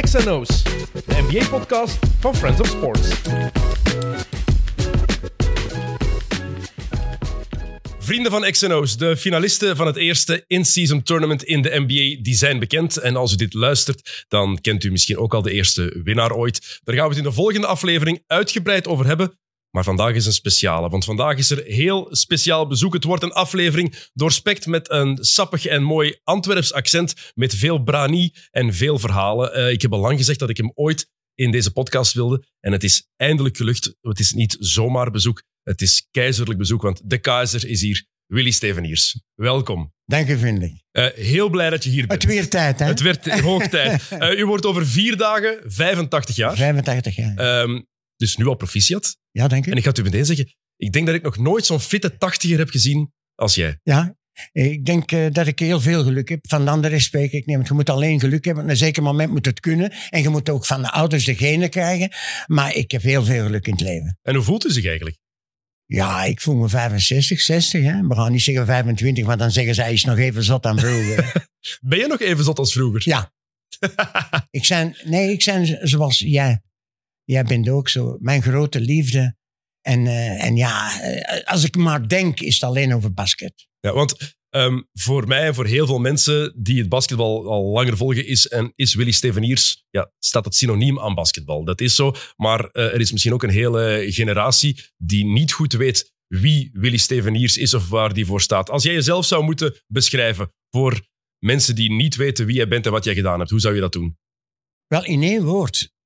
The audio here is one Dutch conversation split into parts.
XNO's, de NBA-podcast van Friends of Sports. Vrienden van XNO's, de finalisten van het eerste in-season tournament in de NBA, die zijn bekend. En als u dit luistert, dan kent u misschien ook al de eerste winnaar ooit. Daar gaan we het in de volgende aflevering uitgebreid over hebben. Maar vandaag is een speciale, want vandaag is er heel speciaal bezoek. Het wordt een aflevering doorspekt met een sappig en mooi Antwerps accent, met veel brani en veel verhalen. Uh, ik heb al lang gezegd dat ik hem ooit in deze podcast wilde. En het is eindelijk gelukt. Het is niet zomaar bezoek, het is keizerlijk bezoek, want de keizer is hier. Willy Steveniers, welkom. Dank u, vriendelijk. Uh, heel blij dat je hier bent. Het weer tijd, hè? Het werd hoog tijd. Uh, u wordt over vier dagen 85 jaar. 85 jaar. Um, dus nu al proficiat. Ja, dank u. En ik ga het u meteen zeggen, ik denk dat ik nog nooit zo'n fitte tachtiger heb gezien als jij. Ja, ik denk uh, dat ik heel veel geluk heb. Van de anderen spreek ik niet. je moet alleen geluk hebben. Op een zeker moment moet het kunnen. En je moet ook van de ouders de genen krijgen. Maar ik heb heel veel geluk in het leven. En hoe voelt u zich eigenlijk? Ja, ik voel me 65, 60. Hè. We gaan niet zeggen 25, want dan zeggen ze hij is nog even zot dan vroeger. ben je nog even zot als vroeger? Ja. ik zijn, nee, ik zijn zoals jij. Jij bent ook zo. Mijn grote liefde. En, uh, en ja, uh, als ik maar denk, is het alleen over basket. Ja, want um, voor mij en voor heel veel mensen die het basketbal al langer volgen, is, en is Willy Steveniers, ja, staat het synoniem aan basketbal. Dat is zo. Maar uh, er is misschien ook een hele generatie die niet goed weet wie Willy Steveniers is of waar die voor staat. Als jij jezelf zou moeten beschrijven voor mensen die niet weten wie jij bent en wat jij gedaan hebt, hoe zou je dat doen? Wel, in één woord.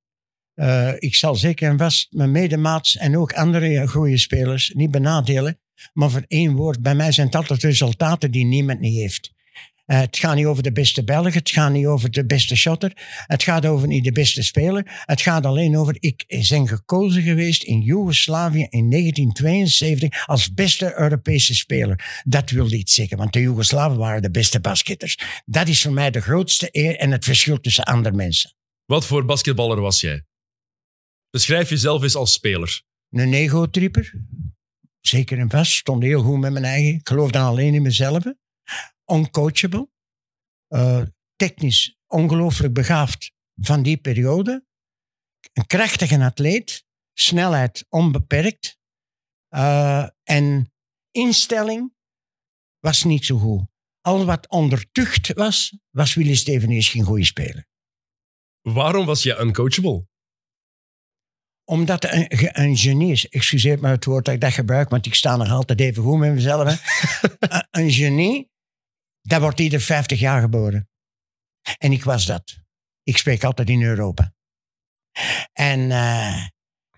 Uh, ik zal zeker en vast mijn medemaats en ook andere goede spelers niet benadelen. Maar voor één woord, bij mij zijn het altijd resultaten die niemand niet heeft. Uh, het gaat niet over de beste Belg, het gaat niet over de beste shotter, het gaat over niet de beste speler. Het gaat alleen over, ik ben gekozen geweest in Joegoslavië in 1972 als beste Europese speler. Dat wil iets zeggen, want de Joegoslaven waren de beste basketters. Dat is voor mij de grootste eer en het verschil tussen andere mensen. Wat voor basketballer was jij? Beschrijf jezelf eens als speler. Een ego-tripper. Zeker en vast. Stond heel goed met mijn eigen. Ik geloof dan alleen in mezelf. Uncoachable. Uh, technisch ongelooflijk begaafd van die periode. Een krachtige atleet. Snelheid onbeperkt. Uh, en instelling was niet zo goed. Al wat onder tucht was, was Willy Steveniers geen goede speler. Waarom was je uncoachable? Omdat een, een genie is. Excuseer me het woord dat ik dat gebruik, want ik sta nog altijd even goed met mezelf. een genie, dat wordt ieder 50 jaar geboren. En ik was dat. Ik spreek altijd in Europa. En uh,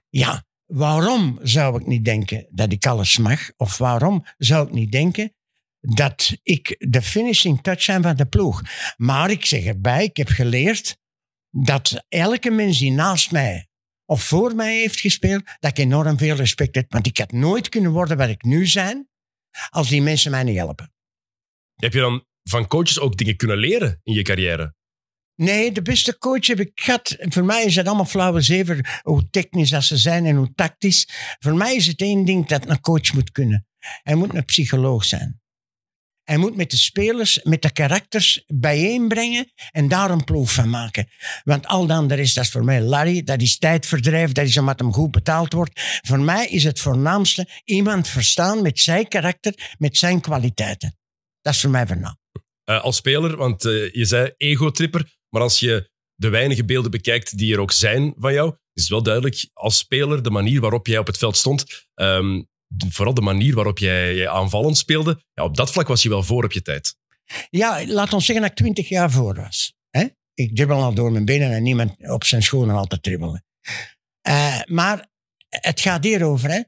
ja, waarom zou ik niet denken dat ik alles mag? Of waarom zou ik niet denken dat ik de finishing touch ben van de ploeg? Maar ik zeg erbij, ik heb geleerd dat elke mens die naast mij of voor mij heeft gespeeld, dat ik enorm veel respect heb. Want ik had nooit kunnen worden wat ik nu ben, als die mensen mij niet helpen. Heb je dan van coaches ook dingen kunnen leren in je carrière? Nee, de beste coach heb ik gehad. Voor mij is het allemaal flauwe zever, hoe technisch dat ze zijn en hoe tactisch. Voor mij is het één ding dat een coach moet kunnen. Hij moet een psycholoog zijn. Hij moet met de spelers, met de karakters bijeenbrengen en daar een ploeg van maken. Want al dan rest, dat is voor mij Larry, dat is tijdverdrijf, dat is omdat hem goed betaald wordt. Voor mij is het voornaamste iemand verstaan met zijn karakter, met zijn kwaliteiten. Dat is voor mij voornaam. Uh, als speler, want uh, je zei ego-tripper, maar als je de weinige beelden bekijkt die er ook zijn van jou, is het wel duidelijk, als speler, de manier waarop jij op het veld stond, um, vooral de manier waarop jij, jij aanvallend speelde, ja, op dat vlak was je wel voor op je tijd. Ja, laat ons zeggen dat ik twintig jaar voor was. Hè? Ik dribbel al door mijn benen en niemand op zijn schoenen al te dribbelen. Uh, maar het gaat hierover. Hè?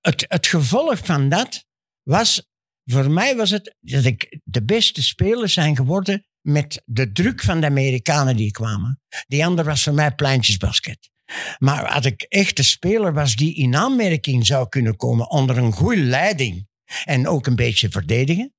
Het, het gevolg van dat was, voor mij was het dat ik de beste speler zijn geworden met de druk van de Amerikanen die kwamen. Die andere was voor mij pleintjesbasket. Maar als ik echt een speler was die in aanmerking zou kunnen komen onder een goede leiding en ook een beetje verdedigen,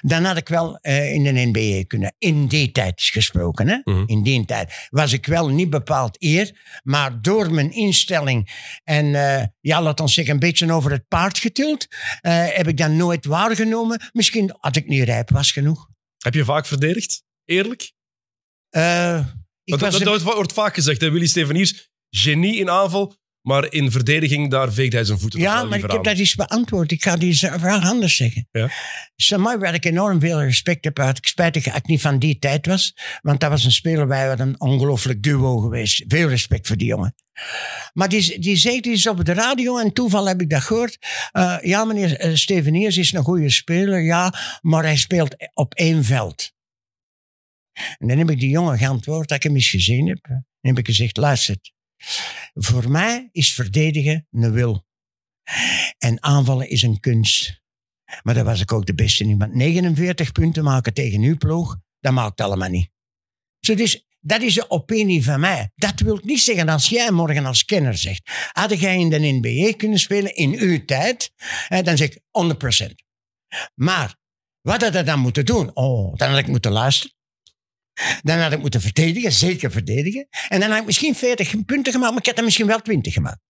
dan had ik wel uh, in de NBA kunnen. In die tijd gesproken. Hè? Mm -hmm. In die tijd was ik wel niet bepaald eer, maar door mijn instelling en uh, ja, laat ons zeggen, een beetje over het paard getild, uh, heb ik dat nooit waargenomen. Misschien had ik niet rijp was genoeg. Heb je vaak verdedigd? Eerlijk? Want dat, was dat, de- dat wordt vaak gezegd, hè? Willy Steveniers, genie in aanval, maar in verdediging, daar veegt hij zijn voeten Ja, maar ik heb aan. dat eens beantwoord. Ik ga die vraag anders zeggen. Ja. Samai, waar ik enorm veel respect heb, ik spijtig dat ik niet van die tijd was. Want dat was een speler bij wat een ongelooflijk duo geweest. Veel respect voor die jongen. Maar die, die zei iets op de radio en toeval heb ik dat gehoord. Eh, ja, meneer eh, Steveniers is een goede speler, ja, maar hij speelt op één veld. En dan heb ik die jongen geantwoord dat ik hem eens gezien heb. En heb ik gezegd, luister, voor mij is verdedigen een wil. En aanvallen is een kunst. Maar daar was ik ook de beste in. Want 49 punten maken tegen uw ploeg, dat maakt allemaal niet. Dus, dat is de opinie van mij. Dat wil niet zeggen als jij morgen als kenner zegt. Had jij in de NBA kunnen spelen in uw tijd? Dan zeg ik 100%. Maar wat had ik dan moeten doen? Oh, dan had ik moeten luisteren. Dan had ik moeten verdedigen, zeker verdedigen. En dan had ik misschien 40 punten gemaakt, maar ik had er misschien wel 20 gemaakt.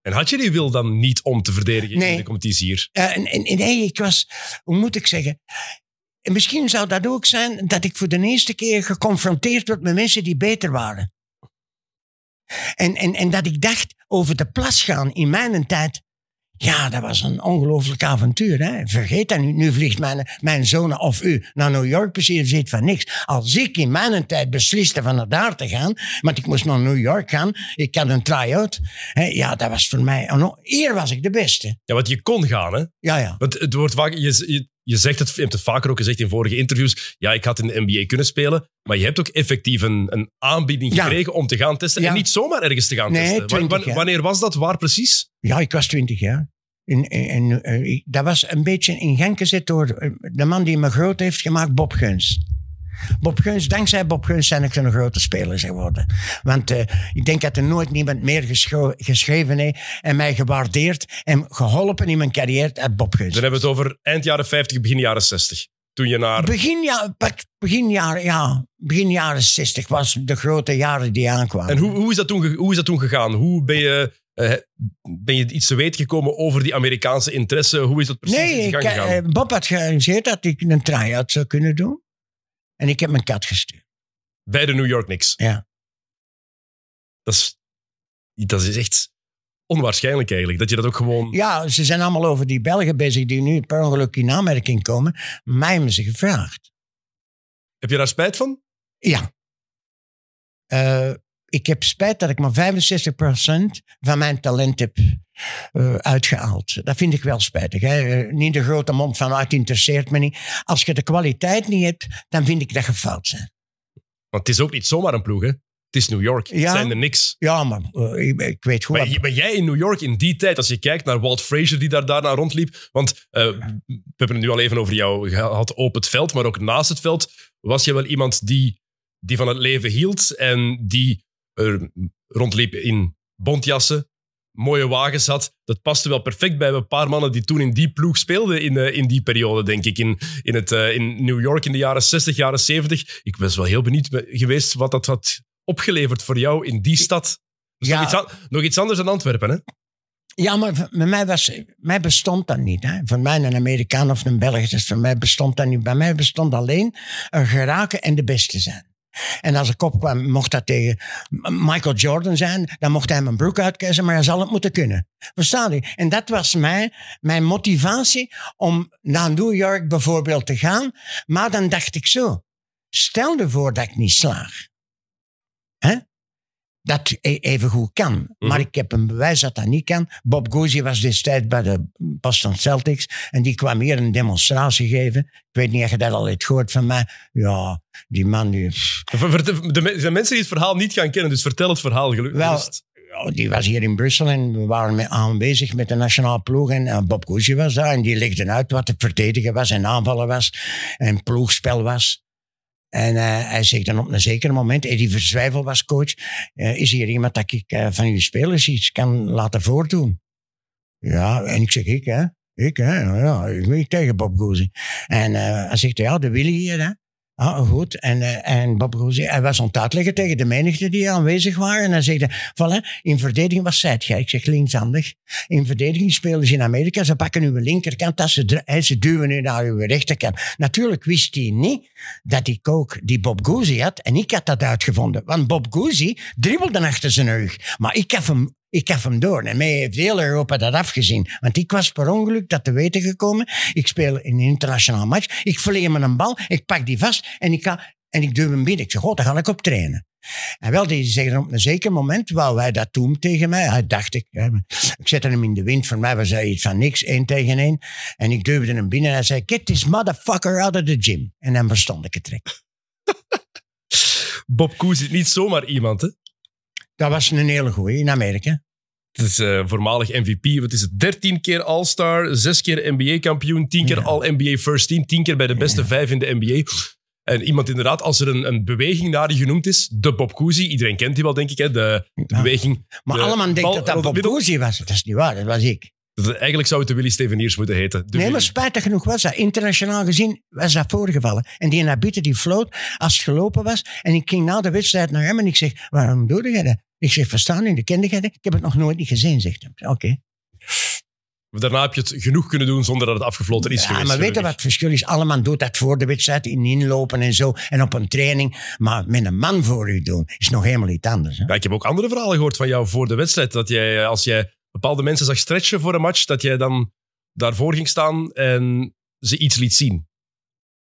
En had je die wil dan niet om te verdedigen in Nee. de competitie hier? Eh, nee, ik was, hoe moet ik zeggen? En misschien zou dat ook zijn dat ik voor de eerste keer geconfronteerd word met mensen die beter waren. En, en, en dat ik dacht over de plas gaan in mijn tijd. Ja, dat was een ongelooflijk avontuur. Hè? Vergeet dat nu. Nu vliegt mijn, mijn zoon of u naar New York precies ziet van niks. Als ik in mijn tijd besliste van naar daar te gaan, want ik moest naar New York gaan, ik had een try-out. hè, Ja, dat was voor mij. Hier was ik de beste. Ja, want je kon gaan, hè? Ja, ja. Want het wordt vaak, je, je, je zegt het, je hebt het vaker ook gezegd in vorige interviews. Ja, ik had in de NBA kunnen spelen. Maar je hebt ook effectief een, een aanbieding Ja. gekregen om te gaan testen. Ja. En niet zomaar ergens te gaan Nee, testen. Wa- 20 wa- jaar. wanneer was dat? Waar precies? Ja, ik was twintig jaar. En, en, en, dat was een beetje in gang gezet door eh, de man die me groot heeft gemaakt, Bob Geuns. Bob Geuns, dankzij Bob Geuns zijn ik een grote speler geworden. Want eh, ik denk dat er nooit niemand meer geschreven heeft en mij gewaardeerd en geholpen in mijn carrière dan Bob Geuns. Dan hebben we het over eind jaren 50, begin jaren 60. Toen je naar... Begin, ja, begin, jaren, ja, begin jaren 60 was de grote jaren die aankwamen. En hoe, hoe, is dat toen, hoe is dat toen gegaan? Hoe ben je, eh, ben je iets te weten gekomen over die Amerikaanse interesse? Hoe is dat precies in Nee, gang gegaan? eh, Bob had gearrangeerd dat ik een try-out zou kunnen doen. En ik heb mijn kat gestuurd. Bij de New York Knicks. Ja. Dat is, dat is echt onwaarschijnlijk eigenlijk. Dat je dat ook gewoon... Ja, ze zijn allemaal over die Belgen bezig die nu per ongeluk in aanmerking komen. Mij hebben ze gevraagd. Heb je daar spijt van? Ja. Eh, ik heb spijt dat ik maar 65% van mijn talent heb eh, uitgehaald. Dat vind ik wel spijtig. Hè? Eh, niet de grote mond van, ah, het interesseert me niet. Als je de kwaliteit niet hebt, dan vind ik dat je fout bent. Want het is ook niet zomaar een ploeg, hè? Het is New York. Het Ja. zijn er niks. Ja, maar eh, ik, ik weet goed. Maar, maar jij in New York in die tijd, als je kijkt naar Walt Frazier die daar daarna rondliep. Want we hebben het nu al even over jou gehad op het veld, maar ook naast het veld. Was je wel iemand die, die van het leven hield en die eh, rondliep in bontjassen, mooie wagens had. Dat paste wel perfect bij een paar mannen die toen in die ploeg speelden in, eh, in die periode, denk ik. In, in, het, eh, in New York in de jaren 60, jaren 70. Ik was wel heel benieuwd geweest wat dat had opgeleverd voor jou in die stad. Dus Ja. nog, iets, an- nog iets anders dan Antwerpen, hè? Ja, maar bij mij, was, mij bestond dat niet. Hè. Voor mij een Amerikaan of een Belg, dus voor mij bestond dat niet. Bij mij bestond alleen een geraken en de beste zijn. En als ik opkwam, mocht dat tegen Michael Jordan zijn, dan mocht hij mijn broek uitkiezen, maar hij zal het moeten kunnen. Versta je? En dat was mij, mijn motivatie om naar New York bijvoorbeeld te gaan. Maar dan dacht ik zo, stel je voor dat ik niet slaag. Hè? Dat even goed kan. Maar ik heb een bewijs dat dat niet kan. Bob Cousy was destijds bij de Boston Celtics. En die kwam hier een demonstratie geven. Ik weet niet of je dat al hebt gehoord van mij. Ja, die man ver- de Er zijn mensen die het verhaal niet gaan kennen, dus vertel het verhaal gelukkig. Wel, die was hier in Brussel en we waren aanwezig met de nationale ploeg. En eh, Bob Cousy was daar en die legde uit wat het verdedigen was en aanvallen was. En ploegspel was. En eh, hij zegt dan op een zeker moment, Eddie Verzwijvel was coach, eh, is hier iemand dat ik eh, van uw spelers iets kan laten voordoen? Ja, en ik zeg, ik hè? Ik hè? Ja, ik tegen Bob Cousy. En eh, hij zegt, ja, de Willy hier hè? Ah, goed. En, eh, en Bob Cousy, hij was aan tegen de menigte die aanwezig waren. En hij zei, voilà, in verdediging, wat zei jij? Ik zeg linkshandig. In verdediging spelen ze in Amerika, ze pakken uw linkerkant, ze, en ze duwen u naar uw rechterkant. Natuurlijk wist hij niet dat ik ook die Bob Cousy had. En ik had dat uitgevonden. Want Bob Cousy dribbelde achter zijn rug. Maar ik gaf hem ik gaf hem door. En mij heeft heel Europa dat afgezien. Want ik was per ongeluk dat te weten gekomen. Ik speel in een internationaal match. Ik verleer me een bal. Ik pak die vast. En ik, ga, en ik duw hem binnen. Ik zeg, oh, daar ga ik op trainen. En wel, die zeggen op een zeker moment, wou wij dat doen tegen mij. Hij dacht ik, hè, ik zette hem in de wind. Voor mij was hij iets van niks, één tegen één. En ik duwde hem binnen en hij zei, get this motherfucker out of the gym. En dan verstond ik het direct. Bob Cousy, niet zomaar iemand, hè? Dat was een hele goeie in Amerika. Het is eh, voormalig MVP. Wat is het? 13 keer All-Star, 6 keer NBA-kampioen, 10 keer Ja. All-NBA First Team, 10 keer bij de beste Ja. vijf in de NBA. En iemand inderdaad, als er een, een beweging naar die genoemd is, de Bob Cousy, iedereen kent die wel, denk ik, hè? De, de Ja. beweging. Maar de allemaal denkt dat dat Bob. Cousy was. Dat is niet waar, dat was ik. Dat- Eigenlijk zou het de Willy Steveniers moeten heten. Nee, maar spijtig genoeg was dat. Internationaal gezien was dat voorgevallen. En die Nabite die floot als het gelopen was. En ik ging na de wedstrijd naar hem en ik zeg, waarom doe je dat? Ik zeg, verstaan u, de dat? Ik heb het nog nooit niet gezien, zegt hij. Oké. Daarna heb je het genoeg kunnen doen zonder dat het afgefloten is Ja, geweest. maar weet je wat het verschil is? Allemaal doet dat voor de wedstrijd, in inlopen en zo. En op een training. Maar met een man voor u doen, is nog helemaal iets anders. Hè? Ja, ik heb ook andere verhalen gehoord van jou voor de wedstrijd. Dat jij, eh, als jij bepaalde mensen zag stretchen voor een match, dat jij dan daarvoor ging staan en ze iets liet zien.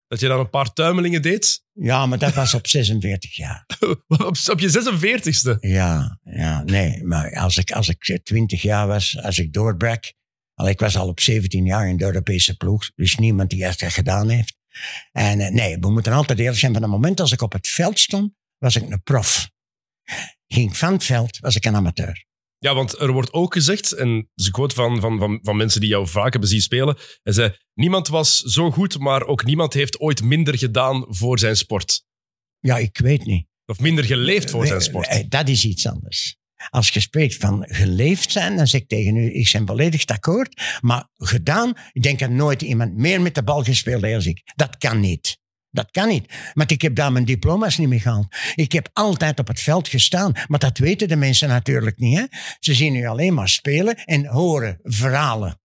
Dat je dan een paar tuimelingen deed. Ja, maar dat was op 46 jaar. op, op je 46ste. Ja, ja, nee. Maar als ik, als ik 20 jaar was, als ik doorbrak. Al, ik was al op 17 jaar in de Europese ploeg. Dus niemand die echt dat gedaan heeft. En eh, nee, we moeten altijd eerlijk zijn. Van het moment als ik op het veld stond, was ik een prof. Ging van het veld, was ik een amateur. Ja, want er wordt ook gezegd, en dat is een quote van, van, van, van mensen die jou vaak hebben zien spelen. Hij zei, niemand was zo goed, maar ook niemand heeft ooit minder gedaan voor zijn sport. Ja, ik weet niet. Of minder geleefd voor zijn sport. Dat is iets anders. Als je spreekt van geleefd zijn, dan zeg ik tegen u, ik ben volledig akkoord. Maar gedaan, ik denk dat nooit iemand meer met de bal gespeeld heeft als ik. Dat kan niet. Dat kan niet. Want ik heb daar mijn diploma's niet mee gehaald. Ik heb altijd op het veld gestaan. Maar dat weten de mensen natuurlijk niet. Hè? Ze zien u alleen maar spelen en horen verhalen.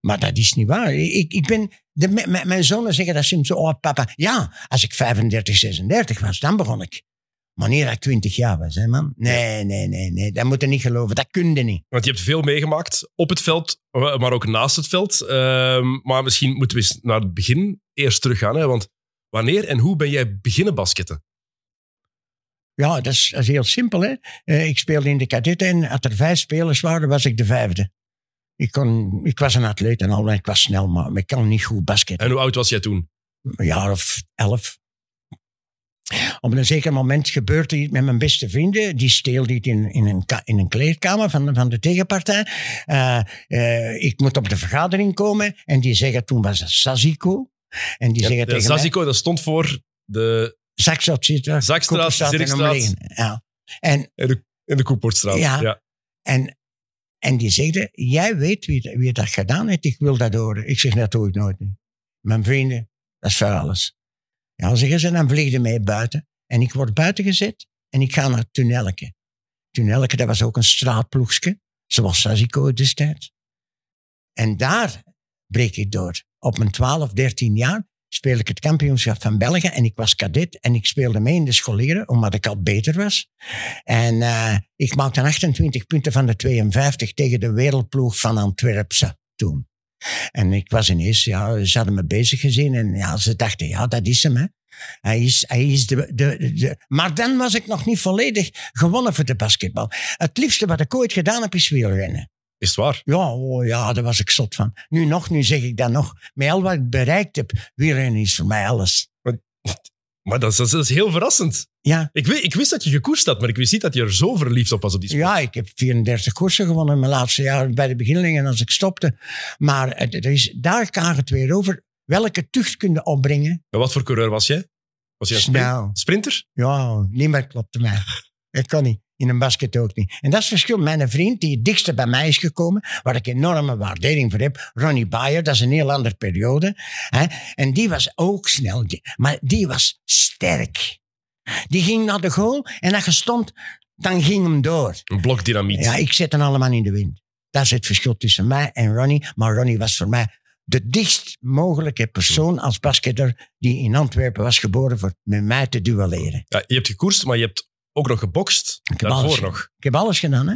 Maar dat is niet waar. Ik, ik ben, de, mijn zonen zeggen dat soms zo, oh papa. Ja, als ik 35, 36 was, dan begon ik. Dat ik 20 jaar was, hè man. Nee, nee, nee, nee. Dat moet je niet geloven. Dat kun je niet. Want je hebt veel meegemaakt op het veld, maar ook naast het veld. Ehm, maar misschien moeten we eens naar het begin eerst teruggaan. Hè? Want wanneer en hoe ben jij beginnen basketten? Ja, dat is, dat is heel simpel. Hè? Eh, ik speelde in de kadetten en als er vijf spelers waren, was ik de vijfde. Ik, kon, ik was een atleet en al, ik was snel, maar ik kan niet goed basketten. En hoe oud was jij toen? Een jaar of elf. Op een zeker moment gebeurt er iets met mijn beste vrienden. Die steelde iets in, in, een, in een kleedkamer van, de- van de tegenpartij. Eh, eh, ik moet op de vergadering komen. En die zeggen, toen was het Saziko. En die zeggen tegen Zazico, dat stond voor de, Zakstraat. Zakstraat, Zirkstraat. Ja. En, in de, in de Koepoortstraat. Ja. ja. en, en die zeggen, jij weet wie, wie dat gedaan heeft. Ik wil dat horen. Ik zeg, dat ik nooit. Mijn vrienden, dat is voor alles. Ja, zeggen ze, dan vliegde mee buiten. En ik word buiten gezet en ik ga naar Tunnelke. Tunnelke, dat was ook een straatploegje, zoals Saziko destijds. En daar breek ik door. Op mijn 12, 13 jaar speel ik het kampioenschap van België en ik was cadet en ik speelde mee in de scholieren, omdat ik al beter was. En eh, ik maakte 28 punten van de 52 tegen de wereldploeg van Antwerpse toen. En ik was ineens, ja, ze hadden me bezig gezien en ja, ze dachten, ja, dat is hem, hè. Hij is, hij is de, de, de, Maar dan was ik nog niet volledig gewonnen voor de basketbal. Het liefste wat ik ooit gedaan heb, is wielrennen. Is het waar? Ja, oh, ja, daar was ik zot van. Nu nog, nu zeg ik dat nog. Met al wat ik bereikt heb, wielrennen is voor mij alles. Maar dat is, dat is- heel verrassend. Ja, Ik, weet, ik wist dat je gekoerst had, maar ik wist niet dat je er zo verliefd op was op die sport. ja, ik heb 34 koersen gewonnen in mijn laatste jaar bij de beginnelingen als ik stopte. Maar er is, daar gaat het weer over. Welke tucht kun je opbrengen? En wat voor coureur was jij? Was je een sprint- Snel. sprinter? Ja, niemand klopte mij. Ik kon niet. In een basket ook niet. En dat is het verschil. Mijn vriend die het dichtste bij mij is gekomen, waar ik enorme waardering voor heb, Ronnie Bayer, dat is een heel andere periode. Hè? En die was ook snel, maar die was sterk. Die ging naar de goal en als je stond, dan ging hem door. Een blok dynamiet. Ja, ik zet hen allemaal in de wind. Dat is het verschil tussen mij en Ronnie. Maar Ronnie was voor mij de dichtst mogelijke persoon als basketter die in Antwerpen was geboren voor met mij te duelleren. Ja, je hebt gekoerst, maar je hebt ook nog gebokst. Ik heb alles, nog. Ik heb alles gedaan. Hè?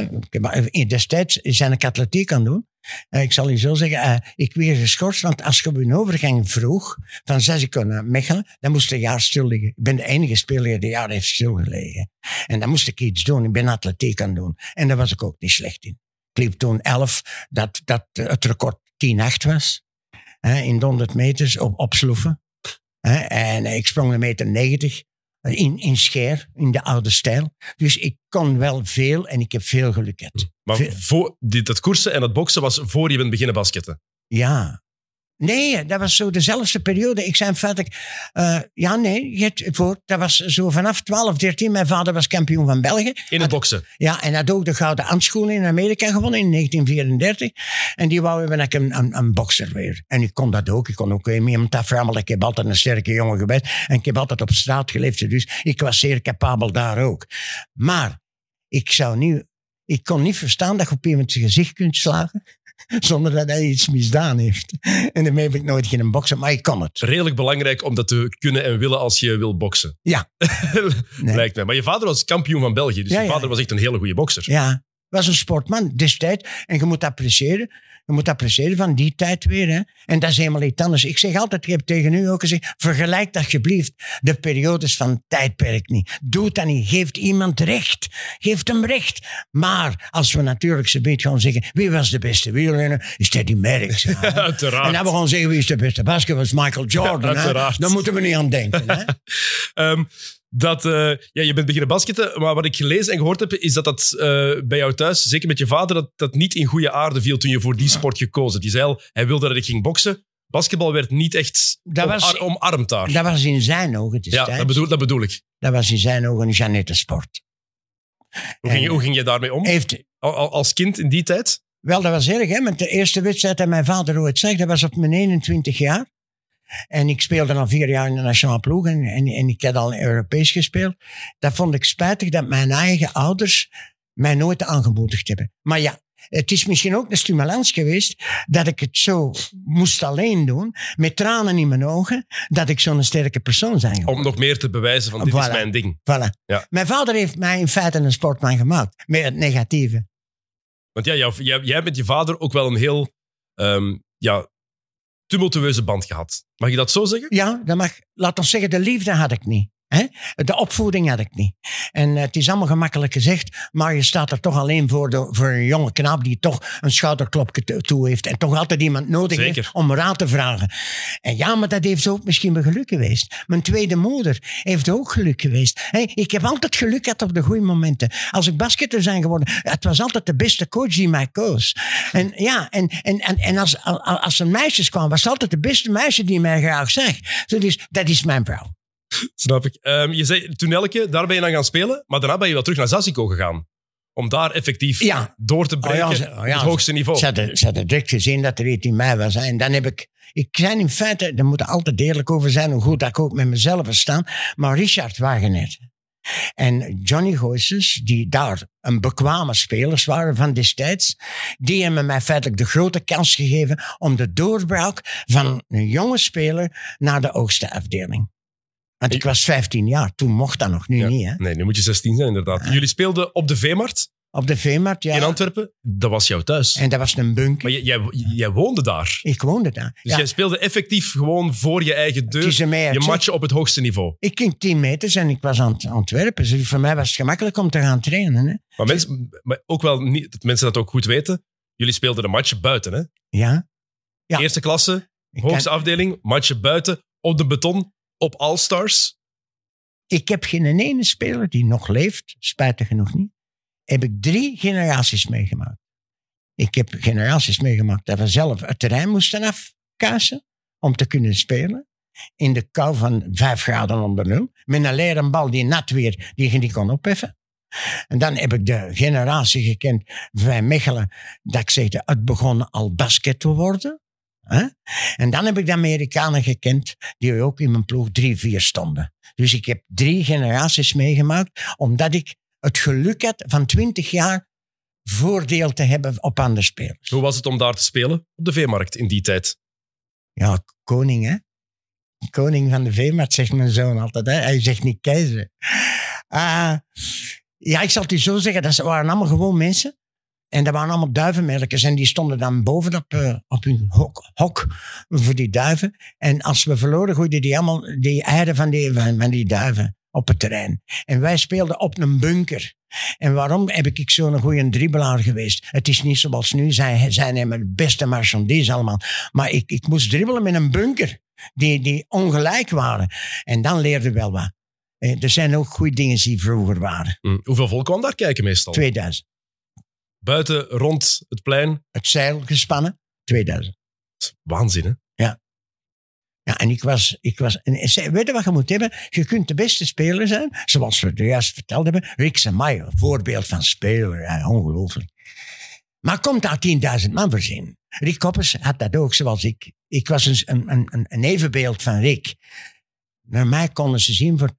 Ik heb, eh, destijds zijn ik atletiek aan doen. Eh, Ik zal je zo zeggen, eh, ik werd geschorst, want als je op een overgang vroeg, van Zesiko naar Mechelen, dan moest je een jaar stil liggen. Ik ben de enige speler die een jaar heeft stilgelegen. En dan moest ik iets doen. Ik ben atletiek aan doen. En daar was ik ook niet slecht in. Ik liep toen 11, dat, dat het record 10-8 was. In de 100 meters op, op sloeven. En ik sprong een meter 90 in, in Scheer, in de oude stijl. Dus ik kon wel veel en ik heb veel geluk gehad. Maar Veel- voor, dat koersen en dat boksen was voor je bent beginnen basketten. Ja. Nee, dat was zo dezelfde periode. Ik zei feitelijk, eh, ja nee, voor, dat was zo vanaf 12, 13. Mijn vader was kampioen van België. In het boksen. Ja, en had ook de gouden handschoenen in Amerika gewonnen in 1934. En die wou hebben dat ik een, een, een bokser weer. En ik kon dat ook. Ik kon ook weer iemand aframmelen. Ik heb altijd een sterke jongen geweest. En ik heb altijd op straat geleefd. Dus ik was zeer capabel daar ook. Maar ik zou niet... Ik kon niet verstaan dat je op iemand zijn gezicht kunt slagen zonder dat hij iets misdaan heeft. En daarmee heb ik nooit geen boksen, maar ik kon het. Redelijk belangrijk om dat te kunnen en willen als je wil boksen. Ja. Nee. Lijkt mij. Maar je vader was kampioen van België. Dus Ja, je ja. vader was echt een hele goede bokser. Ja, was een sportman destijds. En je moet appreciëren. Je moet appreciëren van die tijd weer. Hè. En dat is helemaal iets anders. Ik zeg altijd, ik heb tegen u ook gezegd, vergelijk alsjeblieft de periodes van tijdperk niet. Doe dat niet. Geef iemand recht. Geef hem recht. Maar als we natuurlijk ze beetje gaan zeggen, wie was de beste wielrenner? Is Teddy Merckx. ja. Uiteraard. En dan we gaan zeggen, wie is de beste basket? was Michael Jordan. uiteraard. Daar moeten we niet aan denken. Hè. Ehm, dat, eh, ja, je bent beginnen basketten, maar wat ik gelezen en gehoord heb, is dat dat eh, bij jou thuis, zeker met je vader, dat dat niet in goede aarde viel toen je voor die sport gekozen. Die zei al, hij wilde dat ik ging boksen. Basketbal werd niet echt Dat was- omar- omarmd daar. Dat was in zijn ogen ja, destijds. dat bedoel, dat bedoel ik. Dat was in zijn ogen een Jeannette sport. Hoe ging, je, En- hoe ging je daarmee om? Heeft, Al- al- Als kind in die tijd? Wel, dat was erg, hè? Want de eerste wedstrijd dat mijn vader ooit zag, dat was op mijn 21 jaar. En ik speelde al vier jaar in de nationale ploeg en, en, en ik had al Europees gespeeld. Dat vond ik spijtig dat mijn eigen ouders mij nooit aangemoedigd hebben. Maar ja, het is misschien ook een stimulans geweest dat ik het zo moest alleen doen, met tranen in mijn ogen, dat ik zo'n sterke persoon zijn geworden. Om nog meer te bewijzen van dit is mijn ding. Voilà. Ja. Mijn vader heeft mij in feite een sportman gemaakt, met het negatieve. Want ja, jou- jij, jij met je vader ook wel een heel ehm, ja, tumultueuze band gehad. Mag je dat zo zeggen? Ja, dat mag. Laat ons zeggen, de liefde had ik niet. Hè? De opvoeding had ik niet. En eh, het is allemaal gemakkelijk gezegd, maar je staat er toch alleen voor, de, voor een jonge knaap die toch een schouderklopje to- toe heeft en toch altijd iemand nodig Zeker. heeft om raad te vragen. En ja, maar dat heeft ook misschien wel geluk geweest. Mijn tweede moeder heeft ook geluk geweest. Hè, ik heb altijd geluk gehad op de goede momenten. Als ik basketter zijn geworden, het was altijd de beste coach die mij koos. En ja, en, en, en, en als, als, als er meisjes kwamen, was het altijd de beste meisje die mij graag zag. Dus dat is mijn vrouw. Snap ik. Ehm, je zei toen elke, daar ben je dan gaan spelen, maar daarna ben je wel terug naar Zazico gegaan. Om daar effectief Ja. door te breken Oh ja, ze- oh ja, op het hoogste niveau. Ze hadden, ze hadden direct gezien dat er iets in mij was. hè. En dan heb ik... Ik zijn in feite, daar moet altijd eerlijk over zijn, hoe goed dat ik ook met mezelf staan. Maar Richard Wagener en Johnny Goossens, die daar een bekwame spelers waren van destijds, die hebben mij feitelijk de grote kans gegeven om de doorbraak van een jonge speler naar de hoogste afdeling. Want ik was 15 jaar, toen mocht dat nog, nu Ja. niet. Hè? Nee, nu moet je 16 zijn inderdaad. Jullie speelden op de Veemarkt Op de Veemarkt, ja. in Antwerpen. Dat was jouw thuis. En dat was een bunker. Maar jij, jij, woonde daar. Ik woonde daar. Dus ja. jij speelde effectief gewoon voor je eigen deur je matchen op het hoogste niveau. Ik ging 10 meters en ik was aan het Antwerpen. Dus voor mij was het gemakkelijk om te gaan trainen. Hè? Maar, mensen, maar ook wel niet, dat mensen dat ook goed weten. Jullie speelden de match buiten. Hè? Ja. Ja. Eerste klasse, hoogste kan- afdeling, matchen buiten, op de beton, op All-Stars. ik heb geen ene speler die nog leeft, spijtig genoeg niet. Heb ik drie generaties meegemaakt. Ik heb generaties meegemaakt dat we zelf het terrein moesten afkassen om te kunnen spelen. in de kou van vijf graden onder nul. Met een leren bal die nat weer, die je niet kon opheffen. En dan heb ik de generatie gekend van Mechelen, dat ik zeg, het begon al basket te worden. Hè? En dan heb ik de Amerikanen gekend, die ook in mijn ploeg drie, vier stonden. Dus ik heb drie generaties meegemaakt, omdat ik het geluk had van twintig jaar voordeel te hebben op andere spelers. Hoe was het om daar te spelen op de veemarkt in die tijd? Ja, koning, hè? Koning van de veemarkt, zegt mijn zoon altijd. Hè? Hij zegt niet keizer. Uh, ja, ik zal het u zo zeggen. Dat waren allemaal gewoon mensen. En dat waren allemaal duivenmelkers. En die stonden dan bovenop uh, op hun hok, hok, voor die duiven. En als we verloren, gooiden die allemaal die eieren van die, van, die duiven op het terrein. En wij speelden op een bunker. En waarom heb ik zo'n goede dribbelaar geweest? Het is niet zoals nu, zij zijn het beste marchandise allemaal. Maar ik, ik moest dribbelen met een bunker, die, die ongelijk waren. En dan leerde wel wat. Eh, er zijn ook goede dingen die vroeger waren. Hm. Hoeveel volk kwam daar kijken meestal? 2000. Buiten, rond het plein? Het zeil gespannen, 2000. Waanzin, hè? Ja. Ja, en ik was, ik was en weet je wat je moet hebben? Je kunt de beste speler zijn, zoals we juist verteld hebben. Rick Samaya, voorbeeld van speler, ja, ongelooflijk. Maar komt daar 10.000 man voorzien? Rick Koppers had dat ook, zoals ik. Ik was een, een, een, een evenbeeld van Rick. Naar mij konden ze zien voor 50%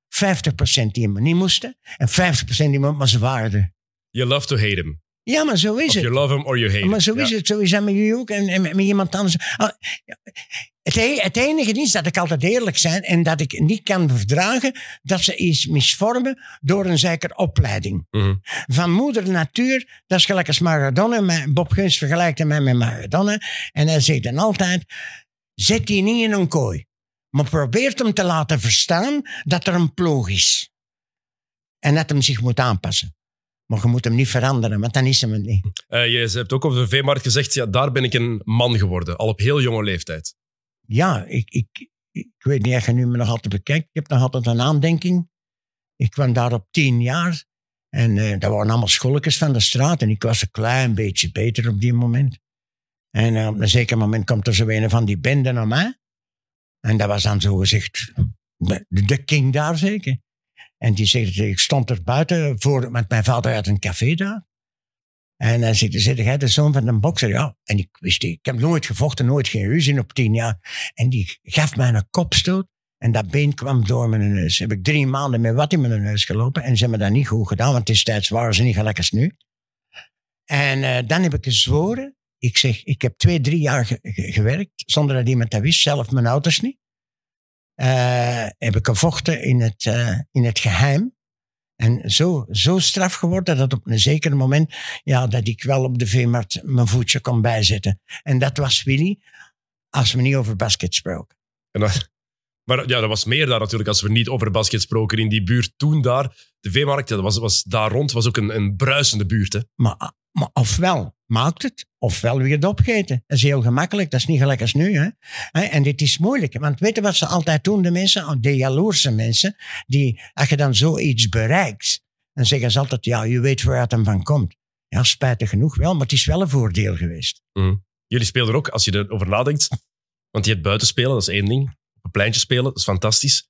die hem niet moesten en 50% die hem maar ze waren. You love to hate him. Ja, maar zo is of het. you love him or you hate him. Maar zo is het. Zo is dat met jullie ook en, en met iemand anders. Ah, het, e-, het, enige is dat ik altijd eerlijk ben en dat ik niet kan verdragen dat ze iets misvormen door een zekere opleiding. Mhm. Van moeder natuur, dat is gelijk als Maradona. Bob Guns vergelijkt hem met Maradona. En hij zegt dan altijd, zet die niet in een kooi. Maar probeert hem te laten verstaan dat er een ploeg is. En dat hem zich moet aanpassen. Maar je moet hem niet veranderen, want dan is hem het niet. Uh, je hebt ook over de veemarkt gezegd, ja, daar ben ik een man geworden, al op heel jonge leeftijd. Ja, ik, ik, ik weet niet of je nu me nog altijd bekijkt. Ik heb nog altijd een aandenking. Ik kwam daar op tien jaar. En uh, dat waren allemaal scholletjes van de straat. En ik was een klein beetje beter op die moment. En uh, op een zeker moment komt er zo een van die benden naar mij. En dat was dan zo gezegd de king daar zeker. En die zegt, ik stond er buiten, voor, met mijn vader had een café daar. En hij zegt, zit jij de zoon van een bokser? Ja. En ik wist, ik heb nooit gevochten, nooit geen ruzie op tien jaar. En die gaf mij een kopstoot. En dat been kwam door mijn neus. Heb ik drie maanden met wat in mijn neus gelopen. En ze hebben dat niet goed gedaan, want destijds waren ze niet gelijk als nu. En uh, dan heb ik gezworen. Ik zeg, ik heb twee, drie jaar ge gewerkt, zonder dat iemand dat wist. Zelf mijn ouders niet. Uh, heb ik gevochten in het, uh, in het geheim. En zo, zo straf geworden dat op een zeker moment, ja, dat ik wel op de veemarkt mijn voetje kon bijzetten. En dat was Willy, als we niet over basket spraken. Dat, maar ja, dat was meer daar natuurlijk als we niet over basket spraken. In die buurt toen daar, de veemarkt, dat was, was daar rond, was ook een, een bruisende buurt. Hè? Maar, maar ofwel maakt het, ofwel weer het opgeten. Dat is heel gemakkelijk, dat is niet gelijk als nu. Hè? En dit is moeilijk, want weet je wat ze altijd doen, de mensen, de jaloerse mensen, die, als je dan zoiets bereikt, dan zeggen ze altijd, ja, je weet waar het hem van komt. Ja, spijtig genoeg wel, maar het is wel een voordeel geweest. Mm. Jullie speelden ook, als je erover nadenkt, want je hebt buiten spelen, dat is één ding. Op een pleintje spelen, dat is fantastisch.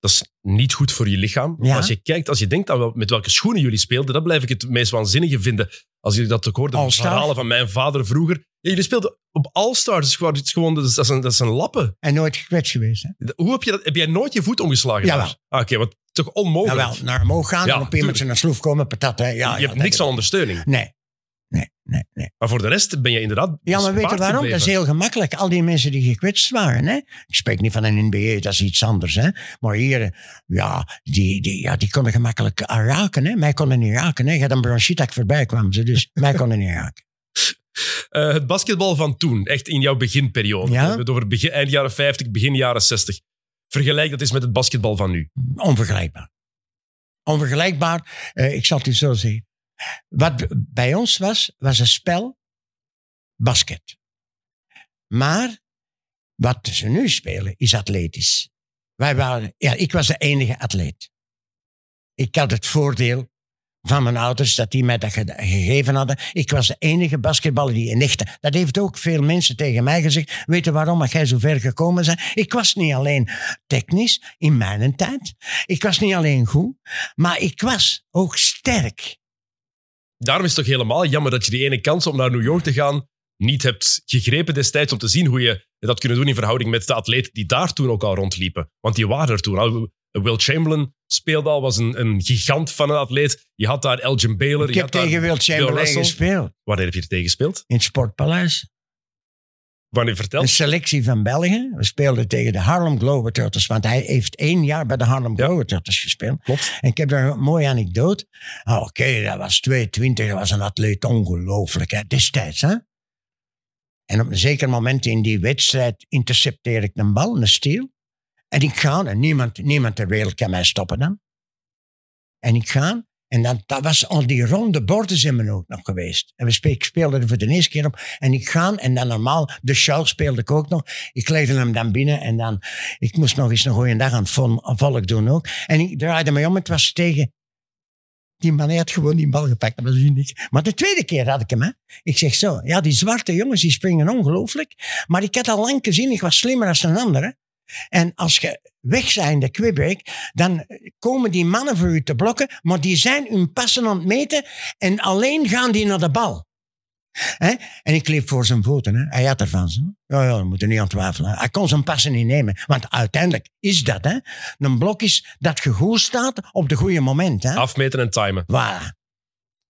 Dat is niet goed voor je lichaam. Ja. Als je kijkt, als je denkt aan met welke schoenen jullie speelden, dat blijf ik het meest waanzinnige vinden. Als jullie dat ook hoorde, de verhalen van mijn vader vroeger. Ja, jullie speelden op All-Stars, dus gewoon, het is gewoon, dat, is, dat, is een, dat is een lappen. En nooit gekwetst geweest. Hè? Hoe heb je dat? Heb jij nooit je voet omgeslagen? Daar? Ah, Oké, wat toch onmogelijk. Jawel, naar omhoog gaan Ja, en op iemand zijn sloef komen, patat. Hè? Ja, je ja, hebt dat niks aan ondersteuning. Nee, nee, nee. Maar voor de rest ben je inderdaad. Ja, maar weet je waarom? Dat is heel gemakkelijk. Al die mensen die gekwetst waren. Hè? Ik spreek niet van een NBA, dat is iets anders. Hè? Maar hier, eh, ja, die, die, ja, die konden gemakkelijk raken. Hè? Mij konden niet raken. Hè? Je had een bronchiet dat ik voorbij kwam. Ze, dus mij konden niet raken. Eh, het basketbal van toen, echt in jouw beginperiode. Ja. We hebben het over begin, eind jaren 50, begin jaren 60. Vergelijk dat eens met het basketbal van nu. Onvergelijkbaar. Onvergelijkbaar. Eh, ik zal het u zo zeggen. Wat bij ons was, was een spel basket. Maar wat ze nu spelen, is atletisch. Wij waren, ja, ik was de enige atleet. Ik had het voordeel van mijn ouders dat die mij dat ge- gegeven hadden. Ik was de enige basketballer die in echte. Dat heeft ook veel mensen tegen mij gezegd. Weet je waarom dat jij zo ver gekomen bent? Ik was niet alleen technisch in mijn tijd. Ik was niet alleen goed, maar ik was ook sterk. Daarom is het toch helemaal jammer dat je die ene kans om naar New York te gaan niet hebt gegrepen destijds om te zien hoe je dat kunnen doen in verhouding met de atleten die daar toen ook al rondliepen. Want die waren er toen al. Will Chamberlain speelde al, was een, een gigant van een atleet. Je had daar Elgin Baylor. Ik heb tegen Will Chamberlain gespeeld. Wanneer heb je er tegen gespeeld? In het Sportpaleis. Wanneer Een selectie van België. We speelden tegen de Harlem Globetrotters. Want hij heeft één jaar bij de Harlem Ja. Globetrotters gespeeld. Klopt. En ik heb daar een mooie anekdote. Ah, Oké, dat was 22. Dat was een atleet ongelooflijk. Hè? Destijds, hè? En op een zeker moment in die wedstrijd intercepteer ik een bal, een steal. En ik ga, en niemand, niemand ter wereld kan mij stoppen dan. En ik ga, en dan, dat was al die ronde borden zijn me ook nog geweest. En we speelde er voor de eerste keer op. En ik ga, en dan normaal, de show speelde ik ook nog. Ik legde hem dan binnen en dan, ik moest nog eens een goede dag aan het volk doen ook. En ik draaide me om, het was tegen, die man had gewoon die bal gepakt, dat was uniek. Maar de tweede keer had ik hem, hè. Ik zeg zo, ja, die zwarte jongens, die springen ongelooflijk. Maar ik had al lang gezien, ik was slimmer dan een ander, hè. En als je weg zijn in de quickbreak, dan komen die mannen voor u te blokken, maar die zijn hun passen aan het meten en alleen gaan die naar de bal. Hè? En ik liep voor zijn voeten. Hè? Hij had ervan. Zo. Ja, ja, we moeten niet aan twijfelen. Hij kon zijn passen niet nemen. Want uiteindelijk is dat. Hè? Een blok is dat je goed staat op de goede moment. Hè? Afmeten en timen. Voilà.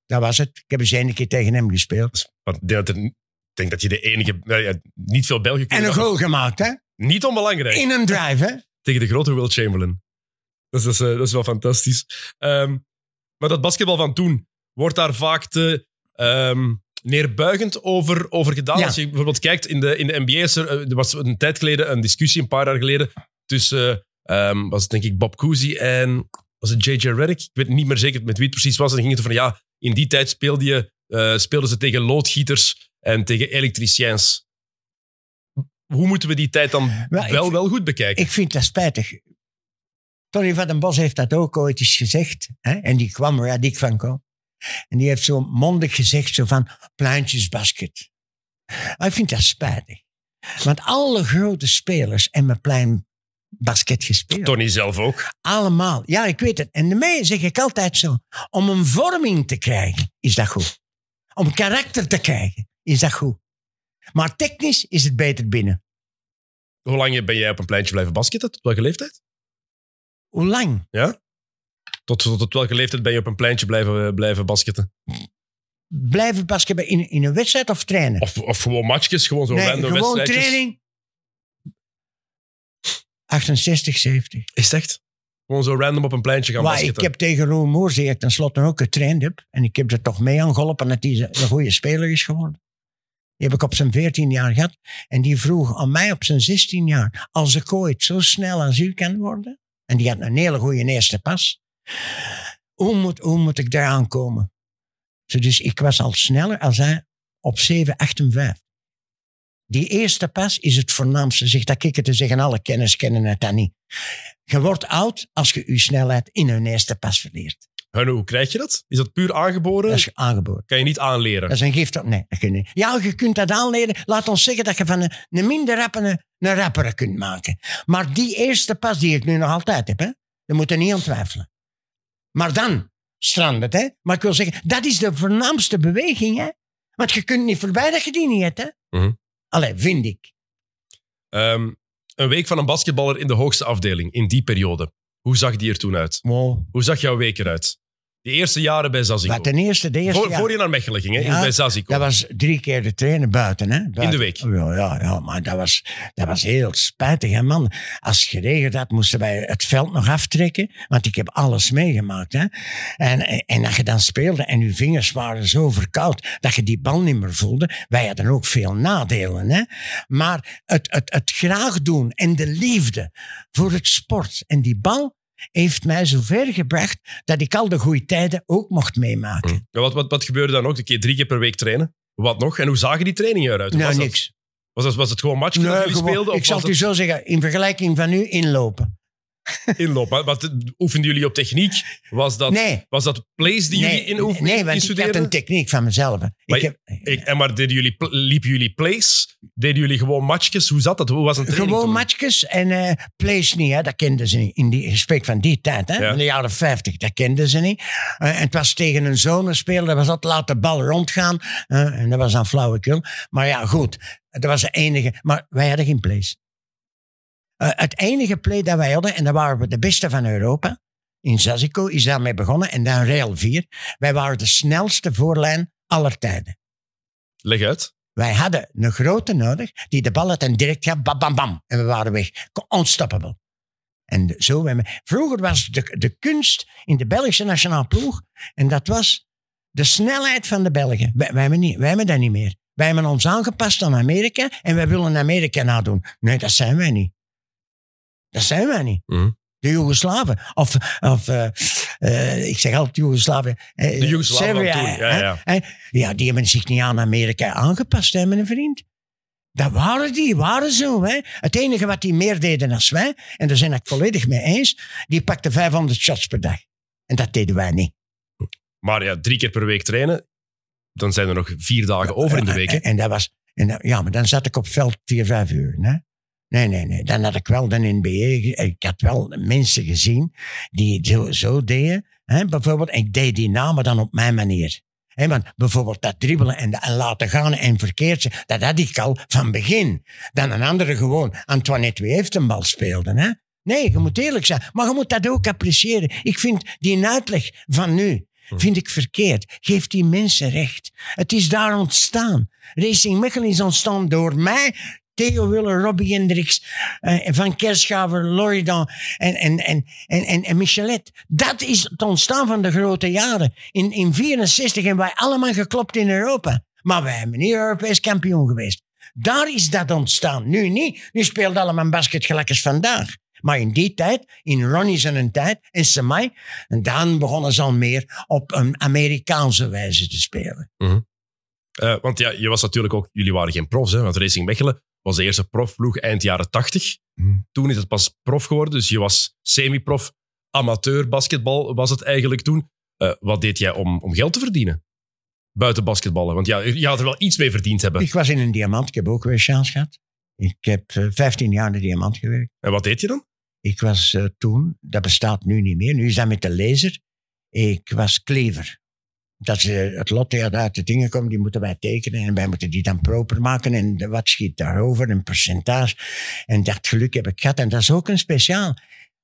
Dat was het. Ik heb eens één keer tegen hem gespeeld. Want ik denk dat, je de enige... ja, niet veel Belgen En een goal gemaakt, hè? Niet onbelangrijk. In een drive, hè? tegen de grote Will Chamberlain. Dat is, eh, dat is wel fantastisch. Ehm, maar dat basketbal van toen wordt daar vaak te ehm, neerbuigend over, over gedaan. Ja. Als je bijvoorbeeld kijkt in de, in de NBA, is er, eh, er was een tijd geleden een discussie, een paar jaar geleden, tussen, ehm, was het denk ik Bob Cousy en was het J.J. Redick? Ik weet niet meer zeker met wie het precies was. En dan ging het van ja, in die tijd speelde je, eh, speelden ze tegen loodgieters en tegen elektriciens. Hoe moeten we die tijd dan Wel, ik wel, goed bekijken? Ik vind dat spijtig. Tony van den Bos heeft dat ook ooit eens gezegd. Hè? En die kwam er, ja, die van kwam. En die heeft zo mondig gezegd, zo van, pleintjesbasket. Maar ik vind dat spijtig. Want alle grote spelers hebben plein basket gespeeld. Tony zelf ook. Allemaal. Ja, ik weet het. En daarmee zeg ik altijd zo. Om een vorming te krijgen, is dat goed. Om karakter te krijgen, is dat goed. Maar technisch is het beter binnen. Hoe lang ben jij op een pleintje blijven basketten? Tot welke leeftijd? Hoe lang? Ja? Tot, tot, tot welke leeftijd ben je op een pleintje blijven, blijven basketten? Blijven basketbal in, in een wedstrijd of trainen? Of, of gewoon matchjes, gewoon zo'n nee, random gewoon wedstrijdjes? training. 68, 70. Is het echt? Gewoon zo random op een pleintje gaan Maar ik basketten? heb tegen Roel Moors, die ik tenslotte ook getraind heb, en ik heb er toch mee aan geholpen dat hij een goede speler is geworden. Die heb ik op zijn 14 jaar gehad. En die vroeg aan mij op zijn 16 jaar, als ik ooit zo snel als u kan worden, en die had een hele goede eerste pas, hoe moet, hoe moet ik daaraan komen? Zo, Dus ik was al sneller als hij op 7, 8 en 5. Die eerste pas is het voornaamste. Zeg dat ik het te zeggen, alle kenners kennen het dan niet. Je wordt oud als je je snelheid in een eerste pas verleert. En hoe krijg je dat? Is dat puur aangeboren? Dat is aangeboren. Kan je niet aanleren? Dat is een gift. Nee, dat kun je niet. Ja, je kunt dat aanleren. Laat ons zeggen dat je van een, een minder rapper een, een rapper kunt maken. Maar die eerste pas die ik nu nog altijd heb, hè, daar moet je niet aan twijfelen. Maar dan strandt het. Hè? Maar ik wil zeggen, dat is de voornaamste beweging. Hè? Want je kunt niet voorbij dat je die niet hebt. Hè? Mhm. Allee, vind ik. Ehm, een week van een basketballer in de hoogste afdeling, in die periode. Hoe zag die er toen uit? Wow. Hoe zag jouw week eruit? Die eerste jaren bij Zazico. Wat ten eerste, de eerste voor, jaar- voor je naar Mechelen ging, hè? Ja, bij Zazico. Dat was drie keer de trainen buiten. Hè? Buiten. In de week? Ja, ja, ja maar dat was, dat was heel spijtig, hè, man. Als het geregend had, moesten wij het veld nog aftrekken. Want ik heb alles meegemaakt. Hè? En, en als je dan speelde en je vingers waren zo verkoud dat je die bal niet meer voelde. Wij hadden ook veel nadelen. Hè? Maar het, het, het graag doen en de liefde voor het sport en die bal heeft mij zover gebracht dat ik al de goede tijden ook mocht meemaken. Ja, wat, wat, wat gebeurde dan ook? Een keer drie keer per week trainen? Wat nog? En hoe zagen die trainingen eruit? Hoe Nou, was dat? niks. Was, dat, was het gewoon matchen dat jullie speelden? Of ik zal het u zo zeggen, in vergelijking van nu inlopen. inloop. Maar wat oefenden jullie op techniek? Was dat, Nee. was dat plays die jullie in oefenen? Nee, want ik had een techniek van mezelf. Maar Ik heb, Ik, en maar deden jullie, liepen jullie plays? Deden jullie gewoon matchjes? Hoe zat dat? Hoe was een training Gewoon matchjes en eh plays niet, hè. dat kenden ze niet. In die ik spreek van die tijd, hè. Ja. de jaren 50, dat kenden ze niet. Eh, en het was tegen een zonerspeler, dat was dat laat de bal rondgaan. eh, en dat was dan flauwekul. Maar ja, goed, dat was de enige. Maar wij hadden geen plays. Eh, het enige play dat wij hadden, en daar waren we de beste van Europa, in Zazico is daarmee begonnen, en dan Real 4. Wij waren de snelste voorlijn aller tijden. Leg uit. Wij hadden een grote nodig die de bal had en direct gaf, bam, bam, bam. En we waren weg. Unstoppable. En zo, vroeger was de, de kunst in de Belgische nationale ploeg, en dat was de snelheid van de Belgen. Wij, wij, hebben, niet, wij hebben dat niet meer. Wij hebben ons aangepast aan Amerika en wij willen Amerika nadoen. Nee, dat zijn wij niet. Dat zijn wij niet. Mhm. De Joegoslaven. Of, of eh, eh, ik zeg altijd Joegoslaven. eh, De Joegoslaven van Serbia, toen, ja, ja. Hè? Ja, die hebben zich niet aan Amerika aangepast, hè, mijn vriend. Dat waren die, waren zo. Hè. Het enige wat die meer deden dan wij, en daar ben ik volledig mee eens, die pakten 500 shots per dag. En dat deden wij niet. Maar ja, drie keer per week trainen. Dan zijn er nog vier dagen over in de week. hè? En, en dat was, en dat- ja, maar dan zat ik op veld vier, vijf uur. Hè. Nee, nee, nee. Dan had ik wel de NBA. Ik had wel mensen gezien die het zo, zo deden. Hè. Bijvoorbeeld, ik deed die namen dan op mijn manier. Hè, want bijvoorbeeld dat dribbelen en, en laten gaan en verkeerd zijn, dat had ik al van begin. Dan een andere gewoon, Antoinette wie heeft een bal speelde. Hè? Nee, je moet eerlijk zijn. Maar je moet dat ook appreciëren. Ik vind die uitleg van nu, vind ik verkeerd. Geef die mensen recht. Het is daar ontstaan. Racing Mechelen is ontstaan door mij, Theo Willer, Robbie Hendricks, eh, Van Kerschaver, Loridan en, en, en, en, en, en Michelet. Dat is het ontstaan van de grote jaren. In, in 64 hebben wij allemaal geklopt in Europa. Maar wij hebben niet Europees kampioen geweest. Daar is dat ontstaan. Nu niet. Nu speelt allemaal basket gelijk als vandaag. Maar in die tijd, in Ronnie's een tijd, en Semai, en dan begonnen ze al meer op een Amerikaanse wijze te spelen. Eh, want ja, je was natuurlijk ook, jullie waren geen profs, hè, want Racing Mechelen was de eerste profploeg eind jaren 80. Hmm. Toen is het pas prof geworden, dus je was semi-prof, amateur basketbal was het eigenlijk toen. Eh, wat deed jij om, om geld te verdienen? Buiten basketballen, want ja, je had er wel iets mee verdiend hebben. Ik was in een diamant, ik heb ook weer chance gehad. Ik heb eh, 15 jaar in de diamant gewerkt. En wat deed je dan? Ik was eh, toen, dat bestaat nu niet meer, nu is dat met de laser. Ik was klever. Dat eh, het lot dat uit de dingen komt, die moeten wij tekenen en wij moeten die dan proper maken en wat schiet daarover, een percentage. En dat geluk heb ik gehad en dat is ook een speciaal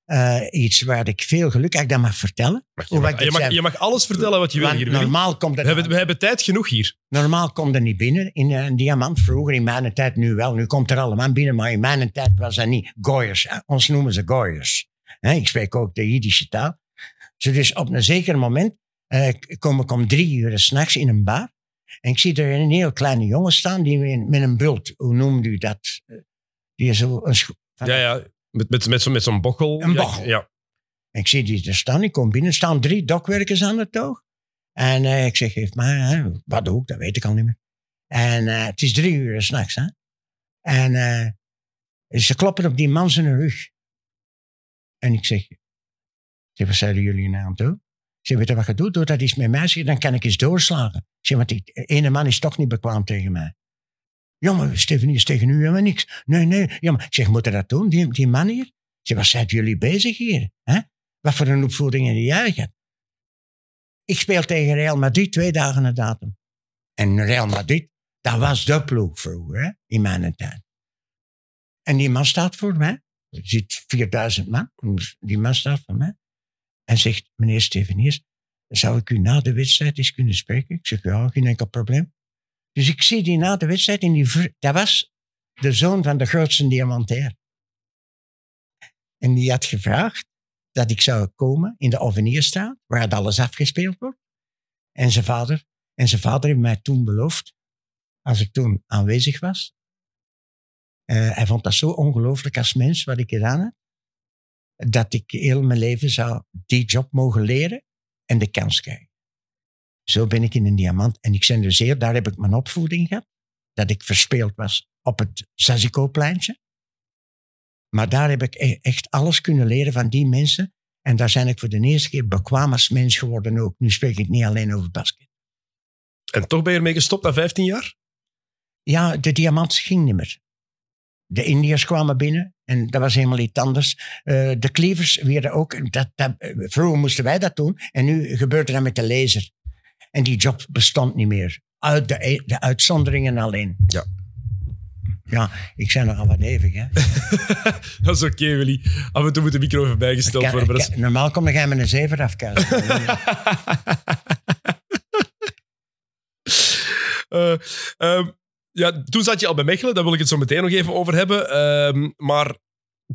eh, iets waar ik veel geluk, ik dat mag vertellen. Je mag, je, mag, je mag alles vertellen wat je wil hier. Normaal komt We het hebben, we hebben tijd genoeg hier. Normaal komt er niet binnen in eh, een diamant. Vroeger, in mijn tijd, nu wel. Nu komt er allemaal binnen, maar in mijn tijd was dat niet. Gooiers. Ons noemen ze gooiers. Ik spreek ook de Jiddische taal. Dus op een zeker moment eh, kom ik om drie uur s'nachts in een bar. En ik zie er een heel kleine jongen staan die met een bult, hoe noemt u dat? Eh, Die is zo een Ja, ja. Met, met, met, zo- met zo'n bochel. Een Ja, bochel. Ja, En ik zie die er staan, ik kom binnen, staan drie dokwerkers aan het toog. En eh, ik zeg, geef hè, wat doe ik, dat weet ik al niet meer. En het is drie uur s'nachts. En ze kloppen op die man zijn rug. En ik zeg, ik zeg, wat zeiden jullie nou aan het zeg, weet je wat je doet? Doe dat iets met mij, dan kan ik eens doorslagen. Want die ene man is toch niet bekwaam tegen mij. Maar Steven is tegen u helemaal niks. Nee, nee. Ik zeg, moet je dat doen, die, die man hier? Zeg, wat zijn jullie bezig hier? Hè? Wat voor een opvoeding heb jij gehad? Ik speel tegen Real Madrid twee dagen na datum. En Real Madrid, dat was de ploeg vroeger, in mijn tijd. En die man staat voor mij. Er zit 4000 man. Die man staat voor mij. En zegt, meneer Steveniers, zou ik u na de wedstrijd eens kunnen spreken? Ik zeg, ja, geen enkel probleem. Dus ik zie die na de wedstrijd en die, dat was de zoon van de grootste diamantair. En die had gevraagd dat ik zou komen in de Ovenierstraat, waar het alles afgespeeld wordt. En zijn vader, en zijn vader heeft mij toen beloofd, als ik toen aanwezig was, eh, hij vond dat zo ongelooflijk als mens wat ik gedaan heb, dat ik heel mijn leven zou die job mogen leren en de kans krijgen. Zo ben ik in een diamant. En ik ben dus zeer, daar heb ik mijn opvoeding gehad, dat ik verspeeld was op het Saziko-pleintje. Maar daar heb ik e- echt alles kunnen leren van die mensen. En daar zijn ik voor de eerste keer bekwaam als mens geworden ook. Nu spreek ik niet alleen over basket. En toch ben je ermee gestopt na 15 jaar? Ja, de diamant ging niet meer. De Indiërs kwamen binnen en dat was helemaal iets anders. Eh, de cleavers werden ook... Dat, dat, vroeger moesten wij dat doen en nu gebeurde dat met de laser. En die job bestond niet meer. Uit de, de uitzonderingen alleen. Ja. Ja, ik zei nogal wat hevig, hè. dat is oké, Willy. Af en toe moet de micro even bijgesteld Kan- worden. kan- normaal kom jij met een zeven afkuisen. Eh, ehm, ja, toen zat je al bij Mechelen, daar wil ik het zo meteen nog even over hebben. Ehm, maar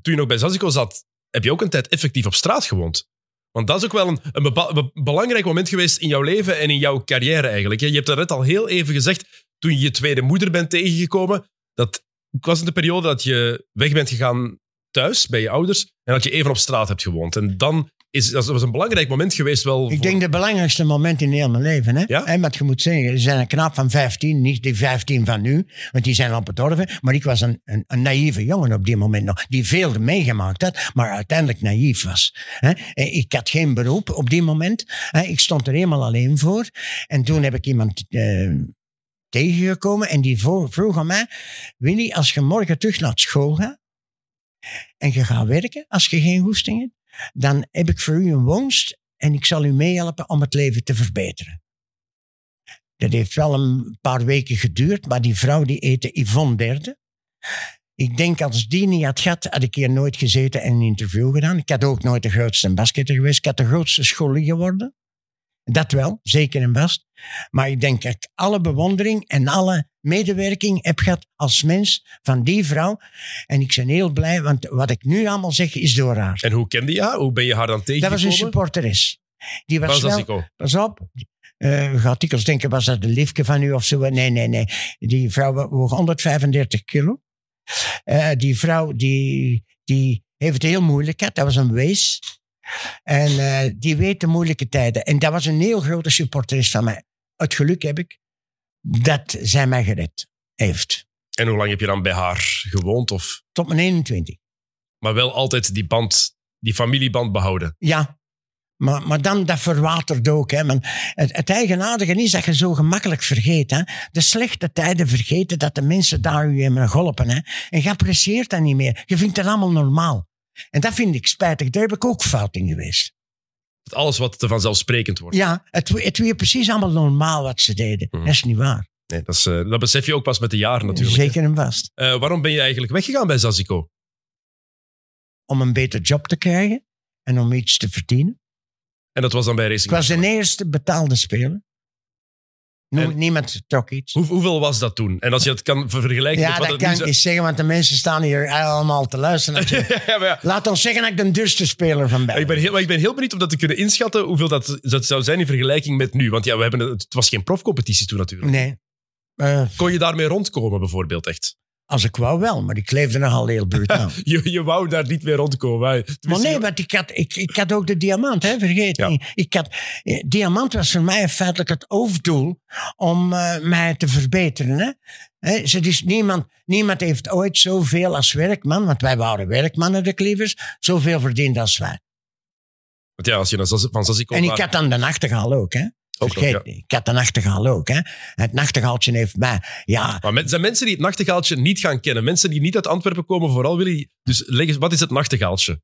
toen je nog bij Zazico zat, heb je ook een tijd effectief op straat gewoond. Want dat is ook wel een, een belangrijk moment geweest in jouw leven en in jouw carrière eigenlijk. Je hebt dat net al heel even gezegd, toen je je tweede moeder bent tegengekomen. Dat was in de periode dat je weg bent gegaan thuis bij je ouders en dat je even op straat hebt gewoond. En dan is dat was een belangrijk moment geweest wel. Ik voor- denk het belangrijkste moment in heel mijn leven. Hè? Ja? En wat je moet zeggen, er zijn een knaap van 15, niet die 15 van nu, want die zijn al bedorven. Maar ik was een, een, een naïeve jongen op die moment nog, die veel meegemaakt had, maar uiteindelijk naïef was. Hè? En Ik had geen beroep op die moment. Hè? Ik stond er helemaal alleen voor. En toen heb ik iemand eh, tegengekomen en die vroeg aan mij, Willy, als je morgen terug naar school gaat en je gaat werken, als je geen goesting hebt, dan heb ik voor u een woonst en ik zal u meehelpen om het leven te verbeteren. Dat heeft wel een paar weken geduurd, maar die vrouw die heette Yvonne Derde. Ik denk als die niet had gehad, had ik hier nooit gezeten en een interview gedaan. Ik had ook nooit de grootste basketter geweest. Ik had de grootste scholie geworden. Dat wel, zeker en vast. Maar ik denk dat ik alle bewondering en alle medewerking heb gehad als mens van die vrouw. En ik ben heel blij, want wat ik nu allemaal zeg is door haar. En hoe kende je haar? Hoe ben je haar dan Dat was tegengekomen? een supporteres. Die was wel, pas op. Eh, gaat dikwijls denken, was dat de liefje van u of zo? Nee, nee, nee. Die vrouw woog 135 kilo. Eh, die vrouw die, die heeft het heel moeilijk gehad. Dat was een wees. En eh, die weet de moeilijke tijden. En dat was een heel grote supporteres van mij. Het geluk heb ik dat zij mij gered heeft. En hoe lang heb je dan bij haar gewoond? Of, Tot mijn 21. maar wel altijd die band, die familieband behouden. Ja, maar, maar dan dat verwatert ook. Hè. Het eigenaardige is dat je zo gemakkelijk vergeet. Hè. De slechte tijden vergeten dat de mensen daar u hebben geholpen. Hè. En je apprecieert dat niet meer. Je vindt het allemaal normaal. En dat vind ik spijtig. Daar heb ik ook fout in geweest. Dat alles wat te vanzelfsprekend wordt. Ja, het, het weer precies allemaal normaal wat ze deden. Mhm. Dat is niet waar. Nee, dat, is, eh, dat besef je ook pas met de jaren natuurlijk. Zeker en vast. Eh, waarom ben je eigenlijk weggegaan bij Zazico? Om een beter job te krijgen en om iets te verdienen. En dat was dan bij Ik Racing was de eerste betaalde speler. Niemand trok iets. Hoe, hoeveel was dat toen? En als je het kan vergelijken Ja, met wat dat het kan ik niet zeggen, want de mensen staan hier allemaal te luisteren. ja, ja. Laat ons zeggen dat ik de duurste speler van ben. Ik ben, heel, maar ik ben heel benieuwd om dat te kunnen inschatten hoeveel dat, dat zou zijn in vergelijking met nu. Want ja, we hebben het, het was geen profcompetitie toen natuurlijk. Nee. Eh, Kon je daarmee rondkomen bijvoorbeeld echt? Als ik wou wel, maar ik leefde nogal heel brutaal. Je, je wou daar niet mee rondkomen. hè? maar nee, want ik had, ik, ik had ook de diamant, hè, vergeet Ja. niet. Ik had, eh, diamant was voor mij feitelijk het hoofddoel om eh, mij te verbeteren. Hè. Hè, ze- dus niemand, niemand heeft ooit zoveel als werkman, want wij waren werkmannen, de Cleavers, zoveel verdiend als wij. Want ja, als je Zaz- van Zazico En ik had dan de nachtegaal ook, hè. Ook nog, Vergeet ja. niet, ik had de nachtegaal ook, hè. Het nachtegaaltje heeft mij, ja, Maar men- zijn mensen die het nachtegaaltje niet gaan kennen? Mensen die niet uit Antwerpen komen, vooral willen... Dus leg eens, wat is het nachtegaaltje?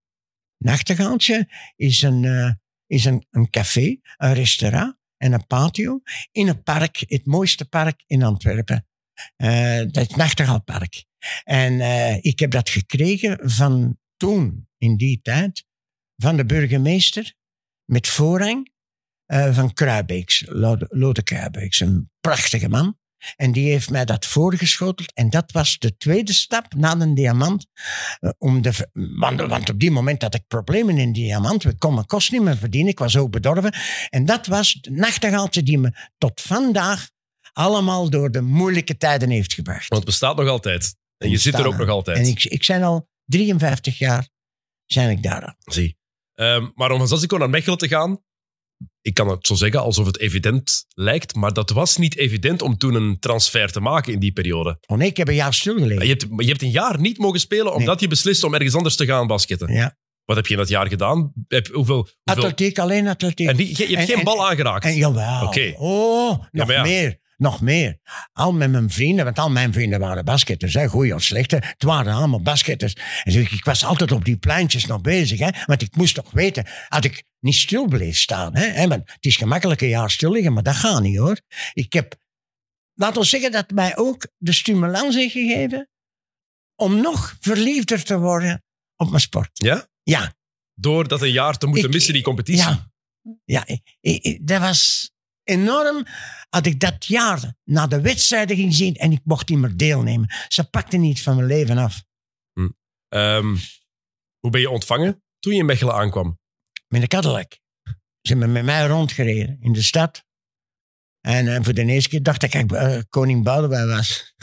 Nachtegaaltje is een, eh, is een, een café, een restaurant en een patio in een park, het mooiste park in Antwerpen. Eh, dat het Nachtegaalpark. En eh, ik heb dat gekregen van toen, in die tijd, van de burgemeester met voorrang eh, van Kruibeeks, Lode, Kruibeeks, een prachtige man. En die heeft mij dat voorgeschoteld. En dat was de tweede stap na een diamant. eh, om de, want, want op die moment had ik problemen in diamant. Ik kon mijn kost niet meer verdienen. Ik was ook bedorven. En dat was de nachtegaaltje die me tot vandaag allemaal door de moeilijke tijden heeft gebracht. Want het bestaat nog altijd. En je zit er ook nog altijd. En ik, ik zijn al 53 jaar zijn ik daar al. Zie. Ehm, maar om van Zazico naar Mechelen te gaan, ik kan het zo zeggen alsof het evident lijkt, maar dat was niet evident om toen een transfer te maken in die periode. Oh nee, ik heb een jaar stilgelegen. Je hebt, je hebt een jaar niet mogen spelen omdat je beslist om ergens anders te gaan basketten. Ja. Wat heb je in dat jaar gedaan? Heb, hoeveel, hoeveel... Atletiek, alleen atletiek. En die, je, je hebt En- geen en- bal aangeraakt. En jawel. Oké. Oh, nog ja. meer. Nog meer. Al met mijn vrienden, want al mijn vrienden waren basketters, hè, goeie of slechte. Het waren allemaal basketters. En zo, ik was altijd op die pleintjes nog bezig, hè, want ik moest toch weten, had ik niet stil bleef staan. Hè, hè, want het is gemakkelijk een jaar stil liggen, maar dat gaat niet hoor. Ik heb, laat ons zeggen, dat mij ook de stimulans heeft gegeven om nog verliefder te worden op mijn sport. Ja? Ja, Door dat een jaar te moeten Ik- missen, die competitie. ja, ja ik- ik- ik- dat was enorm. Had ik dat jaar naar de wedstrijden ging zien en ik mocht niet meer deelnemen. Ze pakte niet van mijn leven af. Ehm, hoe ben je ontvangen toen je in Mechelen aankwam? Met een Cadillac. Ze hebben met mij rondgereden in de stad. En eh, voor de eerste keer dacht ik dat ik eh, koning Boudewijn was.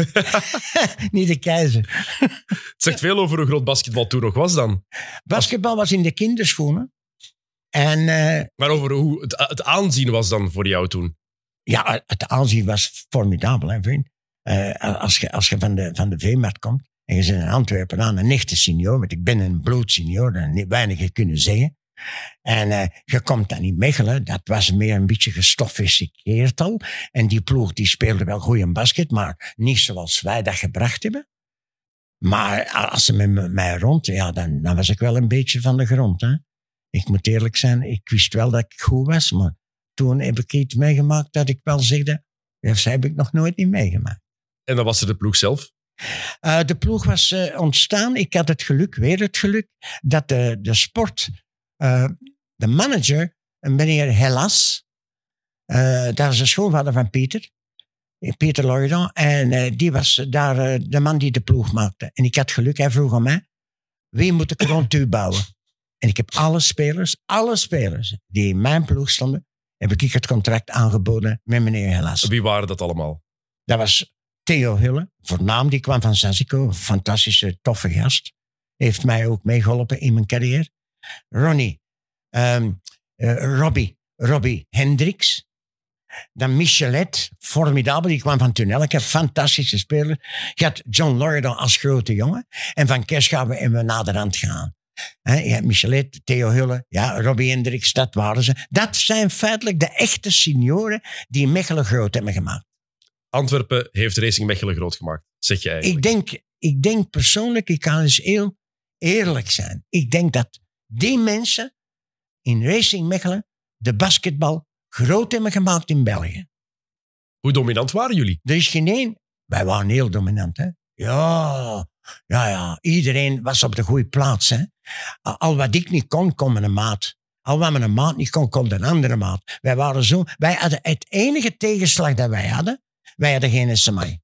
niet de keizer. Het zegt veel over hoe groot basketbal toen nog was dan. Basketbal was in de kinderschoenen. En eh, Maar over hoe het, het aanzien was dan voor jou toen. Ja, het aanzien was formidabel, hè, vriend. Eh, als je, als je van de, van de Veemarkt komt en je bent in Antwerpen aan een echte senior, want ik ben een bloedsenior, dat niet weinigen kunnen zeggen. En eh, je komt dan in Mechelen, dat was meer een beetje gestoffiskeerd al. En die ploeg die speelde wel goed in basket, maar niet zoals wij dat gebracht hebben. Maar als ze met me- mij rond, ja, dan, dan was ik wel een beetje van de grond. Hè. Ik moet eerlijk zijn, ik wist wel dat ik goed was, maar toen heb ik iets meegemaakt dat ik wel zegde, dat heb ik nog nooit niet meegemaakt. En dan was er de ploeg zelf. Eh, de ploeg was eh, ontstaan. Ik had het geluk, weer het geluk, dat de, de sport, eh, de manager, een meneer Hellas, dat is de schoonvader van Pieter, Pieter Loidan, en die was daar de man die de ploeg maakte. En ik had geluk, hij vroeg aan mij, wie moet ik rond u bouwen? En ik heb alle spelers, alle spelers die in mijn ploeg stonden, heb ik het contract aangeboden met meneer Hellas. Wie waren dat allemaal? Dat was Theo Hulle, voornaam, die kwam van. Een fantastische, toffe gast. Heeft mij ook meegeholpen in mijn carrière. Ronnie, ehm, eh, Robbie, Robbie Hendricks. Dan Michelet, formidabel, die kwam van Tunnelke, fantastische speler. Je had John Loridan als grote jongen. En van Kerschaven en we naderhand gaan. Hè, je hebt Michelet, Theo Hulle, ja, Robbie Hendricks, dat waren ze. Dat zijn feitelijk de echte senioren die Mechelen groot hebben gemaakt. Antwerpen heeft Racing Mechelen groot gemaakt, zeg je eigenlijk. Ik denk, ik denk persoonlijk, ik kan eens heel eerlijk zijn. Ik denk dat die mensen in Racing Mechelen de basketbal groot hebben gemaakt in België. Hoe dominant waren jullie? Er is geen één. Wij waren heel dominant, hè? Ja, ja, ja. Iedereen was op de goede plaats, hè? Al wat ik niet kon, kon mijn maat. Al wat mijn maat niet kon, kon een andere maat. Wij waren zo. Wij hadden het enige tegenslag dat wij hadden. Wij hadden geen SMI.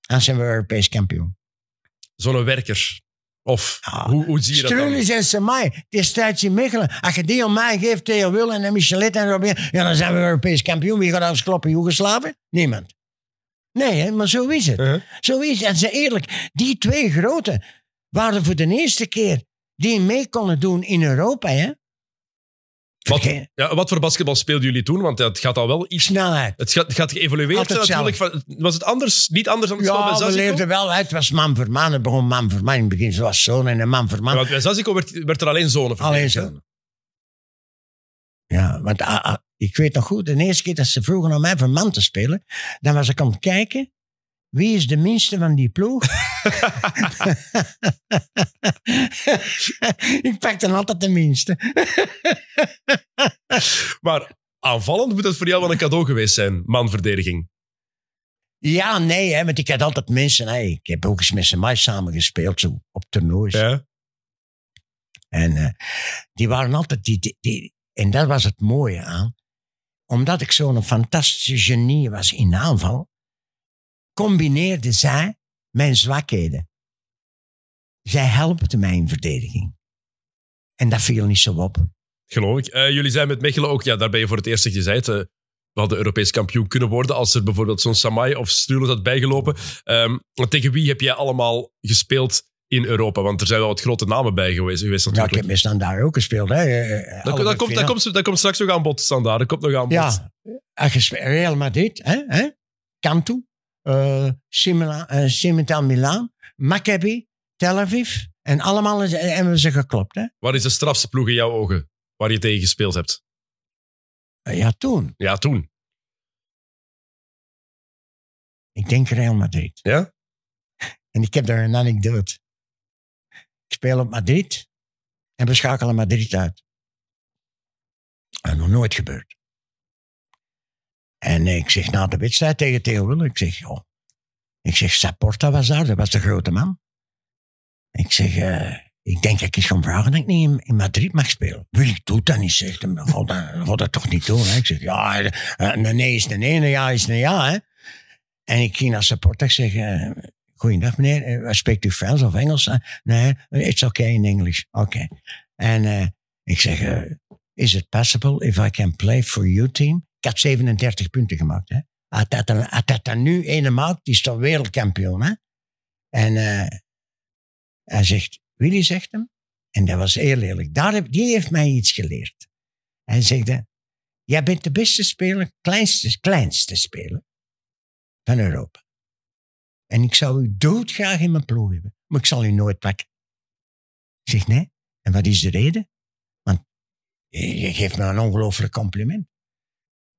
Dan zijn we Europees kampioen. Zo'n werker. Of Ja. hoe, hoe zie je dat dan? En Semai, destijds in Mechelen. Als je die aan mij geeft, Theo Willen en Michelet en Robin, ja, dan zijn we Europees kampioen. Wie gaat ons kloppen, Joegoslaven? Niemand. Nee, hè, maar zo is het. Uh-huh. Zo is het. En ze eerlijk, die twee grote waren voor de eerste keer die mee konden doen in Europa. Hè? Wat, ja, wat voor basketbal speelden jullie toen? Want het gaat al wel iets... Snelheid. Het gaat, het gaat geëvolueerd natuurlijk. Van, was het anders? Niet anders dan het spel bij Ja, we leefden wel uit. Het was man voor man. Het begon man voor man. In het begin zoals zoon en een man voor man. Ja, want bij Zazico werd, werd er alleen zone Alleen verdedigd, hè? zo. Ja, want ah, ah, ik weet nog goed, de eerste keer dat ze vroegen om mij voor man te spelen, dan was ik aan het kijken, wie is de minste van die ploeg? ik pak dan altijd de minste. Maar aanvallend moet dat voor jou wel een cadeau geweest zijn, manverdediging. Ja, nee, hè, want ik had altijd mensen. Hè, ik heb ook eens met ze mij samen gespeeld, zo op toernoois. Ja. En eh, die waren altijd, die, die, die- en dat was het mooie aan. Omdat ik zo'n fantastische genie was in aanval, combineerde zij mijn zwakheden. Zij helpte mij in verdediging. En dat viel niet zo op. Geloof ik. Eh, jullie zijn met Mechelen ook, ja, daar ben je voor het eerst dat je zei het. eh, we hadden Europees kampioen kunnen worden als er bijvoorbeeld zo'n Samai of Strules had bijgelopen. Want tegen wie heb jij allemaal gespeeld in Europa? Want er zijn wel wat grote namen bij geweest, geweest Ja, ik natuurlijk. heb met Standaard ook gespeeld. Hè. Eh, dat, komt, dat, komt, dat komt straks nog aan bod, Standaard. Dat komt nog aan bod. Ja, Real Madrid, hè, hè, Cantu, uh, Cimental Milaan, Maccabi, Tel Aviv. En allemaal hebben we ze geklopt. Hè. Waar is de strafste ploeg in jouw ogen waar je tegen gespeeld hebt? Eh, Ja, toen. Ja, toen. Ik denk Real Madrid. Ja? En ik heb daar een anekdote. Ik speel op Madrid en we schakelen Madrid uit. Dat is nog nooit gebeurd. En ik zeg na de wedstrijd tegen Theo Wille, ik zeg, joh. Ik zeg, Saporta was daar, dat was de grote man. Ik zeg, eh, ik denk dat ik eens gaan vragen dat ik niet in, Madrid mag spelen. Willy doet dat niet, zegt. God, dat, dat toch niet doen. Hè? Ik zeg, ja, eh, een nee is een nee, een ja is een ja. Hè? En ik ging naar Saporta, ik zeg, eh, goeiedag meneer, spreekt u Frans of Engels? Eh, nee, it's okay in English. Oké. En eh, ik zeg, is it possible if I can play for your team? Ik had 37 punten gemaakt. Hè? Had dat, dan- had nu ene maakt, die is toch wereldkampioen. Hè? En eh, hij zegt, Willy zegt hem, en dat was heel eerlijk, daar die heeft mij iets geleerd. Hij zegt, jij bent de beste speler, kleinste, kleinste speler van Europa. En ik zou u doodgraag in mijn ploeg hebben, maar ik zal u nooit pakken. Ik zeg, nee. En wat is de reden? Want je geeft me een ongelooflijk compliment.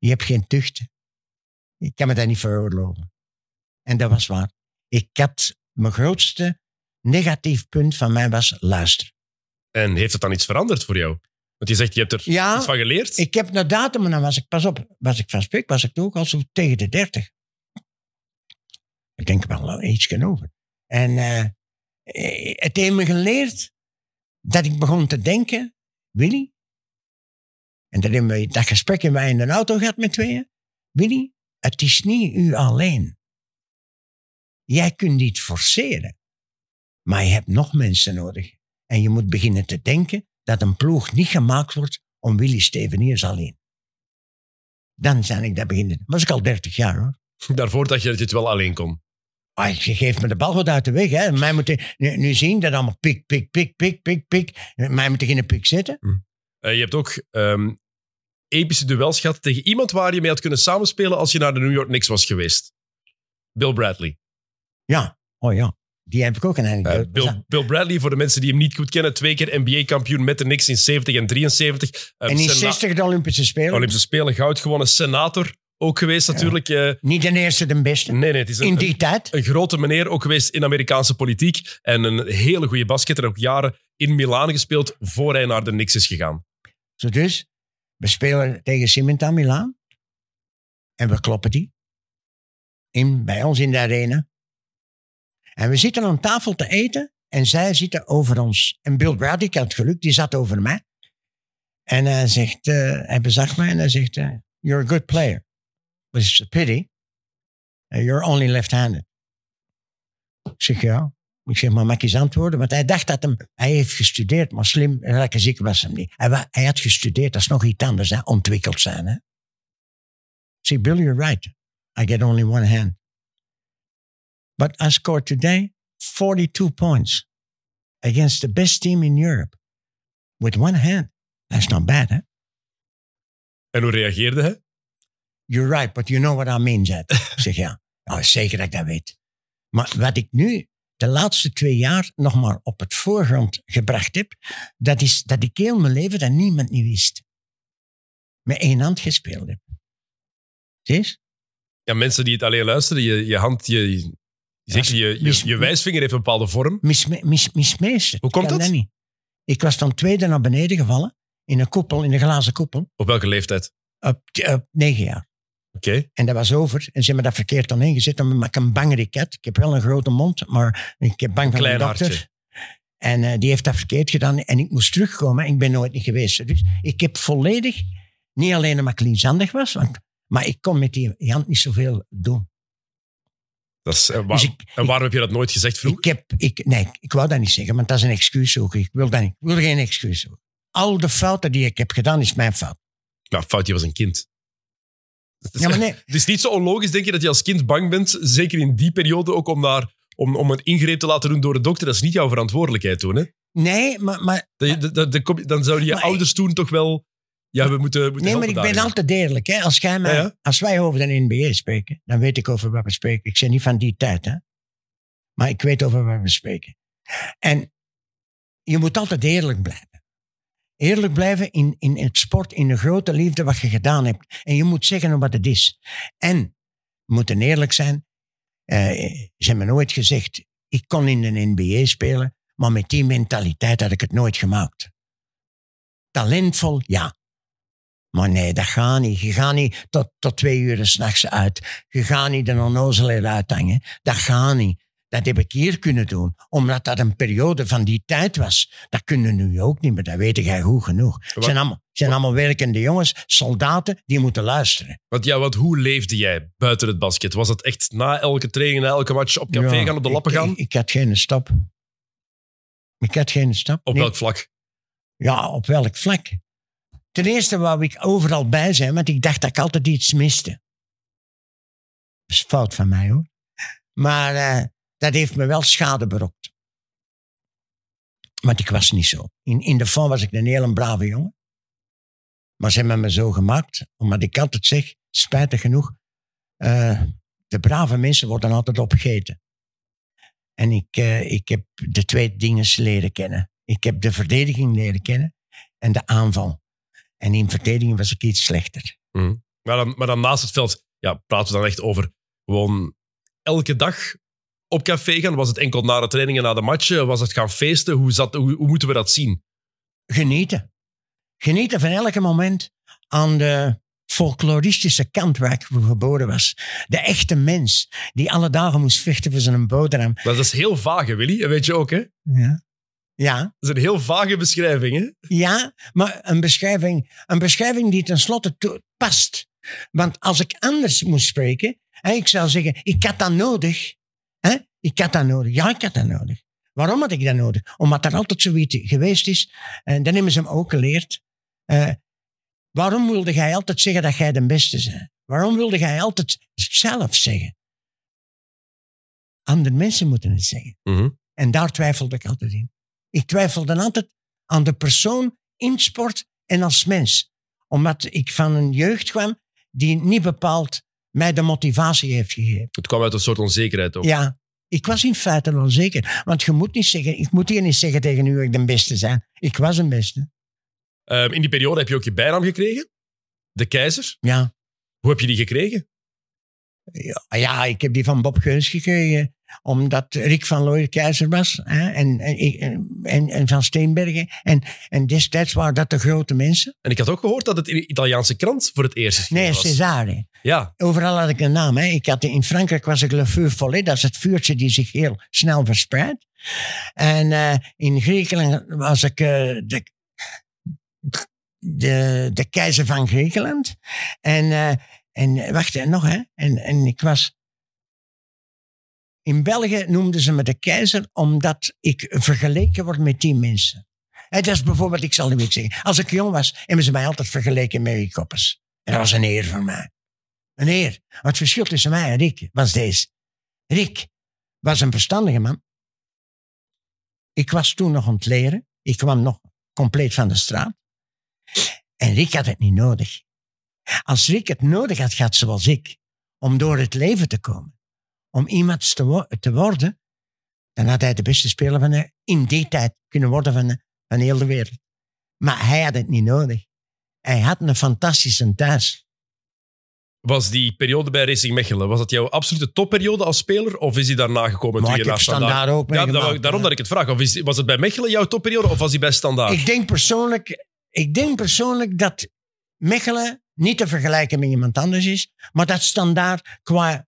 Je hebt geen tucht. Ik kan me dat niet veroorloven. En dat was waar. Ik had, mijn grootste negatief punt van mij was luisteren. En heeft het dan iets veranderd voor jou? Want je zegt, je hebt er Ja. iets van geleerd. Ik heb naar datum, en dan was ik, pas op, was ik van spreek, was ik ook al zo tegen de dertig. Ik denk wel iets over. En eh, eh, het heeft me geleerd dat ik begon te denken, Willy, en dat, hebben we, dat gesprek hebben wij in de auto gehad met tweeën. Willy, het is niet u alleen. Jij kunt niet forceren. Maar je hebt nog mensen nodig. En je moet beginnen te denken dat een ploeg niet gemaakt wordt om Willy Steveniers alleen. Dan zijn ik dat beginnen. Was ik al 30 jaar hoor. Daarvoor je dat je het wel alleen kon. Ah, je geeft me de bal goed uit de weg. Hè. Mij moet je, nu, nu zien dat allemaal pik, pik, pik, pik, pik, pik. Mij moet ik in een pik zitten. Eh, je hebt ook ehm, epische duels gehad tegen iemand waar je mee had kunnen samenspelen als je naar de New York Knicks was geweest. Bill Bradley. Ja, oh ja. Die heb ik ook een Eh, anekdote. Bill, Bill Bradley, voor de mensen die hem niet goed kennen, twee keer NBA-kampioen met de Knicks in 70 en 73. Eh, en in sena- 60 de Olympische Spelen. Olympische Spelen goud gewonnen. Senator ook geweest natuurlijk. Eh, Niet de eerste, de beste. nee, nee, het is een, in die tijd. een grote meneer ook geweest in Amerikaanse politiek. En een hele goede basketter. Ook jaren in Milaan gespeeld voor hij naar de Knicks is gegaan. Zo dus, we spelen tegen Cimentan Milaan. En we kloppen die. In, bij ons in de arena. En we zitten aan tafel te eten. En zij zitten over ons. En Bill Bradley, ik had geluk, die zat over mij. En hij zegt, eh, hij bezag mij en hij zegt, eh, you're a good player. But it's a pity. uh, you're only left-handed. Ik zeg, ja. Ik zeg, maar mag ik eens antwoorden? Want hij dacht dat hem... Hij heeft gestudeerd, maar slim, lekker ziek was hem niet. Hij, hij had gestudeerd, dat is nog iets anders, hè? ontwikkeld zijn. Hè? Zeg, Bill, you're right. I get only one hand. But I scored today 42 points against the best team in Europe. With one hand. That's not bad, hè? En hoe reageerde hij? You're right, but you know what I mean. Ik zeg, ja. Nou, zeker dat ik dat weet. Maar wat ik nu de laatste twee jaar nog maar op het voorgrond gebracht heb, dat is dat ik heel mijn leven dat niemand niet wist. Met één hand gespeeld heb. Zie je? Ja, mensen die het alleen luisteren, je, je hand, je, zegt, je, je, mis- je wijsvinger heeft een bepaalde vorm. Misme, mis, mismeesterd. Hoe komt dat? niet. Ik was van tweede naar beneden gevallen, in een koepel, in een glazen koepel, Op welke leeftijd? op, op negen jaar. Oké. En dat was over. En ze hebben dat verkeerd dan ingezet. Dan maak ik een bangerik had. Ik heb wel een grote mond, maar ik heb bang van Klein de dokter. hartje. En eh, die heeft dat verkeerd gedaan. En ik moest terugkomen. Ik ben nooit niet geweest. Dus ik heb volledig, niet alleen omdat ik linksandig was, want, maar ik kon met die hand niet zoveel doen. Dat is, en, waar- Dus ik- en waarom heb je dat nooit gezegd vroeger? Ik heb, ik, nee, ik wou dat niet zeggen, want dat is een excuus zoeken. Ik wil dat niet. Ik wil geen excuus zoeken. Al de fouten die ik heb gedaan, is mijn fout. Nou, fout, je was een kind. Het is, Ja, maar nee. het is niet zo onlogisch, denk je, dat je als kind bang bent, zeker in die periode ook om naar om, om een ingreep te laten doen door de dokter, dat is niet jouw verantwoordelijkheid toen, hè? Nee, maar... maar Dat dat- dat- dat kom- dan zouden je ouders toen toch wel... Ja, we moeten, moeten nee, maar ik ben altijd eerlijk. Hè. Als, jij mij, Ja, ja. als wij over de NBA spreken, dan weet ik over wat we spreken. Ik zeg niet van die tijd, hè. Maar ik weet over wat we spreken. En je moet altijd eerlijk blijven. Eerlijk blijven in, in het sport, in de grote liefde wat je gedaan hebt. En je moet zeggen wat het is. En we moeten eerlijk zijn. Eh, ze hebben nooit gezegd, ik kon in de NBA spelen, maar met die mentaliteit had ik het nooit gemaakt. Talentvol, ja. Maar nee, dat gaat niet. Je gaat niet tot, tot twee uur s'nachts uit. Je gaat niet de onnozel eruit hangen. Dat gaat niet. Dat heb ik hier kunnen doen, omdat dat een periode van die tijd was. Dat kunnen nu ook niet, maar dat weet jij goed genoeg. Het zijn allemaal, zijn allemaal werkende jongens, soldaten, die moeten luisteren. Want, ja, want hoe leefde jij buiten het basket? Was het echt na elke training, na elke match op café Ja, gaan, op de lappen ik, gaan? Ik, ik had geen stap. Ik had geen stap. op Nee. welk vlak? Ja, op welk vlak? Ten eerste wou ik overal bij zijn, want ik dacht dat ik altijd iets miste. Dat is fout van mij hoor. Maar eh, dat heeft me wel schade berokkend. Want ik was niet zo. In, in de fond was ik een hele brave jongen. Maar ze hebben me zo gemaakt, omdat ik altijd zeg, spijtig genoeg, eh, de brave mensen worden altijd opgegeten. En ik, eh, ik heb de twee dingen leren kennen. Ik heb de verdediging leren kennen en de aanval. En in verdediging was ik iets slechter. Maar dan, maar dan naast het veld, ja, praten we dan echt over gewoon elke dag op café gaan? Was het enkel na de trainingen, na de matchen? Was het gaan feesten? Hoe, zat, hoe, hoe moeten we dat zien? Genieten. Genieten van elke moment aan de folkloristische kant waar ik geboren was. De echte mens die alle dagen moest vechten voor zijn boterham. Dat is heel vage, Willy. Dat weet je ook, hè? Dat Ja. Ja, is een heel vage beschrijving, hè? ja, maar een beschrijving, een beschrijving die tenslotte past. Want als ik anders moest spreken, hè, ik zou zeggen, ik had dat nodig. Hè? Ik had dat nodig. Ja, ik had dat nodig. Waarom had ik dat nodig? Omdat er altijd zoiets geweest is. En dan hebben ze hem ook geleerd. Eh, waarom wilde jij altijd zeggen dat jij de beste bent? Waarom wilde jij altijd zelf zeggen? Andere mensen moeten het zeggen. Mhm. En daar twijfelde ik altijd in. Ik twijfelde altijd aan de persoon in sport en als mens. Omdat ik van een jeugd kwam die niet bepaald mij de motivatie heeft gegeven. Het kwam uit een soort onzekerheid ook. Ja, ik was in feite wel zeker. Want je moet niet zeggen, ik moet hier niet zeggen tegen u dat ik de beste zijn. Ik was een beste. Ehm, in die periode heb je ook je bijnaam gekregen. De keizer. Ja. Hoe heb je die gekregen? Ja, ja, ik heb die van Bob Geuns gekregen. Omdat Rick van Looy keizer was. Hè, en, en, en, van Steenbergen. En, en destijds waren dat de grote mensen. En ik had ook gehoord dat het in de Italiaanse krant voor het eerst Nee, was. Cesare. Ja, Overal had ik een naam. Hè. Ik had, in Frankrijk was ik Le Feu Follet. Dat is het vuurtje die zich heel snel verspreidt. En eh, in Griekenland was ik eh, de, de, de keizer van Griekenland. En, eh, en wacht, en nog hè. En, en ik was... In België noemden ze me de keizer omdat ik vergeleken word met die mensen. Dat is bijvoorbeeld, ik zal niet zeggen. Als ik jong was, hebben ze mij altijd vergeleken met Rick Koppers. En dat was een eer voor mij. Een eer. Maar het verschil tussen mij en Rick was deze. Rick was een verstandige man. Ik was toen nog aan het leren. Ik kwam nog compleet van de straat. En Rick had het niet nodig. Als Rick het nodig had zoals ik, om door het leven te komen, om iemand te, wo- te worden, dan had hij de beste speler van de, in die tijd kunnen worden van, de, van heel de wereld. Maar hij had het niet nodig. Hij had een fantastische thuis. was die periode bij Racing Mechelen, was dat jouw absolute topperiode als speler? Of is die daarna gekomen Maar toen ik je naar Standaard... ook Ja, daarom dat ik het vraag. Of is, was het bij Mechelen jouw topperiode of was die bij Standaard? Ik denk persoonlijk, ik denk persoonlijk dat Mechelen niet te vergelijken met iemand anders is, maar dat standaard qua,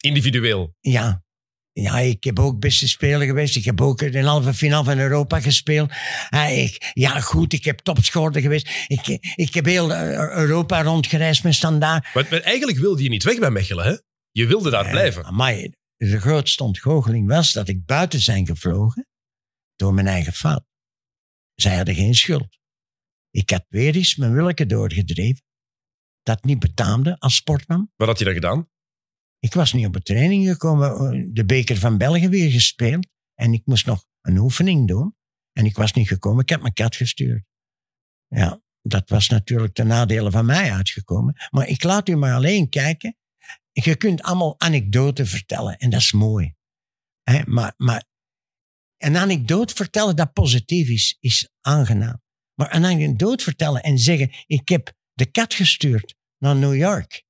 Individueel. ja, ja, ik heb ook beste speler geweest. Ik heb ook de halve finale van Europa gespeeld. Ik, ja, goed, ik heb topscorer geweest. Ik, ik heb heel eh, Europa rondgereisd met standaard. Maar, maar eigenlijk wilde je niet weg bij Mechelen, hè? Je wilde daar blijven. Maar de grootste ontgoocheling was dat ik buiten zijn gevlogen door mijn eigen fout. Zij hadden geen schuld. Ik had weer eens mijn willeke doorgedreven. Dat niet betaamde als sportman. Wat had je dan gedaan? Ik was niet op de training gekomen, de beker van België weer gespeeld. En ik moest nog een oefening doen. En ik was niet gekomen, ik heb mijn kat gestuurd. Ja, dat was natuurlijk de nadelen van mij uitgekomen. Maar ik laat u maar alleen kijken. Je kunt allemaal anekdoten vertellen en dat is mooi. Maar, maar een anekdote vertellen dat positief is, is aangenaam. Maar een anekdote vertellen en zeggen, ik heb de kat gestuurd naar New York,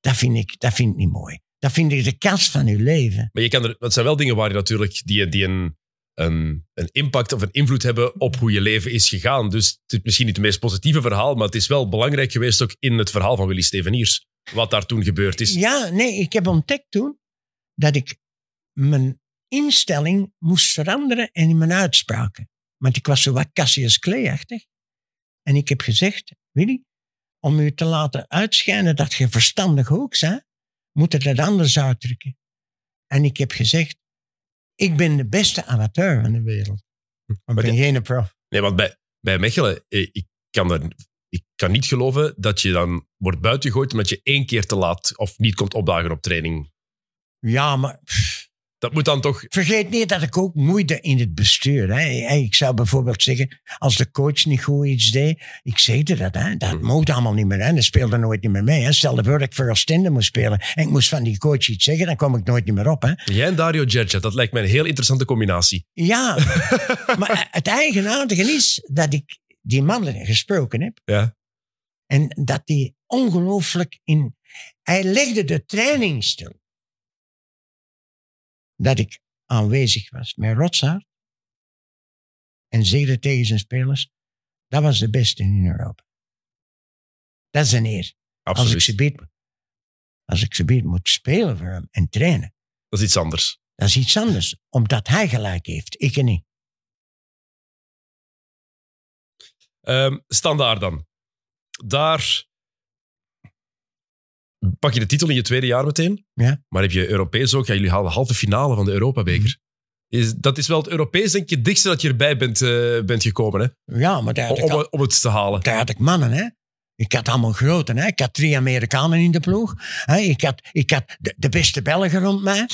dat vind ik, dat vind ik niet mooi. Dat vind ik de kans van uw leven. Maar je kan er, dat zijn wel dingen waar je natuurlijk die, die een, een, een impact of een invloed hebben op hoe je leven is gegaan. Dus het is misschien niet het meest positieve verhaal, maar het is wel belangrijk geweest ook in het verhaal van Willy Steveniers. Wat daar toen gebeurd is. Ja, nee, ik heb ontdekt toen dat ik mijn instelling moest veranderen en in mijn uitspraken. Want ik was zo wat Cassius Clay-achtig. En ik heb gezegd, Willy, om u te laten uitschijnen dat je verstandig ook bent, moet het het anders uitdrukken. En ik heb gezegd, ik ben de beste amateur van de wereld. Maar ik ben geen prof. Nee, want bij, bij Mechelen, eh, ik kan, er, ik kan niet geloven dat je dan wordt buitengegooid omdat je één keer te laat of niet komt opdagen op training. Ja, maar dat moet dan toch... Vergeet niet dat ik ook moeite in het bestuur. Hè. Ik zou bijvoorbeeld zeggen, als de coach niet goed iets deed, ik zegde dat. Hè. Dat hmm. mocht allemaal niet meer. Hè. Dat speelde nooit niet meer mee. Hè. Stel voor dat ik voor Oostende moest spelen en ik moest van die coach iets zeggen, dan kom ik nooit niet meer op. Hè. Jij en Dario Djerja, dat lijkt mij een heel interessante combinatie. Ja, maar het eigenaardige is dat ik die mannen gesproken heb. Ja. En dat die ongelooflijk in... Hij legde de training stil dat ik aanwezig was met Rotsaard en zeide tegen zijn spelers, dat was de beste in Europa. Dat is een eer. Absoluut. Als ik ze beet, als ik ze beet moet spelen voor hem en trainen. Dat is iets anders. Dat is iets anders, omdat hij gelijk heeft, ik niet. Um, standaard dan. Daar pak je de titel in je tweede jaar meteen. Ja. Maar heb je Europees ook? Ja, jullie halen de halve finale van de Europabeker. Mhm. Is, dat is wel het Europees, denk ik, het dichtste dat je erbij bent, uh, bent gekomen. Hè? Ja, maar daar had om, om, om, het te halen. Daar had ik mannen, hè. Ik had allemaal grote. Hè? Ik had drie Amerikanen in de ploeg. Hè? Ik had, ik had de, de, beste Belgen rond mij.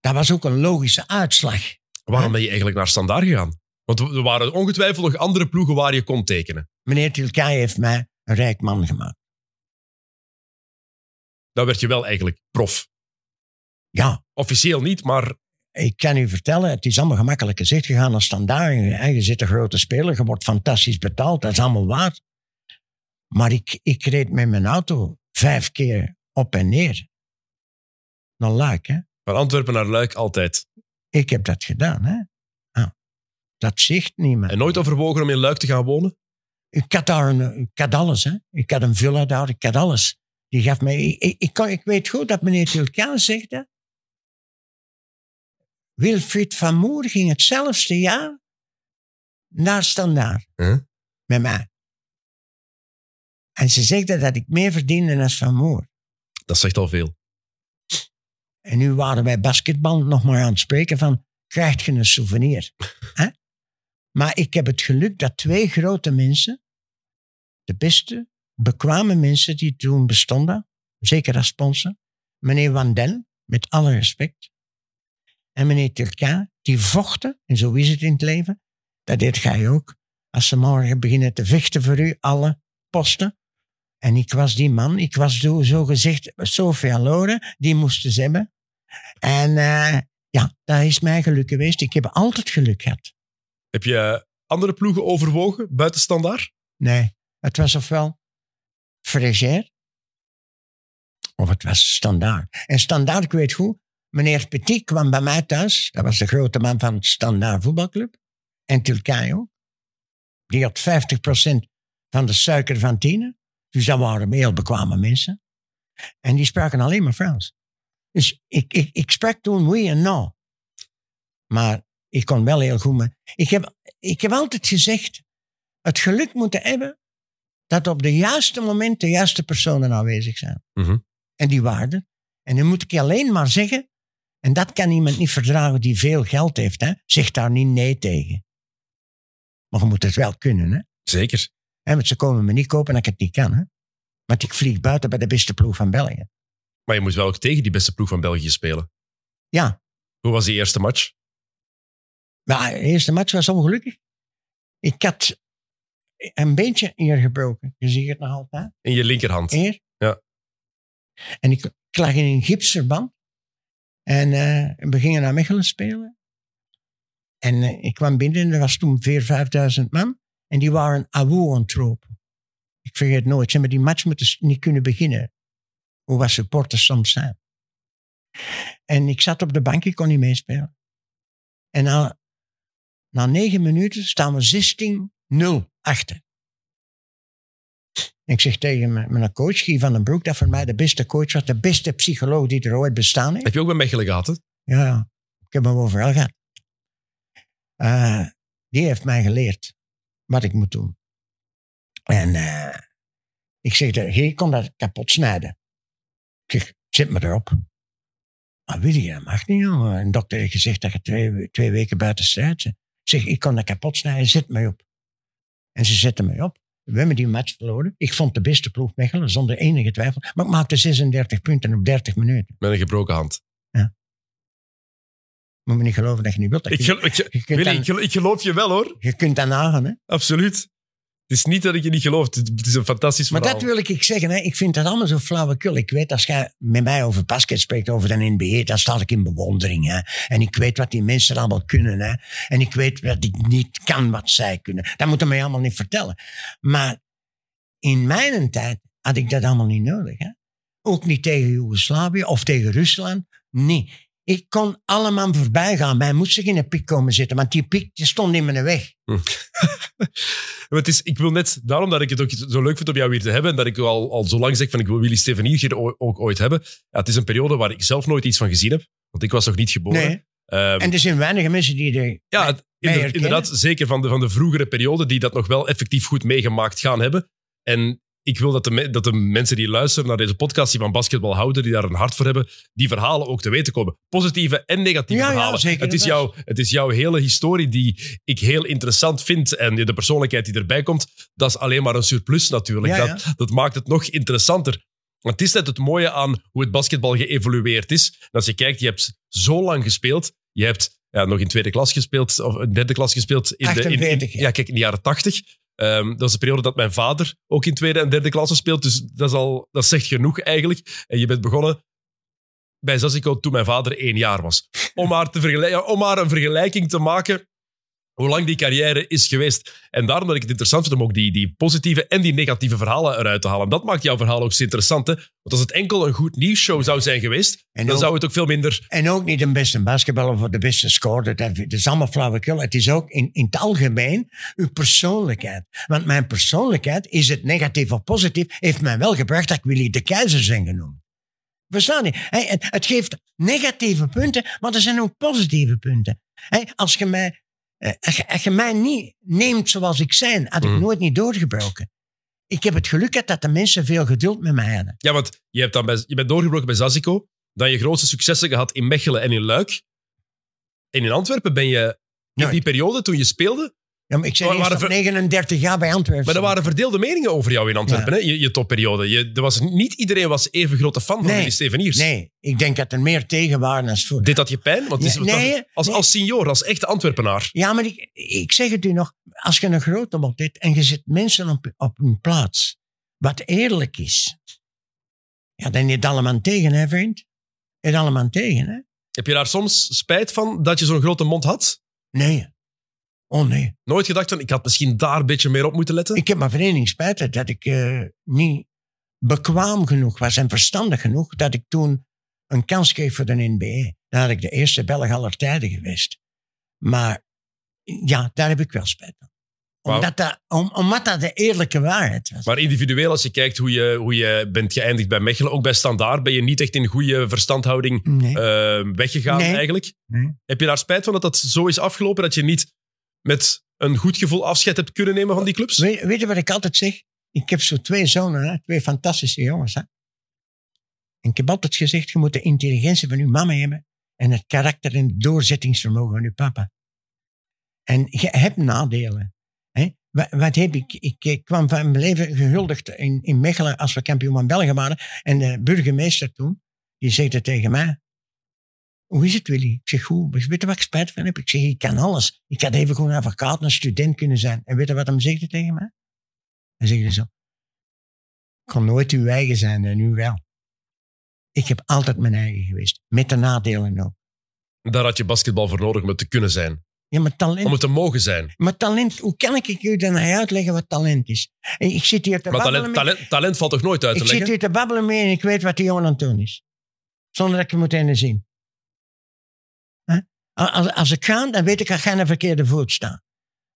Dat was ook een logische uitslag. Waarom ben je eigenlijk naar Standaard gegaan? Want er waren ongetwijfeld nog andere ploegen waar je kon tekenen. Meneer Tilkay heeft mij een rijk man gemaakt dan werd je wel eigenlijk prof. Ja. Officieel niet, maar... Ik kan u vertellen, het is allemaal gemakkelijk gezegd. Je gaat naar standaard, je zit een grote speler, je wordt fantastisch betaald, dat is allemaal waar. Maar ik, ik reed met mijn auto vijf keer op en neer. Naar Luik, hè. Van Antwerpen naar Luik, altijd. Ik heb dat gedaan, hè. Ah, dat zegt niemand. En nooit overwogen om in Luik te gaan wonen? Ik had daar een, ik had alles, hè. Ik had een villa daar, ik had alles. Die gaf mij, ik, ik, ik weet goed dat meneer Tulkaan zegde. Wilfried van Moer ging hetzelfde jaar naar Standaard. Met mij. En ze zegde dat ik meer verdiende dan Van Moer. Dat zegt al veel. En nu waren wij basketbal nog maar aan het spreken van, krijg je een souvenir? Maar ik heb het geluk dat twee grote mensen, de beste bekwame mensen die toen bestonden, zeker als sponsor. Meneer Wandel, met alle respect. En meneer Turkin, die vochten, en zo is het in het leven. Dat deed gij ook. Als ze morgen beginnen te vechten voor u, alle posten. En ik was die man, ik was zo gezegd Sofia Loren, die moesten ze hebben. En uh, ja, dat is mijn geluk geweest. Ik heb altijd geluk gehad. Heb je andere ploegen overwogen, buiten standaard? Nee, het was ofwel Fréger. Of het was Standaard. En Standaard, ik weet goed, meneer Petit kwam bij mij thuis. Dat was de grote man van het Standaard voetbalclub. En Tulcayo. Die had 50% van de suiker van Tine. Dus dat waren heel bekwame mensen. En die spraken alleen maar Frans. Dus ik, ik, ik sprak toen we en no. Maar ik kon wel heel goed. Maar ik, heb, ik heb altijd gezegd: het geluk moeten hebben dat op de juiste moment de juiste personen aanwezig zijn. Mhm. En die waarden. En dan moet ik je alleen maar zeggen, en dat kan iemand niet verdragen die veel geld heeft, hè, zeg daar niet nee tegen. Maar je moet het wel kunnen. Hè? Zeker. En want ze komen me niet kopen dat ik het niet kan. Hè? Want ik vlieg buiten bij de beste ploeg van België. Maar je moet wel ook tegen die beste ploeg van België spelen. Ja, Hoe was die eerste match? de eerste match was ongelukkig. Ik had een beentje hier gebroken. Je ziet het nog altijd. In je linkerhand. Ja. En ik, ik lag in een gipsverband. En eh, we gingen naar Mechelen spelen. En eh, ik kwam binnen en er was toen 4.000, 5.000 man. En die waren het roepen. Ik vergeet nooit. Ze hebben die match moeten niet kunnen beginnen. Hoe wat supporters soms zijn. En ik zat op de bank, ik kon niet meespelen. En na, na negen minuten staan we 16-0 achter. Ik zeg tegen mijn, coach, Guy van den Broek, dat voor mij de beste coach was, de beste psycholoog die er ooit bestaan heeft. Heb je ook bij Mechelen gehad, hè? Ja. Ik heb hem overal gehad. Eh, die heeft mij geleerd wat ik moet doen. En eh, ik zeg, Guy, ik kon dat kapot snijden. Ik zeg, zet me erop. Maar wil je, dat mag niet, jongen. Een dokter heeft gezegd dat je twee, twee weken buiten strijd bent. Ik zeg, ik kon dat kapot snijden, zet mij op. En ze zetten mij op. We hebben die match verloren. Ik vond de beste ploeg Mechelen, zonder enige twijfel. Maar ik maakte 36 punten op 30 minuten. Met een gebroken hand. Moet me niet geloven dat je niet wilt. dat Ik, je- gel- ik, je kunt Willy, dan- ik, gel- ik geloof je wel, hoor. Je kunt dat nagaan, hè. Absoluut. Het is niet dat ik je niet geloof. Het is- een fantastisch Maar verhaal. dat wil ik zeggen, hè. ik vind dat allemaal zo flauwekul. Ik weet, als jij met mij over basket spreekt, over de NBA, dan sta ik in bewondering. Hè. En ik weet wat die mensen allemaal kunnen. Hè. En ik weet wat ik niet kan wat zij kunnen. Dat moeten mij allemaal niet vertellen. Maar in mijn tijd had ik dat allemaal niet nodig. Hè. Ook niet tegen Joegoslavië of tegen Rusland. Nee. Ik kon allemaal voorbij gaan. Mij moest zich in een piek komen zitten, want die piek die stond in mijn weg. Maar het is, ik wil net, daarom dat ik het ook zo leuk vind om jou hier te hebben, en dat ik al, al zo lang zeg van ik wil Willy Stevenier hier ook ooit hebben. Ja, het is een periode waar ik zelf nooit iets van gezien heb, want ik was nog niet geboren. Nee. Ehm, En er zijn weinige mensen die er... ja, inderdaad, zeker van de, van de vroegere periode, die dat nog wel effectief goed meegemaakt gaan hebben. En ik wil dat de, dat de mensen die luisteren naar deze podcast, die van basketbal houden, die daar een hart voor hebben, die verhalen ook te weten komen. Positieve en negatieve Ja, ja, verhalen. zeker het, is jouw, het is jouw hele historie die ik heel interessant vind. En de persoonlijkheid die erbij komt, dat is alleen maar een surplus natuurlijk. Ja, Dat, dat maakt het nog interessanter. Want het is net het mooie aan hoe het basketbal geëvolueerd is. En als je kijkt, je hebt zo lang gespeeld. Je hebt ja, nog in tweede klas gespeeld, of in derde klas gespeeld. In de, in- in- 48, ja. ja, kijk, in de jaren tachtig. Ehm, dat is de periode dat mijn vader ook in tweede en derde klasse speelt. Dus dat, is al, dat zegt genoeg eigenlijk. En je bent begonnen bij Zassico toen mijn vader één jaar was. Om maar, te vergelijk- ja, om maar een vergelijking te maken hoe lang die carrière is geweest. En daarom dat ik het interessant vind om ook die, die positieve en die negatieve verhalen eruit te halen. En dat maakt jouw verhaal ook zo interessant. Hè? Want als het enkel een goed nieuwsshow zou zijn geweest, En dan ook- zou het ook veel minder... En ook niet de beste basketballer of de beste scorer. Dat, dat is allemaal flauwekul. Het is ook in, in het algemeen uw persoonlijkheid. Want mijn persoonlijkheid, is het negatief of positief, heeft mij wel gebracht dat ik Willy de Keizer zijn genoemd. Verstaan je? Hey, het, het geeft negatieve punten, maar er zijn ook positieve punten. Als, je mij, als, je, als je mij niet neemt zoals ik zijn, had ik Mhm. nooit niet doorgebroken. Ik heb het geluk gehad dat de mensen veel geduld met mij hadden. Ja, want je, hebt dan bij, je bent doorgebroken bij Zassico. Dan je grootste successen gehad in Mechelen en in Luik. En in Antwerpen ben je in Nooit. die periode toen je speelde... Ja, maar ik zei Maar eerst waren op ver- 39 jaar bij Antwerpen. Maar er waren verdeelde meningen over jou in Antwerpen, hè? Je, je topperiode. Je, er was, niet iedereen was even grote fan van Nee. Willy Steveniers. Nee, ik denk dat er meer tegen waren dan voor. Deed dat je pijn? Want is, Nee, nee, als, als senior, als echte Antwerpenaar. Ja, maar ik, ik zeg het u nog. Als je een grote mond hebt en je zet mensen op, op hun plaats, wat eerlijk is, ja, dan is het allemaal tegen, hè, vriend? Het allemaal tegen, hè? Heb je daar soms spijt van dat je zo'n grote mond had? Nee. Oh nee. Nooit gedacht van, ik had misschien daar een beetje meer op moeten letten? Ik heb mijn vereniging spijt dat ik eh, niet bekwaam genoeg was en verstandig genoeg dat ik toen een kans kreeg voor de NBA. Dan had ik de eerste Belg aller tijden geweest. Maar ja, daar heb ik wel spijt van. Omdat dat, om, omdat dat de eerlijke waarheid was. Maar individueel, als je kijkt hoe je, hoe je bent geëindigd bij Mechelen, ook bij Standaard, ben je niet echt in goede verstandhouding nee. eh, weggegaan Nee. eigenlijk. nee. Heb je daar spijt van dat dat zo is afgelopen, dat je niet met een goed gevoel afscheid hebt kunnen nemen van die clubs? Weet, weet je wat ik altijd zeg? Ik heb zo twee zonen, hè? twee fantastische jongens. Hè? En ik heb altijd gezegd, je moet de intelligentie van je mama hebben en het karakter en doorzettingsvermogen van je papa. En je hebt nadelen. Hè? Wat, wat heb ik? ik? Kwam van mijn leven gehuldigd in, in Mechelen als we kampioen van België waren. En de burgemeester toen, die zegt tegen mij. Hoe is het, Willy? Ik zeg, goed. Weet je wat ik spijt van heb? Ik zeg, ik kan alles. Ik had even gewoon advocaat, een student kunnen zijn. En weet je wat hem zegt tegen mij? Hij zegt zo. Ik kon nooit uw eigen zijn en nu wel. Ik heb altijd mijn eigen geweest. Met de nadelen ook. Daar had je basketbal voor nodig om het te kunnen zijn. Ja, maar talent, Om het te mogen zijn. maar talent, hoe kan ik u dan uitleggen wat talent is? En ik zit hier te Maar babbelen talent, talent, talent valt toch nooit uit te Ik zit leggen? hier te babbelen mee en ik weet wat die jongen aan het doen is. Zonder dat ik hem moet zien. Als, als ik ga, dan weet ik dat ik de verkeerde voet sta.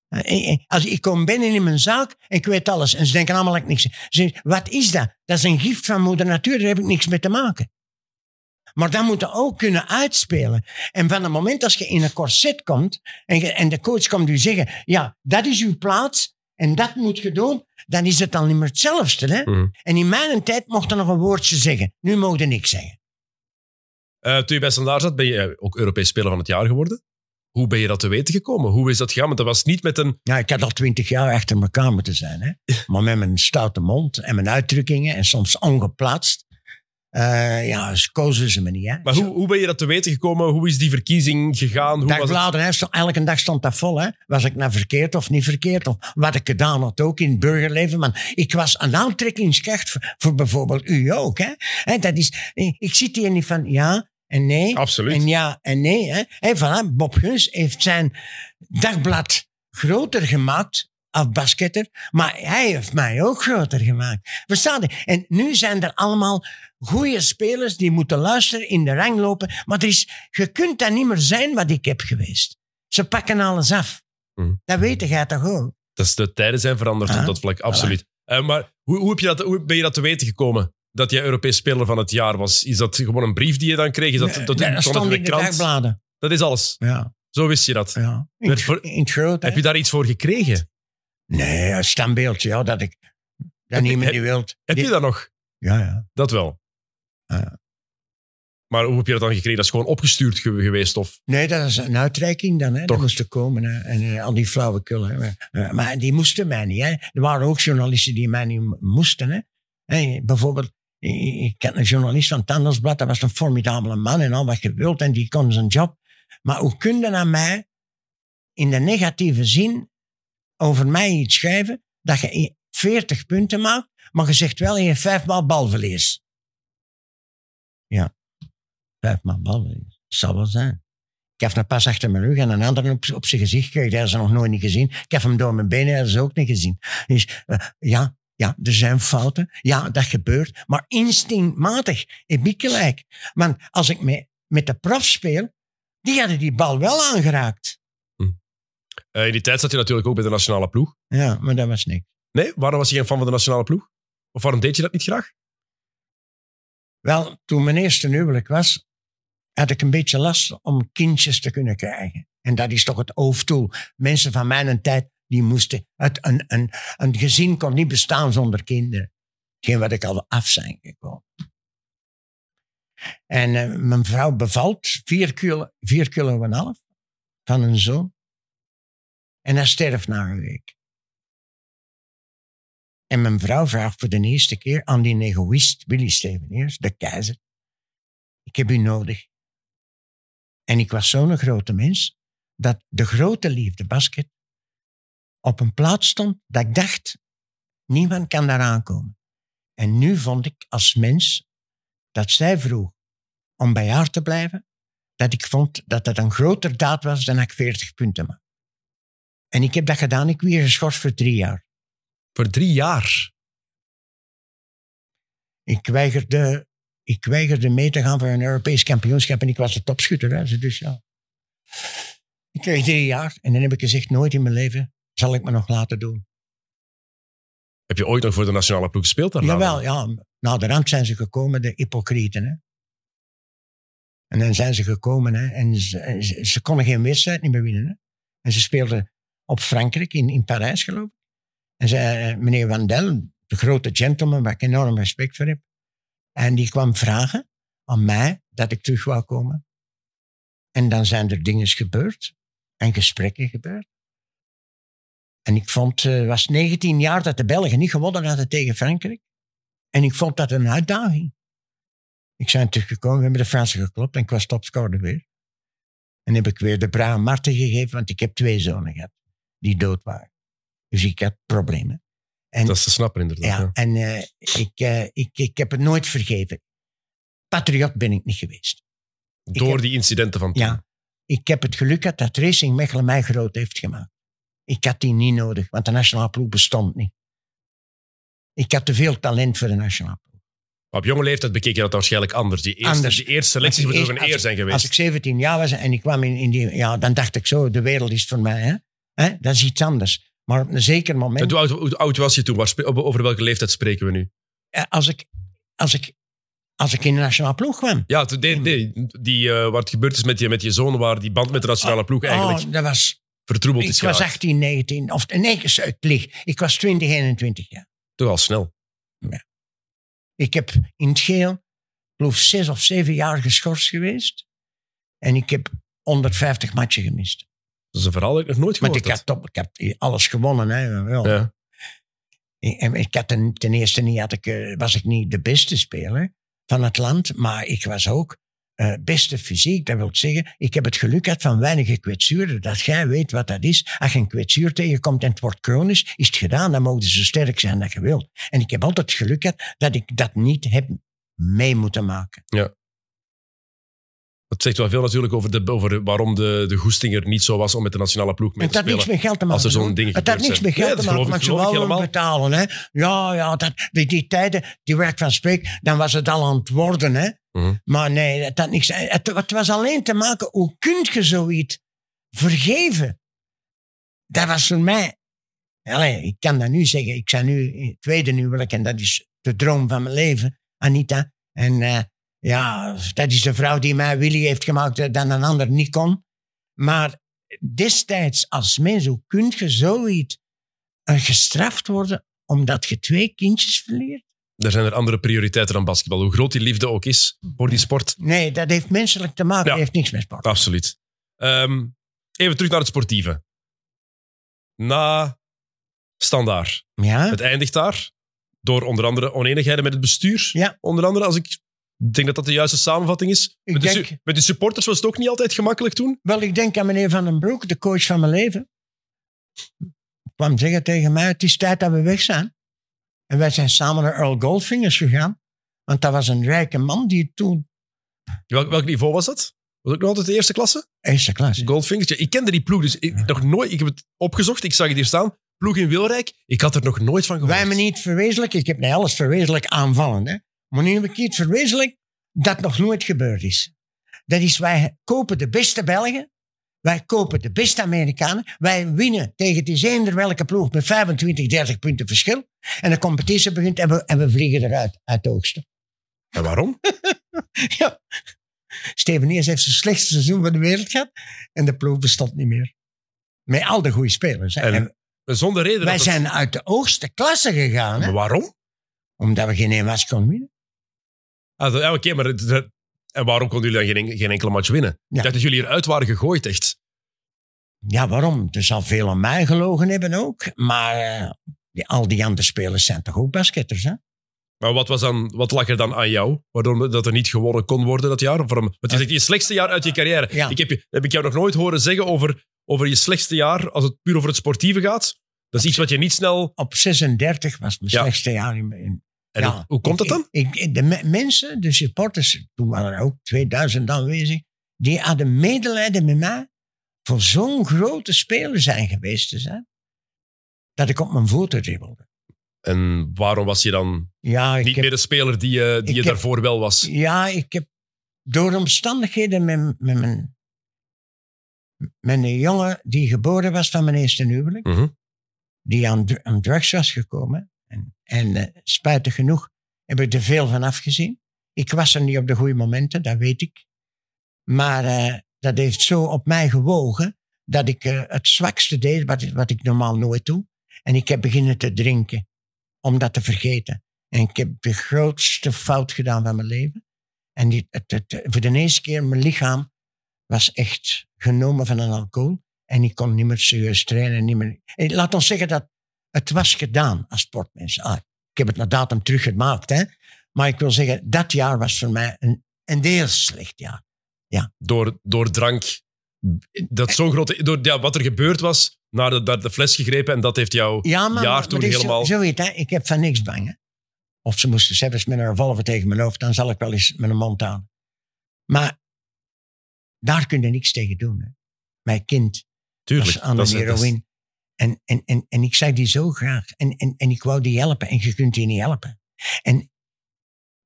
Eh, eh, Als ik kom binnen in mijn zaak en ik weet alles. En ze denken allemaal dat ik niks zeg. Ze zeggen, wat is dat? Dat is een gift van moeder natuur, daar heb ik niks mee te maken. Maar dat moet je ook kunnen uitspelen. En van het moment als je in een corset komt en, je- en de coach komt u zeggen, ja, dat is uw plaats en dat moet je doen, dan is het dan niet meer hetzelfde. Hè? Mhm. En in mijn tijd mocht er nog een woordje zeggen. Nu mocht er niks zeggen. Eh, toen je bij Standaard zat, ben je eh, ook Europees Speler van het Jaar geworden. Hoe ben je dat te weten gekomen? Hoe is dat gegaan? Want dat was niet met een... Ja, ik had al twintig jaar achter elkaar moeten zijn. Hè? Maar met mijn stoute mond en mijn uitdrukkingen en soms ongeplaatst. eh, ja, ze kozen ze me niet. Hè? Maar hoe, hoe ben je dat te weten gekomen? Hoe is die verkiezing gegaan? Hoe was het? Hè, elke dag stond dat vol. Hè? Was ik nou verkeerd of niet verkeerd? Of wat ik gedaan had ook in het burgerleven. Maar ik was een aantrekkingskracht voor, voor bijvoorbeeld u ook. Hè? Hè, dat is, ik zit hier niet van ja en nee. Absoluut. En ja en nee. Hè. Voilà, Bob Guns heeft zijn dagblad groter gemaakt als basketter, maar hij heeft mij ook groter gemaakt. Versta je? En nu zijn er allemaal goede spelers die moeten luisteren, in de rang lopen, maar er is, je kunt dat niet meer zijn wat ik heb geweest. Ze pakken alles af. Mhm. Dat weet jij toch ook? Dat is de tijden zijn veranderd Ah, op dat vlak, absoluut. Eh, maar hoe, hoe, heb je dat, hoe ben je dat te weten gekomen? Dat jij Europees Speler van het Jaar was? Is dat gewoon een brief die je dan kreeg? Is dat, dat, Nee, dat stond in de dagbladen. Dat is alles. Ja, Zo wist je dat. ja. In, voor- in groot. Heb je daar iets voor gekregen? Nee, een standbeeldje, ja, dat ik... Dat Heb niemand die wilt. Heb Die- je dat nog? Ja, ja. Dat wel. Ja. Maar hoe heb je dat dan gekregen? Dat is gewoon opgestuurd ge- geweest? Of? Nee, dat is een uitreiking dan. Hè. Toch? Die moesten komen. Hè. En eh, al die flauwekul. Hè. Maar, eh, maar die moesten mij niet. Hè. Er waren ook journalisten die mij niet mo- moesten. Hè. Hè, bijvoorbeeld, ik, had een journalist van het. Dat was een formidabele man en al wat je wilt. En die kon zijn job. Maar hoe kun je aan mij in de negatieve zin over mij iets schrijven dat je 40 punten maakt, maar je zegt wel je vijfmaal balverlies. Ja, vijfmaal balverlies. Dat zal wel zijn. Ik heb een pas achter mijn rug en een ander op, zijn gezicht gekregen. Dat ze nog nooit niet gezien. Ik heb hem door mijn benen, dat ze ook niet gezien. Dus eh, ja, ja, er zijn fouten. Ja, dat gebeurt. Maar instinctmatig heb ik gelijk. Want als ik met, met de prof speel, die hadden die bal wel aangeraakt. Eh, in die tijd zat je natuurlijk ook bij de nationale ploeg. Ja, maar dat was niks. Nee? Waarom was je geen fan van de nationale ploeg? Of waarom deed je dat niet graag? Wel, toen mijn eerste huwelijk was, had ik een beetje last om kindjes te kunnen krijgen. En dat is toch het hoofddoel. Mensen van mijn tijd, die moesten... Een, een, een gezin kon niet bestaan zonder kinderen. Geen wat ik al af zijn gekomen. En eh, mijn vrouw bevalt vier kilo, vier kilo en half van een zoon. En hij sterft na een week. En mijn vrouw vraagt voor de eerste keer aan die egoïst Willy Steveneers, de keizer. Ik heb u nodig. En ik was zo'n grote mens dat de grote liefde basket op een plaats stond dat ik dacht, niemand kan daar aankomen. En nu vond ik als mens dat zij vroeg om bij haar te blijven, dat ik vond dat dat een groter daad was dan ik 40 punten maakte. En ik heb dat gedaan. Ik weer geschorst voor drie jaar. Voor drie jaar. Ik weigerde, ik weigerde mee te gaan voor een Europees kampioenschap en ik was de topschutter. Hè. Dus ja. Ik kreeg drie jaar en dan heb ik gezegd, nooit in mijn leven zal ik me nog laten doen. Heb je ooit nog voor de nationale ploeg gespeeld daarna? Jawel, ja. Na de rand zijn ze gekomen, de hypocrieten. Hè. En dan zijn ze gekomen hè, en ze, ze, ze konden geen wedstrijd niet meer winnen. Hè. En ze speelden op Frankrijk, in, in Parijs geloof ik. En zei, meneer Wandel, de grote gentleman waar ik enorm respect voor heb. En die kwam vragen aan mij dat ik terug wou komen. En dan zijn er dingen gebeurd en gesprekken gebeurd. En ik vond, het was 19 jaar dat de Belgen niet gewonnen hadden tegen Frankrijk. En ik vond dat een uitdaging. Ik ben teruggekomen, we hebben de Fransen geklopt en ik was topscorer weer. En heb ik weer de Brian Marten gegeven, want ik heb twee zonen gehad die dood waren. Dus ik had problemen. En, Dat is te snappen, inderdaad. ja, ja. en eh, ik, eh, ik, ik heb het nooit vergeven. Patriot ben ik niet geweest. Door heb- die incidenten van toen. Ja, ik heb het geluk gehad dat Racing Mechelen mij groot heeft gemaakt. Ik had die niet nodig, want de nationale ploeg bestond niet. Ik had te veel talent voor de nationale ploeg. Maar op jonge leeftijd bekeek je dat waarschijnlijk anders. Die eerste, Anders. Die eerste selecties moeten toch een eer zijn geweest. Als ik 17 jaar was en ik kwam in, in die... Ja, dan dacht ik zo, de wereld is voor mij. Hè? Hè? Dat is iets anders. Maar op een zeker moment... En hoe, oud, hoe oud was je toen? Waar over- welke leeftijd spreken we nu? als, ik, als, ik, als ik in de nationale ploeg kwam... Ja, nee, die, eh, wat gebeurd is met je, met je zoon, waar die band met de nationale ploeg eigenlijk Oh, dat was... vertroebeld Ik is was geraakt. 18, 19... Of, nee, ik lieg. Ik was 20, 21 jaar. Toch al snel. Ik heb in het geel, geloof zes of zeven jaar geschorst geweest. En ik heb 150 matchen gemist. Dat is een verhaal dat ik nog nooit Want gehoord ik, had top, ik heb alles gewonnen. Hè. Ja. had. Ja. En ik had ten, ten eerste niet, had ik, eh, was ik niet de beste speler van het land. Maar ik was ook eh, beste fysiek. Dat wil zeggen, ik heb het geluk gehad van weinige kwetsuren. Dat jij weet wat dat is. Als je een kwetsuur tegenkomt en het wordt chronisch, is het gedaan. Dan mogen ze zo sterk zijn dat je wilt. En ik heb altijd het geluk gehad dat ik dat niet heb mee moeten maken. Dat zegt wel veel natuurlijk over, de, over waarom de, de goesting er niet zo was om met de nationale ploeg mee Het te had spelen. niks met geld te maken. als er zo'n Het had niks met geld Nee, te maken, maar ze helemaal. betalen. Hè. Ja, ja dat, die, die tijden, die waar ik van spreek, dan was het al aan het worden. Hè. Mhm. Maar nee, het, had niks, het, het was alleen te maken, hoe kun je zoiets vergeven? Dat was voor mij... Ik kan dat nu zeggen, ik ben nu in het tweede huwelijk en dat is de droom van mijn leven, Anita. En eh, ja, dat is de vrouw die mij Willy heeft gemaakt eh, dan een ander niet kon. Maar destijds als mens, hoe kun je zoiets eh, gestraft worden omdat je twee kindjes verleert? Er zijn er andere prioriteiten dan basketbal. Hoe groot die liefde ook is voor die sport. Nee, dat heeft menselijk te maken, Ja. dat heeft niks met sport. Absoluut. Ehm, even terug naar het sportieve. Na standaard. Ja? Het eindigt daar. Door onder andere oneenigheden met het bestuur. Ja. Onder andere, als ik denk dat dat de juiste samenvatting is. Ik met, de, denk- su- met de supporters was het ook niet altijd gemakkelijk toen. Wel, ik denk aan meneer Van den Broek, de coach van mijn leven. kwam zeggen tegen mij, het is tijd dat we weg zijn. En wij zijn samen naar Earl Goldfingers gegaan. Want dat was een rijke man die toen... Welk, welk niveau was dat? Was ook nog altijd de eerste klasse? Eerste klas. Goldfingers. Ja, ik kende die ploeg, dus ik, nog nooit, ik heb het opgezocht. Ik zag het hier staan. Ploeg in Wilrijk. Ik had er nog nooit van gehoord. Wij hebben niet verwezenlijk. Ik heb niet alles verwezenlijk aanvallen. Hè. Maar nu heb ik iets verwezenlijk dat nog nooit gebeurd is. Dat is, wij kopen de beste Belgen. Wij kopen de beste Amerikanen. Wij winnen tegen het is eender welke ploeg met 25, 30 punten verschil. En de competitie begint en we, en we vliegen eruit uit de oogsten. En waarom? Ja. Steven Neers heeft zijn slechtste seizoen van de wereld gehad. En de ploeg bestond niet meer. Met al de goede spelers. hè. En En Zonder reden. wij het- zijn uit de hoogste klasse gegaan. Hè? Maar waarom? Omdat we geen één match konden winnen. Ah, ja, oké, maar het- het- en waarom konden jullie dan geen, geen enkele match winnen? Ja. Ik dacht dat jullie eruit waren gegooid, echt. Ja, waarom? Er zal veel aan mij gelogen hebben ook. Maar eh, die, al die andere spelers zijn toch ook basketters, hè? Maar wat, was dan, wat lag er dan aan jou, waardoor dat er niet gewonnen kon worden dat jaar? Waarom? Want je zegt je slechtste jaar uit je carrière. Ja. Ik heb, heb ik jou nog nooit horen zeggen over, over je slechtste jaar, als het puur over het sportieve gaat. Dat is iets wat je niet snel... Op 36 was mijn Ja. slechtste jaar. In, in- En ja, hoe, hoe komt dat dan? Ik, ik- de me- mensen, de supporters, toen waren er ook 2000 aanwezig, die hadden medelijden met mij voor zo'n grote speler zijn geweest te zijn, dat ik op mijn voeten dribbelde. En waarom was je dan Ja, niet heb, meer de speler die, je- die je heb- daarvoor wel was? ja, ik heb door omstandigheden met, met mijn met een jongen die geboren was van mijn eerste huwelijk, Mhm. die aan, aan drugs was gekomen. En, en eh, spijtig genoeg heb ik er veel van afgezien. Ik was er niet op de goede momenten, dat weet ik. Maar eh, dat heeft zo op mij gewogen dat ik eh, het zwakste deed wat, wat ik normaal nooit doe. En ik heb beginnen te drinken om dat te vergeten. En ik heb de grootste fout gedaan van mijn leven. En voor de eerste keer, mijn lichaam was echt genomen van een alcohol. En ik kon niet meer serieus trainen. Niet meer. Laat ons zeggen dat het was gedaan als sportmens. Ah, ik heb het naar datum teruggemaakt, hè. Maar ik wil zeggen, dat jaar was voor mij een, een heel slecht jaar. Door, door drank. Dat zo'n grote... Door ja, wat er gebeurd was, naar de, naar de fles gegrepen en dat heeft jou Ja, maar, jaar maar toen is helemaal... Zo, zo weet, hè, ik heb van niks bang. Hè. Of ze moesten zelfs met een revolver tegen mijn hoofd, dan zal ik wel eens met een mond aan. Maar daar kun je niks tegen doen. Hè. Mijn kind Tuurlijk. was aan dat de heroïne. En, en, en, en ik zag die zo graag. En, en, en ik wou die helpen. En je kunt die niet helpen. En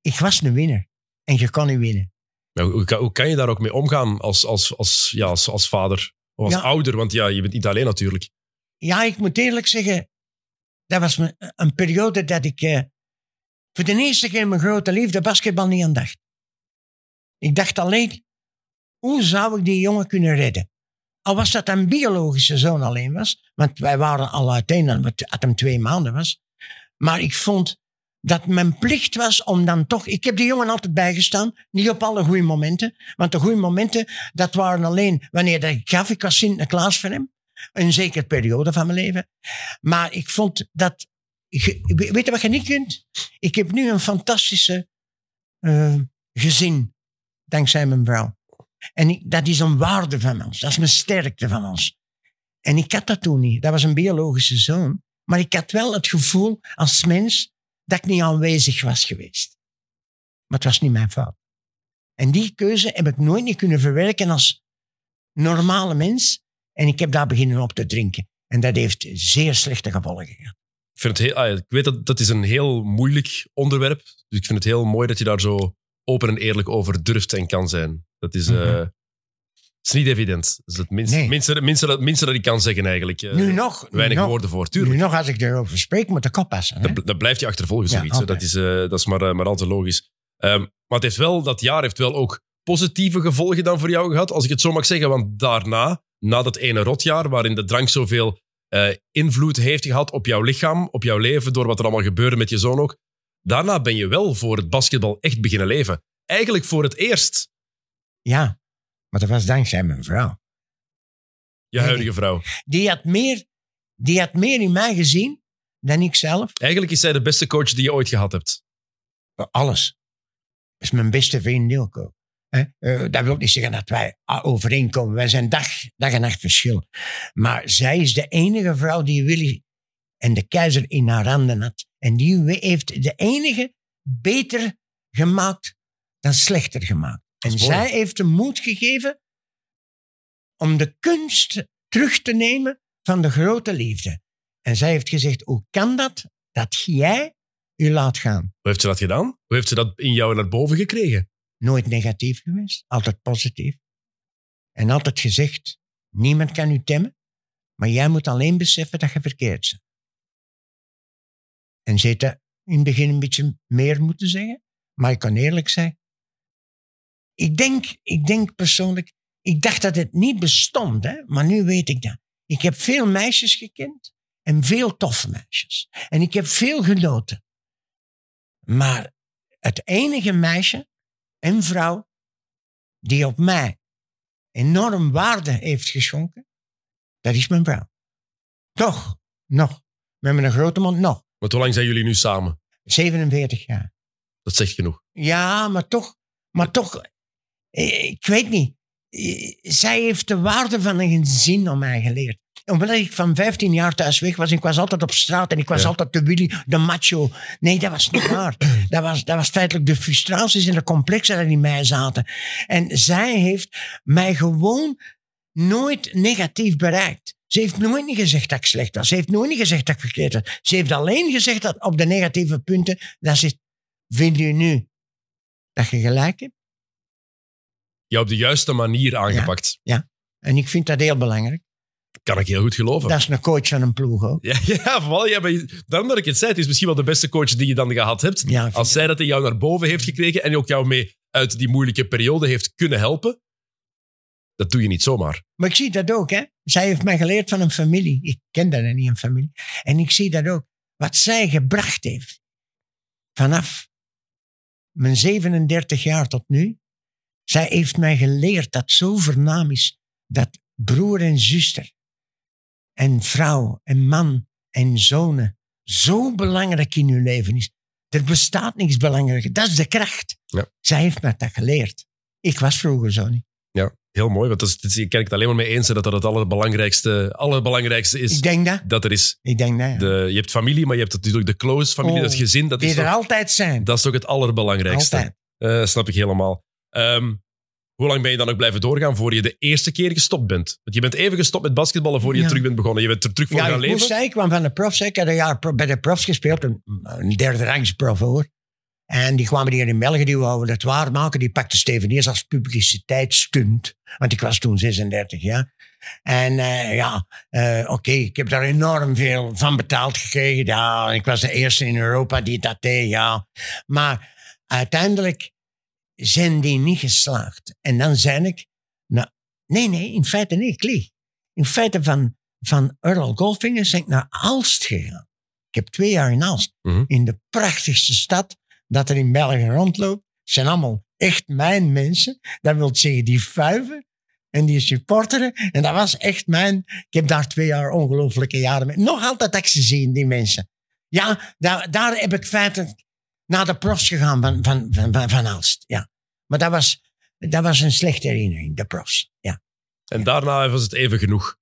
ik was een winnaar. En je kan niet winnen. Maar hoe, kan, hoe kan je daar ook mee omgaan als, als, als, ja, als, als vader? Of als Ja. ouder? Want ja, je bent niet alleen natuurlijk. Ja, ik moet eerlijk zeggen. Dat was een periode dat ik eh, voor de eerste keer mijn grote liefde basketbal niet aan dacht. Ik dacht alleen, hoe zou ik die jongen kunnen redden? Al was dat een biologische zoon alleen was, want wij waren al uiteen dat het hem twee maanden was. Maar ik vond dat mijn plicht was om dan toch... Ik heb die jongen altijd bijgestaan, niet op alle goede momenten. Want de goede momenten, dat waren alleen wanneer ik gaf. Ik was Sinterklaas voor hem. Een zekere periode van mijn leven. Maar ik vond dat... Weet je wat je niet kunt? Ik heb nu een fantastische eh, gezin, dankzij mijn vrouw. En dat is een waarde van ons. Dat is mijn sterkte van ons. En ik had dat toen niet. Dat was een biologische zoon. Maar ik had wel het gevoel als mens dat ik niet aanwezig was geweest. Maar het was niet mijn fout. En die keuze heb ik nooit niet kunnen verwerken als normale mens. En ik heb daar beginnen op te drinken. En dat heeft zeer slechte gevolgen gehad. Ik, vind het heel, ah, ik weet dat dat is een heel moeilijk onderwerp. Dus ik vind het heel mooi dat je daar zo open en eerlijk over durft en kan zijn. Dat is, eh, Mhm. is niet evident. Dat is het minste, Nee. minste, minste, dat, minste dat ik kan zeggen eigenlijk. Eh, nu nog, nu weinig nog, woorden voor. Tuurlijk. nu nog, als ik erover spreek, moet ik oppassen. Hè? Dat, dat blijft je achtervolgen, Ja, zoiets. dat is, eh, dat is maar, eh, maar al te logisch. Ehm, maar het heeft wel, dat jaar heeft wel ook positieve gevolgen dan voor jou gehad, als ik het zo mag zeggen. Want daarna, na dat ene rotjaar, waarin de drank zoveel eh, invloed heeft gehad op jouw lichaam, op jouw leven, door wat er allemaal gebeurde met je zoon ook, daarna ben je wel voor het basketbal echt beginnen leven. Eigenlijk voor het eerst, Ja, maar dat was dankzij mijn vrouw. je huidige vrouw. Die had, meer, die had meer in mij gezien dan ik zelf. Eigenlijk is zij de beste coach die je ooit gehad hebt. Alles. Dat is mijn beste vriend Ilko. Hè? Eh, dat wil niet zeggen dat wij overeenkomen. Wij zijn dag, dag en nacht verschil. Maar zij is de enige vrouw die Willy en de keizer in haar handen had. En die heeft de enige beter gemaakt dan slechter gemaakt. En zij heeft de moed gegeven om de kunst terug te nemen van de grote liefde. En zij heeft gezegd, hoe kan dat dat jij u laat gaan? Hoe heeft ze dat gedaan? Hoe heeft ze dat in jou naar boven gekregen? nooit negatief geweest, altijd positief. En altijd gezegd, niemand kan u temmen, maar jij moet alleen beseffen dat je verkeerd bent. En ze heeft dat in het begin een beetje meer moeten zeggen, maar ik kan eerlijk zijn. Ik denk, ik denk persoonlijk, ik dacht dat het niet bestond, hè? maar nu weet ik dat. Ik heb veel meisjes gekend en veel toffe meisjes. En ik heb veel genoten. Maar het enige meisje en vrouw die op mij enorm waarde heeft geschonken, dat is mijn vrouw. Toch, nog. Met mijn grote mond, nog. Want hoe lang zijn jullie nu samen? 47 jaar. Dat zegt genoeg. Ja, maar toch, maar toch, eh, ik weet niet. Eh, Zij heeft de waarde van een gezin aan mij geleerd. Omdat ik van 15 jaar thuis weg was, ik was altijd op straat en ik was Ja. altijd de Willy, de macho. Nee, dat was niet waar. dat, was, dat was feitelijk de frustraties en de complexen die in mij zaten. En zij heeft mij gewoon nooit negatief bereikt. Ze heeft nooit niet gezegd dat ik slecht was. Ze heeft nooit niet gezegd dat ik verkeerd was. Ze heeft alleen gezegd dat op de negatieve punten, dat ze Vind je nu dat je gelijk hebt? Jou op de juiste manier aangepakt. En ik vind dat heel belangrijk. Kan ik heel goed geloven. Dat is een coach van een ploeg ook. Ja, ja, vooral, ja, je- daarom dat ik het zei. Het is misschien wel de beste coach die je dan gehad hebt. Ja, Als zij dat in jou naar boven heeft gekregen en ook jou mee uit die moeilijke periode heeft kunnen helpen, dat doe je niet zomaar. Maar ik zie dat ook, hè. Zij heeft mij geleerd van een familie. Ik ken dat niet, een familie. En ik zie dat ook. Wat zij gebracht heeft. Vanaf mijn 37 jaar tot nu. Zij heeft mij geleerd dat zo vernaam is. Dat broer en zuster. En vrouw en man en zonen. Zo belangrijk in uw leven is. Er bestaat niks belangrijker. Dat is de kracht. Ja. Zij heeft me dat geleerd. Ik was vroeger zo niet. Ja, heel mooi. Want dat is, dat is, ik kan het alleen maar mee eens zijn dat dat het allerbelangrijkste, allerbelangrijkste is Ik denk dat. dat er is. Ik denk dat. ja. De, je hebt familie, maar je hebt natuurlijk de close familie, Oh, dat gezin. Dat Die is, er toch, altijd zijn. dat is toch het allerbelangrijkste. Altijd. Eh, snap ik helemaal. Ehm, hoe lang ben je dan nog blijven doorgaan voor je de eerste keer gestopt bent? Want je bent even gestopt met basketballen voor je Ja. terug bent begonnen. Je bent er terug voor Ja, gaan leven. zeggen, ik kwam van de profs. Ik had een jaar bij de profs gespeeld. Een, een derde rangs prof hoor. En die kwamen hier in België, die wouden het waarmaken. Die pakte Steveniers als publiciteitsstunt. Want ik was toen 36 jaar. En eh, ja, eh, oké, ik heb daar enorm veel van betaald gekregen. Ja, ik was de eerste in Europa die dat deed, ja. Maar uiteindelijk zijn die niet geslaagd. En dan zei ik, nou, nee, nee, in feite nee, ik lieg. In feite van, van Earl Goldfinger ben ik naar Aalst gegaan. Ik heb twee jaar in Aalst. Mhm. In de prachtigste stad dat er in België rondloopt. Zijn allemaal echt mijn mensen. Dat wil zeggen die vuiven en die supporteren. En dat was echt mijn... Ik heb daar twee jaar ongelooflijke jaren mee. Nog altijd dat ik ze zie, die mensen. Ja, daar, daar heb ik feitelijk naar de profs gegaan van, van, van, van, van Aalst. Ja. Maar dat was, dat was een slechte herinnering, de profs. Ja. En daarna was het even genoeg.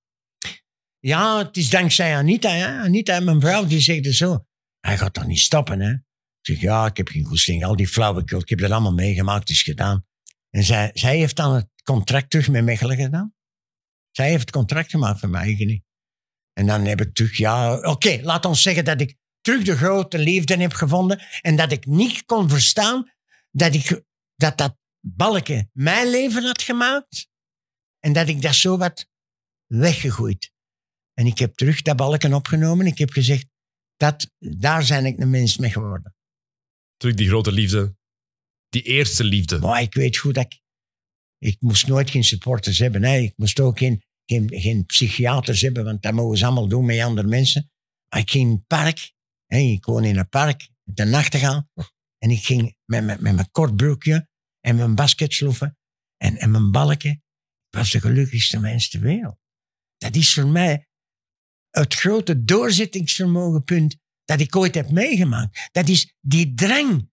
Ja, het is dankzij Anita. Hè? Anita, mijn vrouw, die zegt zo. Hij gaat toch niet stoppen, hè? Zeg, ja, ik heb geen goesting. Al die flauwekul, ik heb dat allemaal meegemaakt, is gedaan. En zij, zij heeft dan het contract terug met Mechelen gedaan. Zij heeft het contract gemaakt voor mij, niet. En dan heb ik terug, ja, oké, laat ons zeggen dat ik terug de grote liefde heb gevonden. En dat ik niet kon verstaan dat ik, dat, dat balken mijn leven had gemaakt. En dat ik dat zo wat weggegooid. En ik heb terug dat balken opgenomen. Ik heb gezegd, dat, daar zijn ik een mens mee geworden. Terug die grote liefde. Die eerste liefde. Maar ik weet goed dat ik... Ik moest nooit geen supporters hebben. Hè. Ik moest ook geen, geen, geen psychiaters hebben, want dat mogen ze allemaal doen met andere mensen. Ik ging in het park. Hè. Ik woon in een park, de nachtegaal. En ik ging met, met, met mijn kort broekje en mijn basketsloeven en, en mijn balken. Ik was de gelukkigste mens ter wereld. Dat is voor mij het grote doorzettingsvermogenpunt dat ik ooit heb meegemaakt. Dat is die drang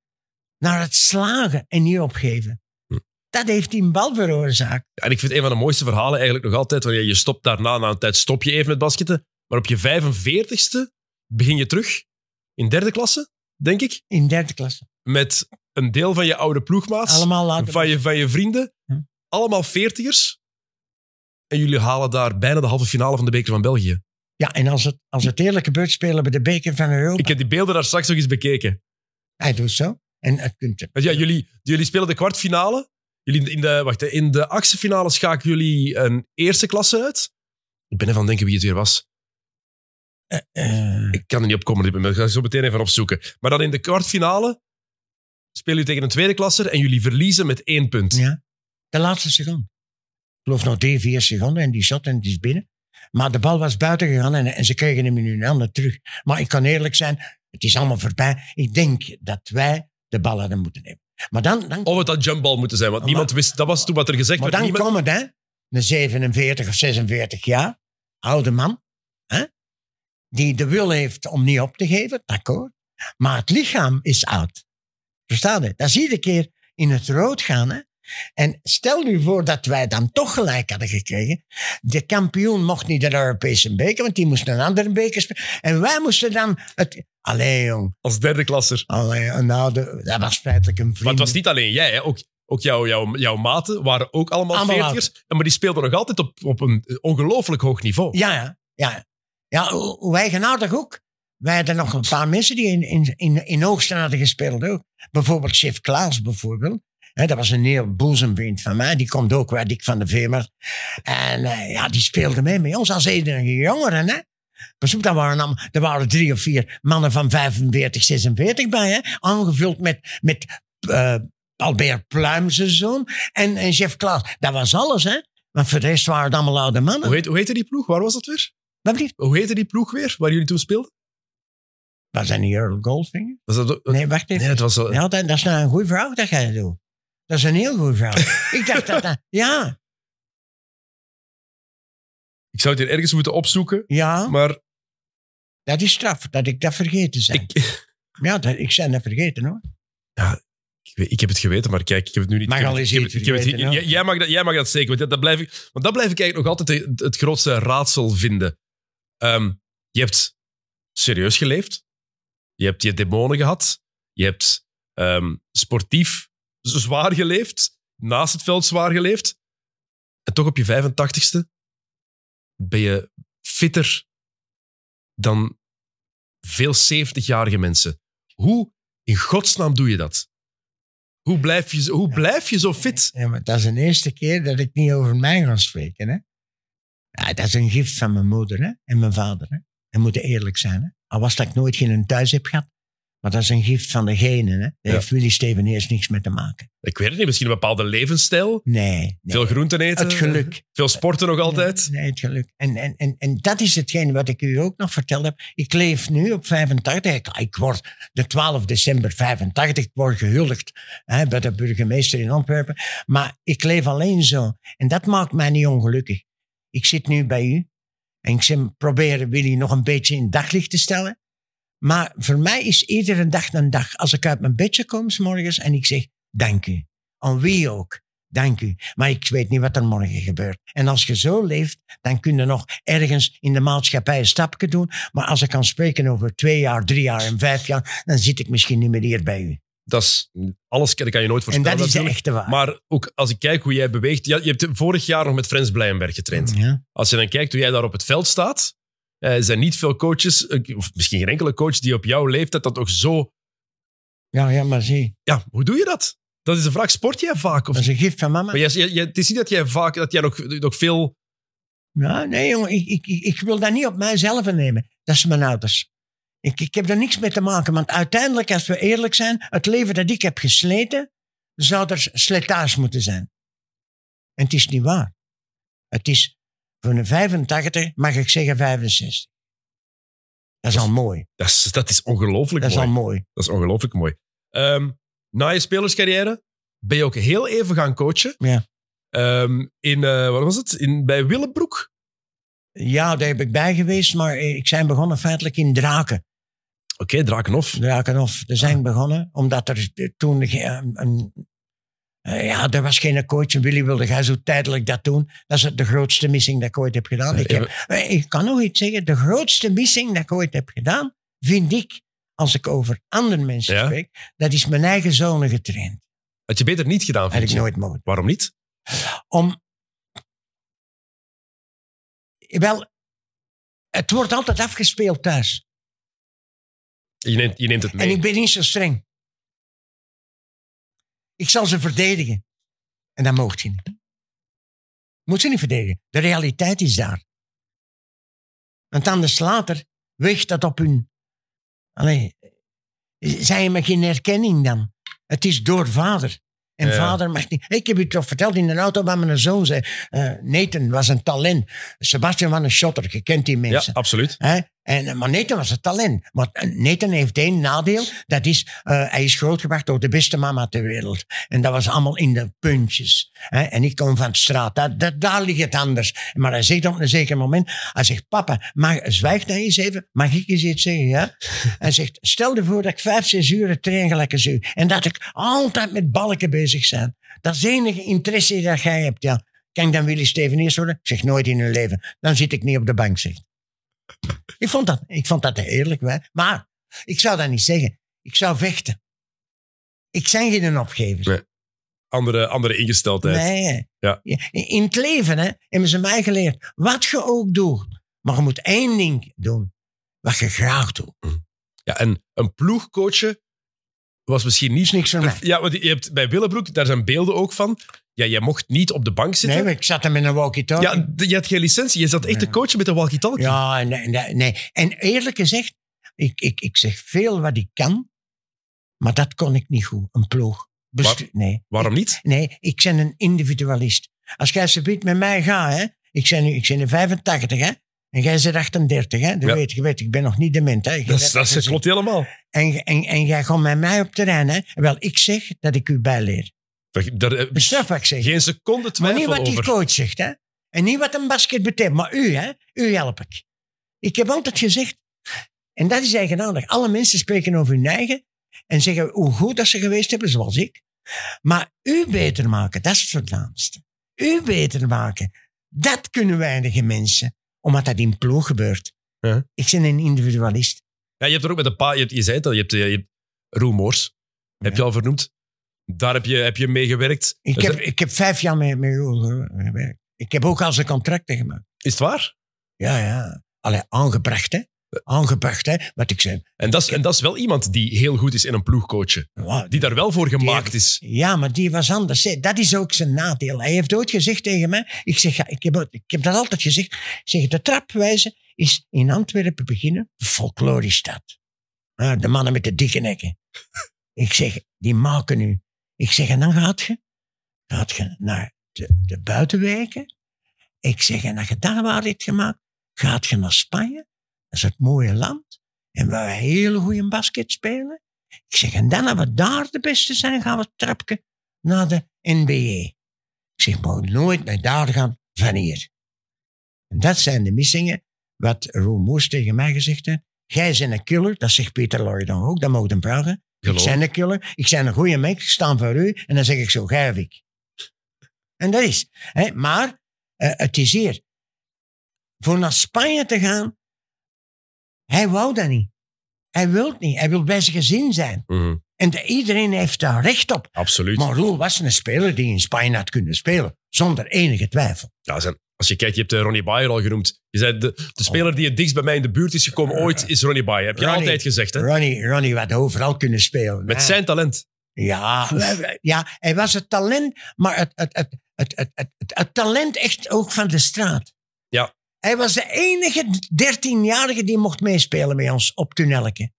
naar het slagen en niet opgeven. Hm. Dat heeft die bal veroorzaakt. En ik vind een van de mooiste verhalen eigenlijk nog altijd, wanneer je stopt daarna, na een tijd stop je even met basketten, maar op je 45ste begin je terug in derde klasse, denk ik, In derde klasse. met een deel van je oude ploegmaats, Allemaal van je, van je vrienden, Hm. allemaal veertigers. En jullie halen daar bijna de halve finale van de Beker van België. Ja, en als het, als het eerlijk gebeurt, spelen we de beker van Europa. Ik heb die beelden daar straks nog eens bekeken. Hij doet zo. En het kunt... Ja, jullie, jullie spelen de kwartfinale. Jullie in de, wacht, in de achtste finale schakelen jullie een eerste klasse uit. Ik ben even aan het denken wie het weer was. eh, Ik kan er niet op komen, moment. ik ga zo meteen even opzoeken. Maar dan in de kwartfinale spelen jullie tegen een tweede klasser en jullie verliezen met één punt. ja. De laatste seconde. Ik geloof nog drie, vier seconden en die shot en die is binnen. Maar de bal was buiten gegaan en, en ze kregen hem in hun handen terug. Maar ik kan eerlijk zijn, het is allemaal voorbij. Ik denk dat wij de bal hadden moeten nemen. Maar dan, dan, Of het had jumpbal moeten zijn, want Maar- niemand wist... Dat was toen wat er gezegd maar werd. dan Niemand- komt het, hè. Een 47 of 46 jaar, oude man, hè, die de wil heeft om niet op te geven, akkoord. Maar het lichaam is oud. Versta je? Dat is iedere keer in het rood gaan, hè. En stel nu voor dat wij dan toch gelijk hadden gekregen. De kampioen mocht niet de Europese beker, want die moest een andere beker spelen. En wij moesten dan het... Allee, jong. Als derde klasser. Allee, nou, de- dat was feitelijk een vriend. Maar het was niet alleen jij, hè. ook, ook jouw, jouw, jouw maten waren ook allemaal veertigers. Maar die speelden nog altijd op, op een ongelooflijk hoog niveau. Ja, ja. ja. ja hoe eigenaardig ook. Wij hadden nog een paar mensen die in, in, in, in Oogsten hadden gespeeld ook. Bijvoorbeeld Chef Klaas bijvoorbeeld. Dat was een heel boezemvriend van mij. Die komt ook waar Dick van de Veemer. En eh, ja, die speelde mee met ons als enige jongeren. Hè. Pas op, daar waren, er waren drie of vier mannen van 45, 46 bij. Hè. Aangevuld met, met eh, Albert Pluim, zijn zoon. En, en Chef Klaas. Dat was alles, hè. Maar voor de rest waren het allemaal oude mannen. Hoe, heet, hoe heette die ploeg? Waar was dat weer? Wat? Hoe heette die ploeg weer, waar jullie toen speelden? Was dat niet Earl Goldfinger? Was dat, Nee, wacht even. nee, het was zo... Ja, dat, dat is nou een goede vraag dat jij doet. Dat is een heel goede vraag. ik dacht dat dat... Ja, Ik zou het hier ergens moeten opzoeken, ja. maar Dat is straf, dat ik dat vergeten zijn. ik, Ja, dat, ik ben dat vergeten hoor. Ik, weet- ik heb het geweten, maar kijk, ik heb het nu niet. Mag al eens ik heb het- iets ik heb het- vergeten, jij- jij, mag dat, jij mag dat zeker, want dat, dat blijf ik, want dat blijf ik eigenlijk nog altijd het, het grootste raadsel vinden. Ehm, je hebt serieus geleefd. Je hebt je demonen gehad. Je hebt ehm, sportief zwaar geleefd. Naast het veld zwaar geleefd. En toch op je 85ste ben je fitter dan veel 70-jarige mensen. Hoe in godsnaam doe je dat? Hoe blijf je, zo- hoe blijf je zo fit? Ja, maar dat is de eerste keer dat ik niet over mij ga spreken. Hè? Ja, dat is een gift van mijn moeder hè? en mijn vader. Hè? En moeten eerlijk zijn. Hè? Al was dat ik nooit geen thuis heb gehad. Maar dat is een gift van de genen. Hè? Daar Ja. heeft Willy Steveneers niks mee te maken. Ik weet het niet, misschien een bepaalde levensstijl. Nee. nee. Veel groenten eten. Het geluk. Veel sporten nog altijd. Nee, nee, het geluk. En, en, en, en dat is hetgeen wat ik u ook nog verteld heb. Ik leef nu op 85. Ik, ik word de 12 december 85. Ik word gehuldigd hè, bij de burgemeester in Antwerpen. Maar ik leef alleen zo. En dat maakt mij niet ongelukkig. Ik zit nu bij u. En ik zit proberen Willy nog een beetje in daglicht te stellen. Maar voor mij is iedere dag een dag. Als ik uit mijn bedje kom 's morgens en ik zeg dank u. Aan wie ook. Dank u. Maar ik weet niet wat er morgen gebeurt. En als je zo leeft, dan kun je nog ergens in de maatschappij een stapje doen. Maar als ik kan spreken over twee jaar, drie jaar en vijf jaar, dan zit ik misschien niet meer hier bij u. Dat is, alles dat kan je nooit En voorspellen. dat is de echte waar. Maar ook als ik kijk hoe jij beweegt. Je hebt vorig jaar nog met Frans Blijenberg getraind. ja. Als je dan kijkt hoe jij daar op het veld staat. Eh, Er zijn niet veel coaches, eh, of misschien geen enkele coach, die op jouw leeftijd dat nog zo. ja, ja, maar zie. Ja, hoe doe je dat? Dat is de vraag. Sport jij vaak? Of, Dat is een gift van mama. maar jij, het is niet dat jij vaak, dat jij nog, nog veel. Ja, nee, jongen, ik, ik, ik, ik wil dat niet op mijzelf nemen. Dat is mijn ouders. Ik, ik heb er niks mee te maken, want uiteindelijk, als we eerlijk zijn, het leven dat ik heb gesleten, zou er slijtage moeten zijn. En het is niet waar. Het is een 85, mag ik zeggen 65. Dat is al mooi. Dat is, dat is ongelooflijk Dat is mooi. al mooi. Dat is ongelooflijk mooi. Ehm, na je spelerscarrière ben je ook heel even gaan coachen. Ja. Ehm, in, eh, wat was het? In, bij Willebroek? Ja, daar heb ik bij geweest, maar ik zijn begonnen feitelijk in Draken. Oké, Drakenhof. Drakenhof. Er zijn begonnen, omdat er toen een- eh, ja, er was geen coach. En Willy wilde zo tijdelijk dat doen. Dat is de grootste missing dat ik ooit heb gedaan. Ik, heb, eh, ik kan nog iets zeggen. De grootste missing dat ik ooit heb gedaan, vind ik, als ik over andere mensen Ja? spreek, dat is mijn eigen zonen getraind. Had je beter niet gedaan, Had vind ik nooit mogen. Waarom niet? Om. Wel, het wordt altijd afgespeeld thuis. Je neemt, je neemt het mee. En ik ben niet zo streng. Ik zal ze verdedigen. En dat moogt je niet. Moet ze niet verdedigen. De realiteit is daar. Want anders later weegt dat op hun... Allee, zijn met geen erkenning dan? Het is door vader. En Ja. vader mag niet... Ik heb u toch verteld in de auto waar mijn zoon zei... eh Nathan was een talent. Sebastian was een shotter. Je kent die ja, mensen. absoluut. Hè? En, eh, maar Nathan was een talent. Maar eh, Nathan heeft één nadeel. Dat is, eh, hij is grootgebracht door de beste mama ter wereld. En dat was allemaal in de puntjes. Hè? En ik kom van de straat. Dat, dat, daar ligt het anders. Maar hij zegt op een zeker moment... Hij zegt, papa, mag, zwijg nou eens even. Mag ik eens iets zeggen, ja? hij zegt, stel je voor dat ik vijf, zes uur train gelijk als u. En dat ik altijd met balken bezig ben. Dat is de enige interesse dat jij hebt, ja. Kan ik dan Willy Steveneers worden? Ik zeg, nooit in hun leven. Dan zit ik niet op de bank, zeg. Ik vond dat, ik vond dat eerlijk. Hè? Maar ik zou dat niet zeggen. Ik zou vechten. Ik zijn geen opgever. Nee. Andere, andere ingesteldheid. Nee. Ja. In het leven hè, hebben ze mij geleerd. Wat je ook doet. Maar je moet één ding doen. Wat je graag doet. Ja, en een ploeg coachen was misschien niet... niks voor mij. Ja, want je hebt bij Willebroek, daar zijn beelden ook van. Ja, jij mocht niet op de bank Nee, zitten. maar ik zat er met een walkie-talkie. ja, je had geen licentie. Je zat echt te coachen met een walkie-talkie. Ja, nee, nee, nee. En eerlijk gezegd, ik, ik, ik zeg veel wat ik kan, maar dat kon ik niet goed. Een ploeg. Bestu- nee. Waarom niet? Nee, ik ben een individualist. Als jij subiet met mij gaat, hè, ik ben nu ik ben nu 85, hè, en jij bent 38, hè, je, Ja. weet, je weet, ik ben nog niet dement. Hè, Dat, dat klopt helemaal. En, en, en jij gaat met mij op terrein, hè. Wel, ik zeg dat ik u bijleer. Daar, heb ik Besef wat ik zeg. geen seconde maar twijfel niet wat die over. coach zegt, hè. En niet wat een basket betekent, maar u, hè. U help ik. Ik heb altijd gezegd, En dat is eigenaardig. Alle mensen spreken over hun eigen en zeggen hoe goed dat ze geweest hebben, zoals ik. Maar u beter maken, dat is het voornaamste. U beter maken, dat kunnen weinige mensen, omdat dat in ploeg gebeurt. Ja. Ik ben een individualist. Ja, je hebt er ook met een paar... Je, je zei het al, je hebt, je hebt heb je al vernoemd. Daar heb je, heb je mee gewerkt. Ik Dus heb, ik heb vijf jaar met Roel gewerkt. Ik heb ook al zijn contracten gemaakt. Is het waar? Ja, ja. Allee, aangebracht, hè. Aangebracht, hè. Wat ik zei. En dat, is, en dat is wel iemand die heel goed is in een ploegcoachen. Ja, Die daar wel voor gemaakt is. Ja, maar die was anders. hè. Dat is ook zijn nadeel. Hij heeft ooit gezegd tegen mij, ik, zeg, ja, ik, heb, ik heb dat altijd gezegd, ik zeg, de trapwijze is in Antwerpen beginnen, folklorestad. Ah, de mannen met de dikke nekken. ik zeg, die maken u. Ik zeg, en dan gaat je, gaat je naar de, de buitenwijken. Ik zeg, en als je daar waar hebt gemaakt, gaat je naar Spanje. Dat is het mooie land. En waar we heel goede basket spelen. Ik zeg, en dan, als we daar de beste zijn, gaan we trapje naar de NBA. Ik zeg, maar nooit naar daar gaan van hier. En dat zijn de missingen wat Roel tegen mij gezegd heeft. Jij bent een killer, dat zegt Peter Lorry dan ook, dat mag hem vragen. Ik ben een killer, ik ben een goede mens, ik sta voor u. En dan zeg ik zo, gij ik. En dat is. Hè, maar eh, het is hier. Voor naar Spanje te gaan, hij wou dat niet. Hij wil het niet. Hij wil bij zijn gezin zijn. Mhm, En de- iedereen heeft daar recht op. Absoluut. Maar Roel was een speler die in Spanje had kunnen spelen. Zonder enige twijfel. Ja, zijn, als je kijkt, je hebt eh, Ronnie Bayer al genoemd. Je zei, de, de speler die het dichtst bij mij in de buurt is gekomen ooit, is Ronnie Bayer. Heb je Ronnie. altijd gezegd, hè? Ronnie, Ronnie had overal kunnen spelen. Met hè. zijn talent. Ja, ja, hij was het talent, maar het, het, het, het, het, het, het, het talent echt ook van de straat. Hij was de enige 13-jarige die mocht meespelen met ons op tunnelke.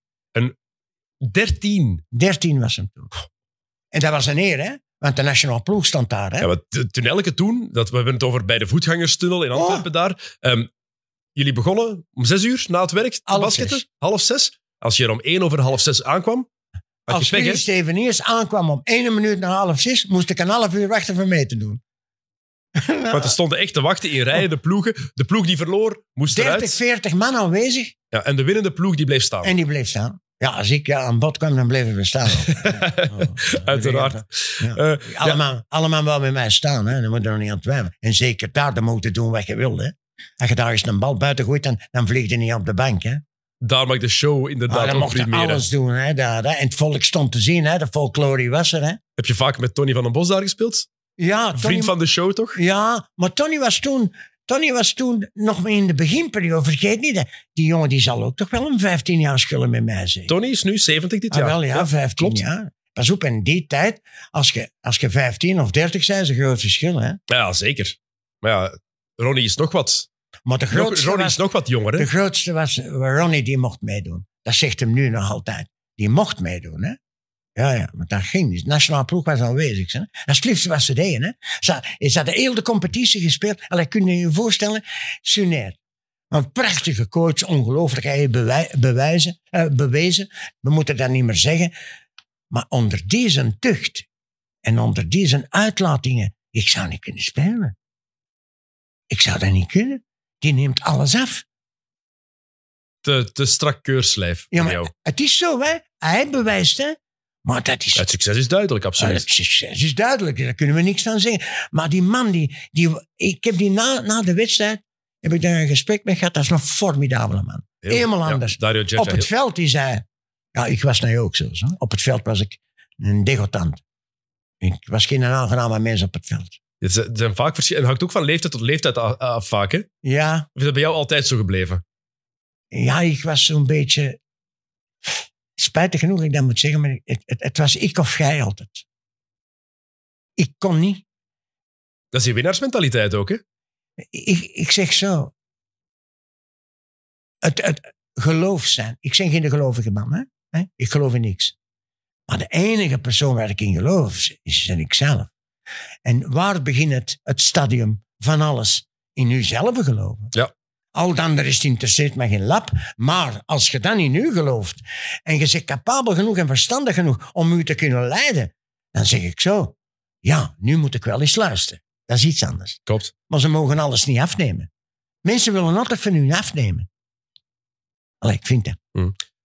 13. 13 was hem toen. En dat was een eer, hè? Want de nationale ploeg stond daar, hè? Ja, tunnelke toen, dat, we hebben het over bij de voetgangerstunnel in Antwerpen daar. Ehm, jullie begonnen om zes uur na het werk Half basketten? zes. Half zes? Als je er om één over half zes aankwam, Als je? Willy Steveniers aankwam om 1 minuut na half zes, moest ik een half uur wachten voor mee te doen. Want er stonden echt te wachten in rijen de ploegen. De ploeg die verloor, moest 30, eruit. 40 man aanwezig Ja, en de winnende ploeg die bleef staan. en die bleef staan. Ja, als ik ja, aan bod kwam, dan bleven we staan. Oh, Uiteraard. Ja. Eh, ja, Allemaal, allemaal wel bij mij staan, hè. dan moet je er niet aan twijfelen. En zeker daar, dan moet je doen wat je wil. Hè. Als je daar eens een bal buiten gooit, dan, dan vlieg je niet op de bank. Hè. daar mag de show inderdaad dan ook mocht je alles doen. Hè, daar, hè. En het volk stond te zien, hè. de folklore was er. Hè. Heb je vaak met Tony van den Bos daar gespeeld? Ja, Tony, Vriend van de show, toch? ja, maar Tony was toen... Tony was toen nog maar in de beginperiode. Vergeet niet, die jongen die zal ook toch wel een 15 jaar schulden met mij zijn. Tony is nu 70 dit Ah, jaar. wel, ja, 15 klopt. jaar. Pas op, in die tijd, als je, als je 15 of 30 bent, is een groot verschil. Hè? Ja, zeker. Maar ja, Ronnie is nog wat, Maar de grootste, Ronnie was, is nog wat jonger, hè? de grootste was Ronnie, die mocht meedoen. Dat zegt hem nu nog altijd. Die mocht meedoen, hè. Ja, ja, maar dat ging niet. De nationale ploeg was aanwezig. Hè? Dat is het liefste wat ze deden. Hè? Ze, ze hadden heel de competitie gespeeld. Allee, kun je je voorstellen? Suner. Een prachtige coach, ongelooflijk. Hij bewij- bewijzen, eh, bewezen. We moeten dat niet meer zeggen. Maar onder deze tucht en onder deze uitlatingen, ik zou niet kunnen spelen. Ik zou dat niet kunnen. Die neemt alles af. Te, te strak keurslijf Ja, maar jou. het is zo, hè. Hij bewijst, hè. Maar dat is... Het succes is duidelijk, Ah, absoluut. Het succes is duidelijk, daar kunnen we niks van zeggen. Maar die man, die, die, ik heb die na, na de wedstrijd, heb ik daar een gesprek mee gehad. Dat is een formidabele man. Heel- helemaal ja, anders. Dario Djeja, Op het heel- veld is hij... Ja, ik was nou ook zo. Op het veld was ik een degotant. Ik was geen aangename mens op het veld. Het zijn- vaak verschillen. Het hangt ook van leeftijd tot leeftijd af, vaak, hè? Of Ja, is dat bij jou altijd zo gebleven? ja ik was zo'n beetje... Spijtig genoeg, ik dat moet zeggen, maar het, het, het was ik of jij altijd. Ik kon niet. Dat is die winnaarsmentaliteit ook, hè? ik, ik zeg zo. Het, het geloof zijn. Ik ben geen gelovige man. Hè? Ik geloof in niks. Maar de enige persoon waar ik in geloof is ben ik zelf. En waar begint het, het stadium van alles? In uzelf geloven. Ja. Al het andere is interesseert me geen lap. Maar als je dan in u gelooft en je bent capabel genoeg en verstandig genoeg om u te kunnen leiden, dan zeg ik zo. Ja, nu moet ik wel eens luisteren. Dat is iets anders. Klopt. Maar ze mogen alles niet afnemen. Mensen willen altijd van u afnemen. Allee, ik vind dat.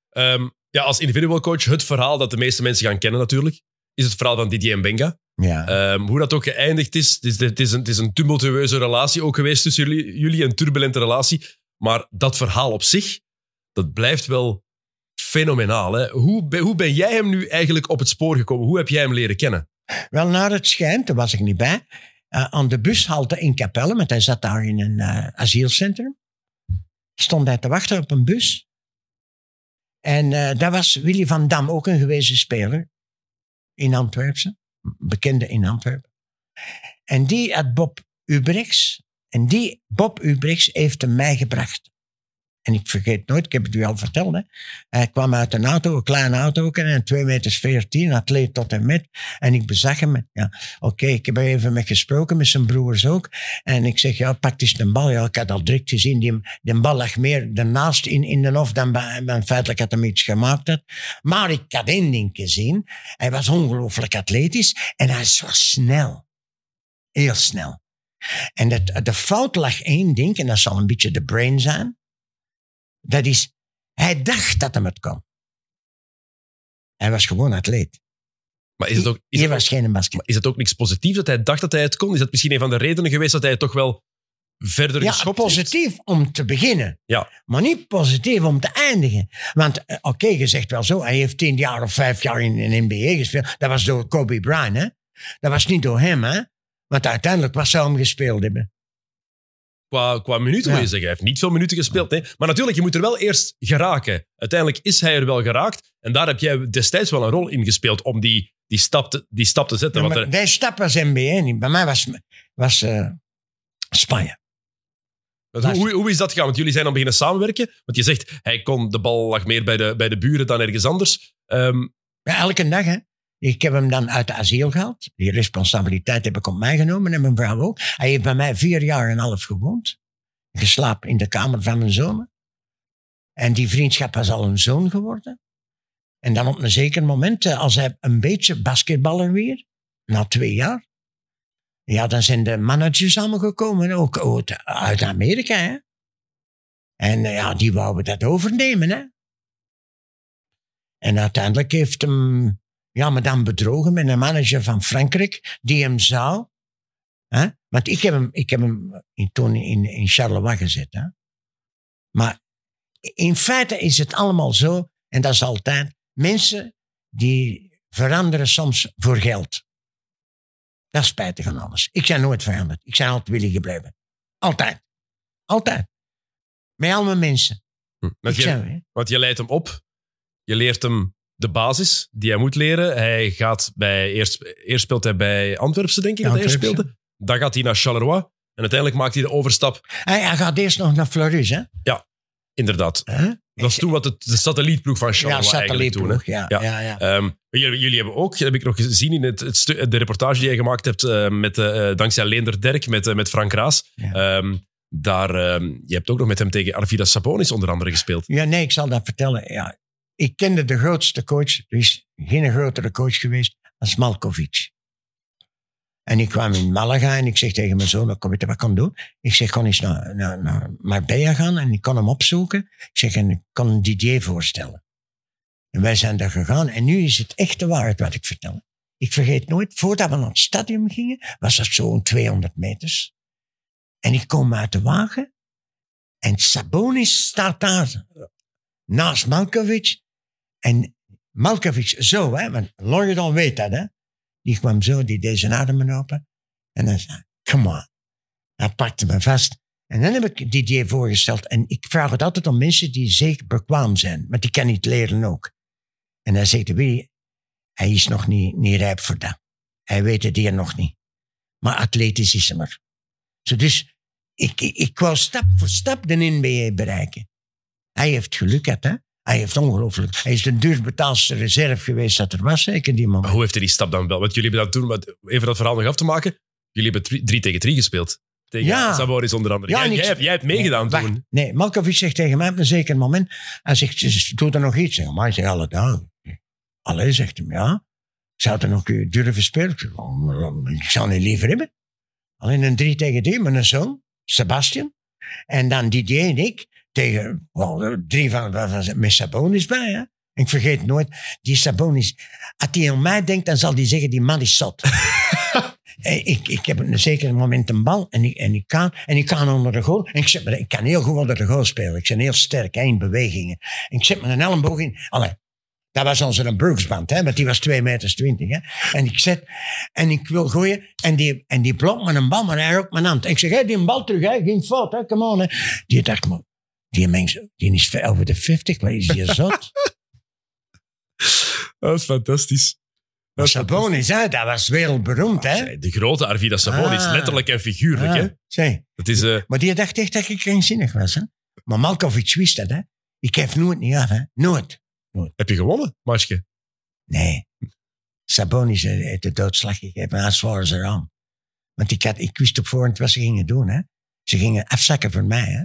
Ehm, ja, als individual coach, het verhaal dat de meeste mensen gaan kennen natuurlijk, is het verhaal van Didier Mbenga. Ja. Ehm, hoe dat ook geëindigd is, het is, het is, een, het is een tumultueuze relatie ook geweest tussen jullie, jullie, een turbulente relatie. Maar dat verhaal op zich, dat blijft wel fenomenaal. Hè? Hoe, ben- hoe ben jij hem nu eigenlijk op het spoor gekomen? Hoe heb jij hem leren kennen? Wel, naar het schijnt, daar was ik niet bij, eh, aan de bushalte in Capelle, want hij zat daar in een eh, asielcentrum, stond hij te wachten op een bus. En eh daar was Willy van Dam, ook een gewezen speler in Antwerpen, bekende in Antwerpen. En die had Bob Ubrechts, en die Bob Ubrechts heeft hem mij gebracht. En ik vergeet nooit, ik heb het u al verteld, hè. hij kwam uit een auto, een kleine auto, en 2 meter 14, atleet tot en met. En ik bezag hem. Ja, Oké, ik heb er even met gesproken, met zijn broers ook. En ik zeg, ja, pak eens een bal. Ja, ik had al direct gezien, die, die bal lag meer ernaast in, in de hof dan, dan feitelijk dat hij iets gemaakt had. Maar ik had één ding gezien. Hij was ongelooflijk atletisch en hij was snel. Heel snel. En dat, de fout lag één ding, en dat zal een beetje de brain zijn. Dat is, hij dacht dat hij het kon. Hij was gewoon atleet. Maar is het ook, is het ook, was maar is het ook niks positiefs dat hij dacht dat hij het kon? Is dat misschien een van de redenen geweest dat hij het toch wel verder Ja, geschopt heeft? positief om te beginnen. Ja. Maar niet positief om te eindigen. Want, eh, oké, je zegt wel zo, hij heeft tien jaar of vijf jaar in een NBA gespeeld. Dat was door Kobe Bryant, hè? Dat was niet door hem, hè? Want uiteindelijk, wat zou hem gespeeld hebben? Qua, qua minuten Ja. je zeggen. Hij heeft niet veel minuten gespeeld. Hè? Maar natuurlijk, je moet er wel eerst geraken. Uiteindelijk is hij er wel geraakt. En daar heb jij destijds wel een rol in gespeeld om die, die, stap, te, die stap te zetten. Ja, maar er- stap was NBA niet. Bij mij was, was eh, Spanje. hoe, hoe is dat gegaan? Want jullie zijn dan beginnen samenwerken. Want je zegt, hij kon, de bal lag meer bij de, bij de buren dan ergens anders. Ehm, Ja, elke dag, hè. Ik heb hem dan uit de asiel gehaald. Die responsabiliteit heb ik op mij genomen en mijn vrouw ook. Hij heeft bij mij vier jaar en een half gewoond. Geslapen in de kamer van mijn zoon. En die vriendschap was al een zoon geworden. En dan op een zeker moment, eh, als hij een beetje basketballer weer, na twee jaar, ja, dan zijn de managers allemaal gekomen, ook uit, uit Amerika, hè. En eh, ja, die wouden dat overnemen, hè. En uiteindelijk heeft hem ja, me dan bedrogen met een manager van Frankrijk die hem zou. Hè? Want ik heb hem, ik heb hem in, toen in, in Charleroi gezet. Hè? Maar in feite is het allemaal zo, en dat is altijd, mensen die veranderen soms voor geld. Dat is spijtig aan alles. Ik ben nooit veranderd. Ik ben altijd willig gebleven. Altijd. Altijd. Met al mijn mensen. want, Ik je, want je leidt hem op. Je leert hem de basis die hij moet leren. Hij gaat bij, eerst, eerst speelt hij bij Antwerpse, denk ik, dat hij eerst speelde. Dan gaat hij naar Charleroi. En uiteindelijk maakt hij de overstap. Hij, hij gaat eerst nog naar Fleurus, hè? Inderdaad. Hè? Dat was toen wat het, de satellietploeg van Ja, Charleroi eigenlijk toen. hè. satellietploeg. Ja, Ja. ja. Ja, Ehm, jullie, jullie hebben ook, heb ik nog gezien in het, het de reportage die je gemaakt hebt, eh, met, eh, dankzij Leender Derk met, eh, met Frank Raas. Ja. Ehm, daar, ehm, je hebt ook nog met hem tegen Arvidas Sabonis onder andere gespeeld. Ja, nee, ik zal dat vertellen. Ja, ik kende de grootste coach. Er is geen grotere coach geweest als Malkovic. En ik kwam in Malaga en ik zeg tegen mijn zoon, kom weet je wat ik kan doen? Ik zeg, kon eens naar, naar, Marbella gaan en ik kon hem opzoeken. Ik zeg, en ik kon een Didier voorstellen. En wij zijn daar gegaan en nu is het echt de waarheid wat ik vertel. Ik vergeet nooit, voordat we naar het stadion gingen, was dat zo'n 200 meters. En ik kom uit de wagen en Sabonis staat daar naast Malkovic. En Malkovic zo, hè, want Loredon weet dat, hè. Die kwam zo, die deed zijn ademen open. En hij zei, come on. Hij pakte me vast. En dan heb ik Didier voorgesteld. En ik vraag het altijd om mensen die zeker bekwaam zijn. Want die kan niet leren ook. En hij zegt, Willy, hij is nog niet, niet rijp voor dat. Hij weet het hier nog niet. Maar atletisch is hem er. Dus, ik, ik, ik wou stap voor stap de NBA bereiken. Hij heeft geluk gehad, hè. Hij heeft ongelooflijk... Hij is de duurbetaalste reserve geweest dat er was, zeker die man. Maar hoe heeft hij die stap dan wel? Want jullie hebben dat toen, even dat verhaal nog af te maken, jullie hebben drie, tegen drie gespeeld. Tegen Ja. Onder andere. Ja, jij, ik- hebt, jij hebt meegedaan nee, toen. Nee, Malkovic zegt tegen mij op een zeker moment... Hij zegt, "Dus doe er nog iets? Ik zeg, maar hij zegt, alle dagen. Allee, zegt hij, ja. Zou er nog durven spelen? Ik zeg, "Oh, Ik zou niet liever hebben. Alleen een drie tegen drie met een zoon, Sebastian. En dan Didier en ik. Tegen wel, drie van, van, met Sabonis bij. Hè? Ik vergeet nooit, die Sabonis, als hij aan mij denkt, dan zal hij zeggen, die man is zot. Eh, ik, ik heb een zeker moment een bal en ik, en ik, kan, en ik kan onder de goal. En ik, zet me, ik kan heel goed onder de goal spelen. Ik ben heel sterk hè, in bewegingen. En ik zet me een elleboog in. Allee, dat was onze een Brooksband, hè, want die was 2 meter 20. Hè. En ik zet, en ik wil gooien, en die, en die blokt me een bal, maar hij ook mijn hand. En ik zeg, hé, die bal terug, hè, geen fout, hè, come on. Hè. Die dacht, man, die mens, die is over de 50, maar is die zot? Dat is fantastisch. Dat is Sabonis, hè, dat was wereldberoemd, hè. fantastisch. De grote Arvida Sabonis, Ah. letterlijk en figuurlijk. Hè? Ah. Het is, eh, Maar die dacht echt dat ik krankzinnig was. Hè? Maar Malkovic wist dat. Hè? Ik geef nooit niet af. Hè? Nooit. heb je gewonnen, Marsje? Nee. Sabonis eh, heeft de doodslag gegeven. As far as around. Want ik, had, ik wist op voorhand wat ze gingen doen. Hè? Ze gingen afzakken voor mij. Hè?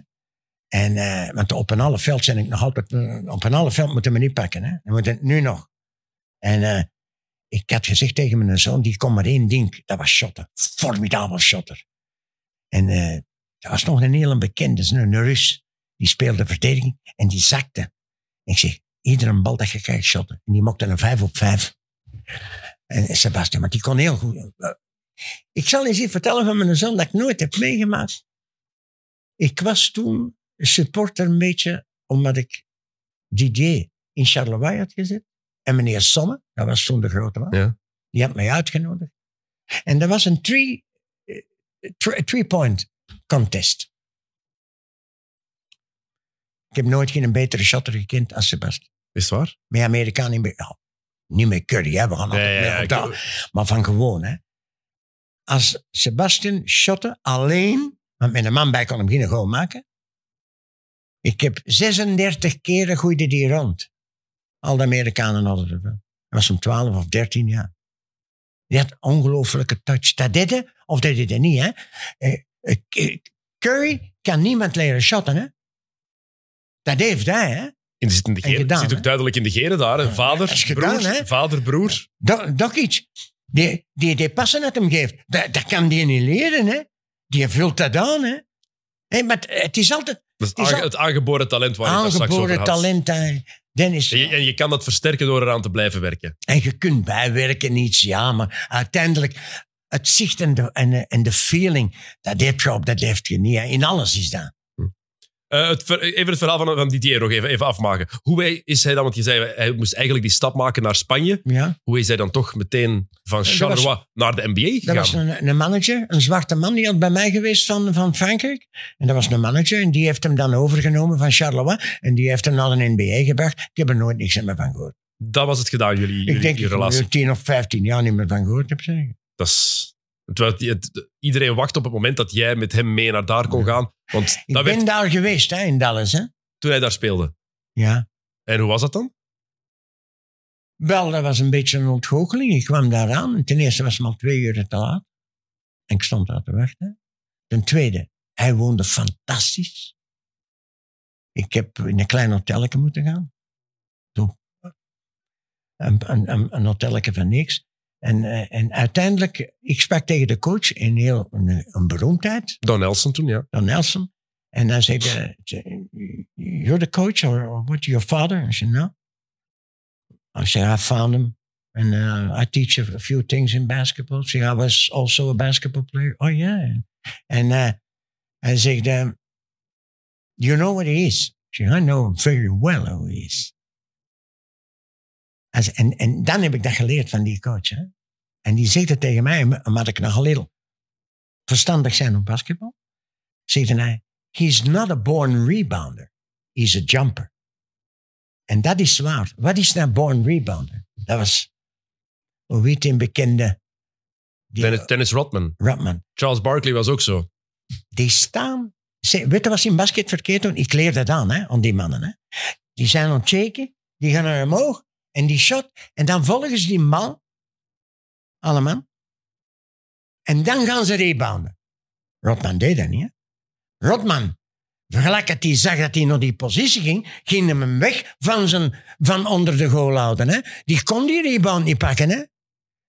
En, eh, want op een half veld zijn ik nog altijd... eh, op een half veld moeten we niet pakken. Hè? Dan moet het nu nog. En eh, ik had gezegd tegen mijn zoon, die kon maar één ding. Dat was shotten. Formidabel shotter. En eh er was nog een hele bekende, een Rus. Die speelde verdediging en die zakte. Ik zeg, iedere bal dat je krijgt shotten. En die mocht een vijf op vijf. En Sebastian, maar die kon heel goed. Ik zal eens iets vertellen van mijn zoon dat ik nooit heb meegemaakt. Ik was toen supporter een beetje, omdat ik Didier in Charleroi had gezet. En meneer Somme, dat was toen de grote man. Ja. Die had mij uitgenodigd. En dat was een three, eh, three- three-point contest. Ik heb nooit geen betere shotter gekend als Sebastian. Is het waar? Met Amerikaan niet meer. ja, niet met Curry, hè. we gaan altijd mee ja, op ik-. Maar van gewoon. Hè. Als Sebastian shotte alleen, want met een man bij kon hem geen goal maken. Ik heb 36 keren gooide die rond. Al de Amerikanen hadden er wel. Dat was om 12 of 13 jaar. Die had ongelooflijke touch. Dat deed hij, of dat deed hij niet. Hè. Eh, eh, Curry kan niemand leren shotten. Hè. Dat heeft hij. Hè. In, zit, in de En gedaan, zit ook hè? duidelijk in de genen daar. hè. Vader, gedaan, broer, hè? vader, broer. Do- Dokic, die, die, die passen dat hem geeft, dat, dat kan die niet leren. Hè. Die vult dat aan. Hè. Maar het, het is altijd Dat is Het is aangeboren talent waar je het straks over aangeboren had. talent. Dennis, En je, en je kan dat versterken door eraan te blijven werken. En je kunt bijwerken iets, ja, maar uiteindelijk het zicht en de, en, en de feeling, dat heb je op, dat heeft je niet. hè. In alles is dat. Eh, het, ver- even het verhaal van, van Didier nog even, even afmaken. Hoe hij- is hij dan, want je zei hij moest eigenlijk die stap maken naar Spanje. Ja. Hoe is hij dan toch meteen van was- Charleroi naar de NBA Dat gegaan? was een, een manager, een zwarte man, die had bij mij geweest van, van Frankrijk. En dat was een manager en die heeft hem dan overgenomen van Charleroi. En die heeft hem naar de NBA gebracht. Ik heb er nooit niks meer van gehoord. Dat was het gedaan, jullie, jullie ik denk die dat ik relatie. er tien of vijftien jaar niet meer van gehoord heb. Zeggen. Dat is, terwijl het- het- iedereen wacht op het moment dat jij met hem mee naar daar kon gaan. Want Ik ben werd daar geweest, hè, in Dallas. Hè? toen hij daar speelde. Ja. En hoe was dat dan? Wel, dat was een beetje een ontgoocheling. Ik kwam daar aan. Ten eerste was het al twee uur te laat. En ik stond daar te wachten. Ten tweede, hij woonde fantastisch. Ik heb in een klein hotelletje moeten gaan. Een, een, een, een van niks. En, eh, en uiteindelijk, ik sprak tegen de coach, een, heel, een, een beroemdheid, Don Nelson toen, ja. Don Nelson. En hij zei, eh, you're the coach or, or what, your father? I said, no. I said, I found him. And uh, I teach a, few things in basketball. She I was also a basketball player. Oh, yeah. And uh, zegt, um, you know what he is? She I know him very well who he is. En, en dan heb ik dat geleerd van die coach. Hè? En die zegt het tegen mij, omdat ik nog een little verstandig zijn op basketbal. Zegt hij, he's not a born rebounder. He's a jumper. En dat is waar. Wat is nou born rebounder? Dat was, hoe die een bekende? Die, Dennis, Dennis Rodman. Rodman. Charles Barkley was ook zo. Die staan... Ze- Weet je wat ze in basket verkeerd doen? Ik leer dat aan, hè, aan die mannen. Hè. Die zijn aan het shaken, die gaan naar omhoog en die shot. En dan volgen ze die bal, allemaal. En dan gaan ze rebounden. Rodman deed dat niet, hè. Rodman, gelijk dat hij zag dat hij naar die positie ging, ging hem hem weg van, zijn, van onder de goal houden. Hè. Die kon die rebound niet pakken. Hè.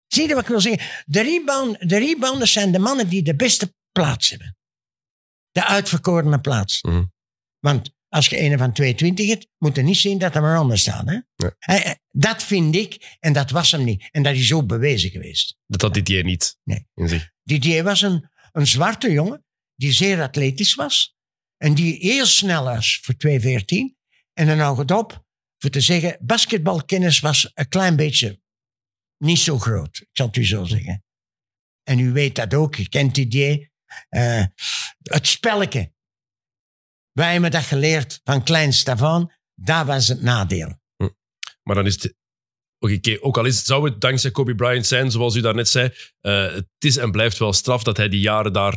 Zie je wat ik wil zeggen? De, rebound, de rebounders zijn de mannen die de beste plaats hebben. De uitverkorene plaats. Mhm. Want als je een van 22 hebt, moet je niet zien dat er maar anders staat. Hè? Eh, Dat vind ik, en dat was hem niet. En dat is ook bewezen geweest. Dat had Didier niet Nee. in zich. Didier was een, een zwarte jongen die zeer atletisch was. En die heel snel was voor 2,14. En dan houdt het op voor te zeggen, basketbalkennis was een klein beetje niet zo groot. Ik zal het u zo zeggen. En u weet dat ook, je kent Didier. Eh, het spelletje. Wij hebben dat geleerd van kleins af aan. Dat was het nadeel. Maar dan is het... Oké, ook al is, zou het dankzij Kobe Bryant zijn, zoals u daarnet zei, eh, het is en blijft wel straf dat hij die jaren daar,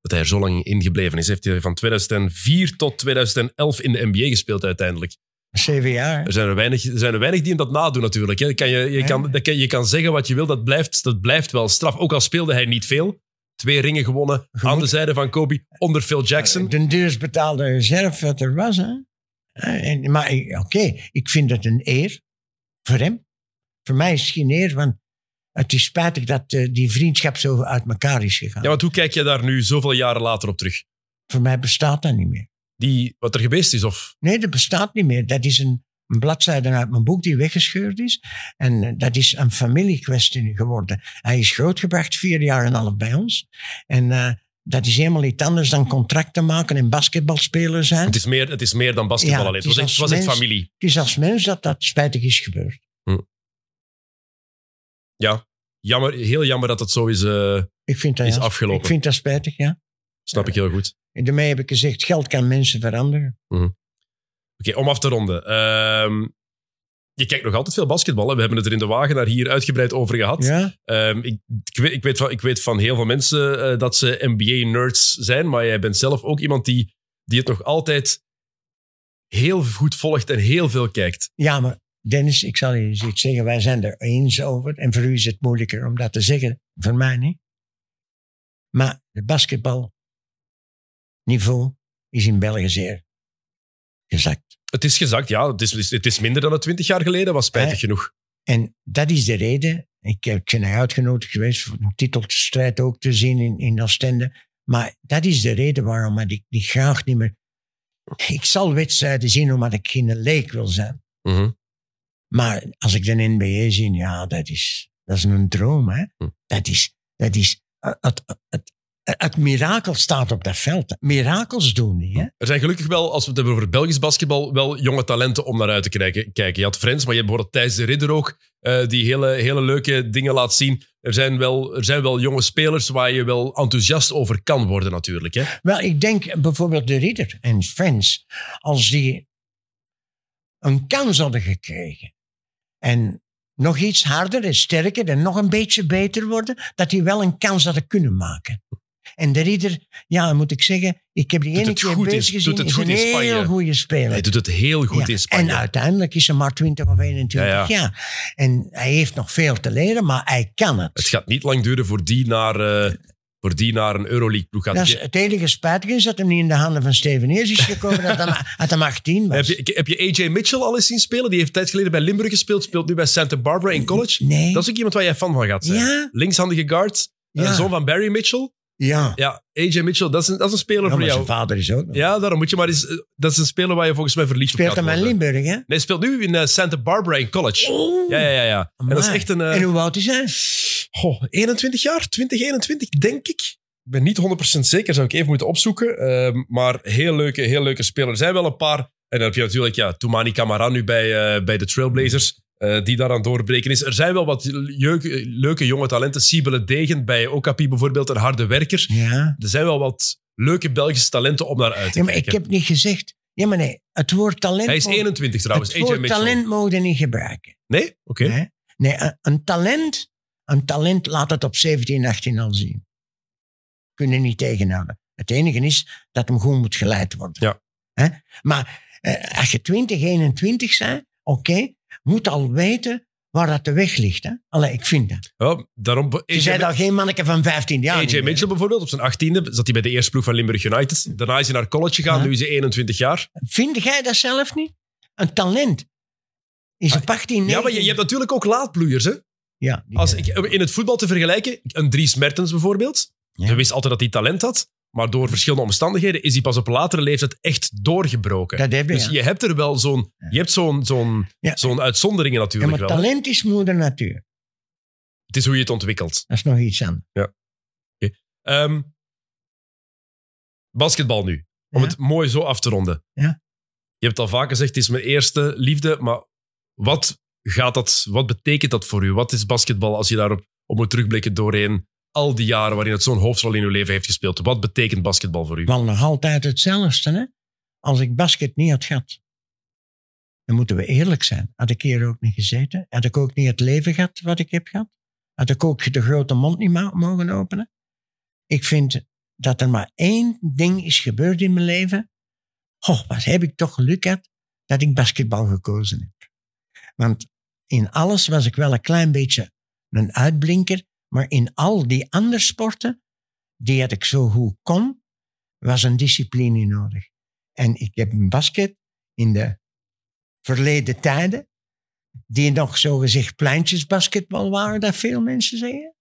dat hij er zo lang in gebleven is. Heeft hij van 2004 tot 2011 in de NBA gespeeld uiteindelijk. Zeven jaar. Er zijn er weinig, er zijn er weinig die hem dat nadoen natuurlijk. Hè. Kan je, je, kan, je kan zeggen wat je wil, dat blijft, dat blijft wel straf. Ook al speelde hij niet veel. Twee ringen gewonnen aan de zijde van Kobe onder Phil Jackson. De duurst betaalde zelf wat er was. Hè? Eh, en- maar ik- oké, ik vind het een eer voor hem. Voor mij is het geen eer, want het is spijtig dat eh, die vriendschap zo uit elkaar is gegaan. Ja, want hoe kijk je daar nu zoveel jaren later op terug? Voor mij bestaat dat niet meer. Die, wat er geweest is? Of, Nee, dat bestaat niet meer. Dat is een, een bladzijde uit mijn boek die weggescheurd is. En eh, dat is een familiekwestie geworden. Hij is grootgebracht, vier jaar en half bij ons. En eh, dat is helemaal iets anders dan contracten maken en basketbalspeler zijn. het, is meer, het is meer dan basketbal Ja, alleen. Het het was echt, familie. Het is als mens dat dat spijtig is gebeurd. Ja, jammer, heel jammer dat het zo is. eh, Ik vind dat, Is ja, afgelopen. Ik vind dat spijtig, ja. snap ik heel goed. En daarmee heb ik gezegd, geld kan mensen veranderen. Oké, om af te ronden. Ehm, je kijkt nog altijd veel basketballen. We hebben het er in de wagen naar hier uitgebreid over gehad. Ja? Ehm, ik, ik, weet, ik, weet van, ik weet van heel veel mensen eh, dat ze NBA-nerds zijn, maar jij bent zelf ook iemand die, die het nog altijd heel goed volgt en heel veel kijkt. ja, maar Dennis, ik zal je iets zeggen. Wij zijn er eens over. En voor u is het moeilijker om dat te zeggen. Voor mij niet. Maar het basketbalniveau is in België zeer gezakt. Het is gezakt, ja. Het is, het is minder dan het 20 jaar geleden, was spijtig Eh, genoeg. En dat is de reden. Ik, heb- ik ben uitgenodigd geweest een titelstrijd ook te zien in, in Oostende. Maar dat is de reden waarom ik niet graag niet meer... Ik zal wedstrijden zien omdat ik geen leek wil zijn. Mhm. Maar als ik de NBA zie, ja, dat is, dat is een droom. Hè? Hm. Dat is, dat is het, het, het, het mirakel staat op dat veld. Mirakels doen die. Hè? Er zijn gelukkig wel, als we het hebben over Belgisch basketbal, wel jonge talenten om naar uit te kijken. Je had Frens, maar je hebt bijvoorbeeld Thijs de Ridder ook, eh, die hele, hele leuke dingen laat zien. Er zijn, wel, er zijn wel jonge spelers waar je wel enthousiast over kan worden natuurlijk. Hè? Wel, ik denk bijvoorbeeld de Ridder en Friends, als die een kans hadden gekregen en nog iets harder en sterker en nog een beetje beter worden, dat die wel een kans hadden kunnen maken. En de Ridder, ja, moet ik zeggen, ik heb die ene keer goed bezig gezien, doet het is goed een in Spanje. heel goede speler. Hij doet het heel goed Ja, in Spanje. En uiteindelijk is hij maar 20 of 21 Ja, ja. jaar. En hij heeft nog veel te leren, maar hij kan het. Het gaat niet lang duren voor die naar, eh, voor die naar een Euroleague-ploeg gaat. Dat is, het enige spijtige is dat hem niet in de handen van Steven Eers is gekomen, dat hij, dat hij 18 was. Heb je, heb je AJ Mitchell al eens zien spelen? Die heeft tijd geleden bij Limburg gespeeld, speelt nu bij Santa Barbara in college. Nee. Dat is ook iemand waar jij fan van gaat zijn. Ja? Linkshandige guard, eh, Ja. zoon van Barry Mitchell. Ja. Ja, AJ Mitchell, dat is een, dat is een speler Ja, voor jou. zijn vader is ook nog. Ja, daarom moet je maar eens... eh, Dat is een speler waar je volgens mij verliefd Speelt op met worden. Limburg, hè? Nee, hij speelt nu in eh, Santa Barbara in college. Oh, Ja, ja, ja. ja. En dat is echt een... eh, En hoe oud is hij? goh, 21 jaar? 20, 21, denk ik. Ik ben niet 100% zeker, zou ik even moeten opzoeken. Ehm, maar heel leuke, heel leuke speler. Er zijn wel een paar... En dan heb je natuurlijk ja, Toumani Camara nu bij, bij de Trailblazers, eh, die daaraan doorbreken is. Er zijn wel wat leuke, leuke jonge talenten. Sibele Degen bij Okapi bijvoorbeeld, een harde werker. Ja. Er zijn wel wat leuke Belgische talenten om naar uit te ja maar kijken. ik heb niet gezegd... Ja, maar nee. Het woord talent... Hij is mo- 21 trouwens, Het woord talent mogen niet gebruiken. Nee? Oké. Nee, nee een, een talent... Een talent laat het op 17, 18 al zien. Kunnen niet tegenhouden. Het enige is dat hem gewoon moet geleid worden. Ja. Maar eh, als je 20, 21 bent, oké, moet al weten waar dat de weg ligt. Hè? Allee, ik vind dat. Ja, daarom... Je zei al geen manneke van 15 jaar. AJ? Mitchell bijvoorbeeld, op zijn 18e zat hij bij de eerste ploeg van Limburg United. Daarna is hij naar college gegaan, Ja. nu is hij 21 jaar. Vind jij dat zelf niet? Een talent. Is op 18, 19... Ja, maar je, je hebt natuurlijk ook laadbloeiers. Hè? Ja, Als ik, in het voetbal te vergelijken, een Dries Mertens bijvoorbeeld. Ja. Je wist altijd dat hij talent had. Maar door verschillende omstandigheden is hij pas op latere leeftijd echt doorgebroken. Dat heb je, dus ja. je hebt er wel zo'n je hebt zo'n zo'n Ja. zo'n uitzonderingen Ja, natuurlijk maar wel. talent is moeder natuur. Het is hoe je het ontwikkelt. Dat is nog iets anders. Ehm, basketbal nu. Om Ja. het mooi zo af te ronden. Ja. Je hebt al vaak gezegd, het is mijn eerste liefde. Maar wat, gaat dat, wat betekent dat voor u? Wat is basketbal als je daarop op moet terugblikken doorheen al die jaren waarin het zo'n hoofdrol in uw leven heeft gespeeld? Wat betekent basketbal voor u? Wel nog altijd hetzelfde. Hè? Als ik basket niet had gehad, dan moeten we eerlijk zijn. Had ik hier ook niet gezeten. Had ik ook niet het leven gehad wat ik heb gehad. Had ik ook de grote mond niet mogen openen. Ik vind dat er maar één ding is gebeurd in mijn leven. Oh, wat heb ik toch geluk gehad dat ik basketbal gekozen heb. Want in alles was ik wel een klein beetje een uitblinker. Maar in al die andere sporten, die had ik zo goed kon, was een discipline nodig. En ik heb een basket in de verleden tijden, die nog zogezegd pleintjesbasketbal waren, dat veel mensen zeggen.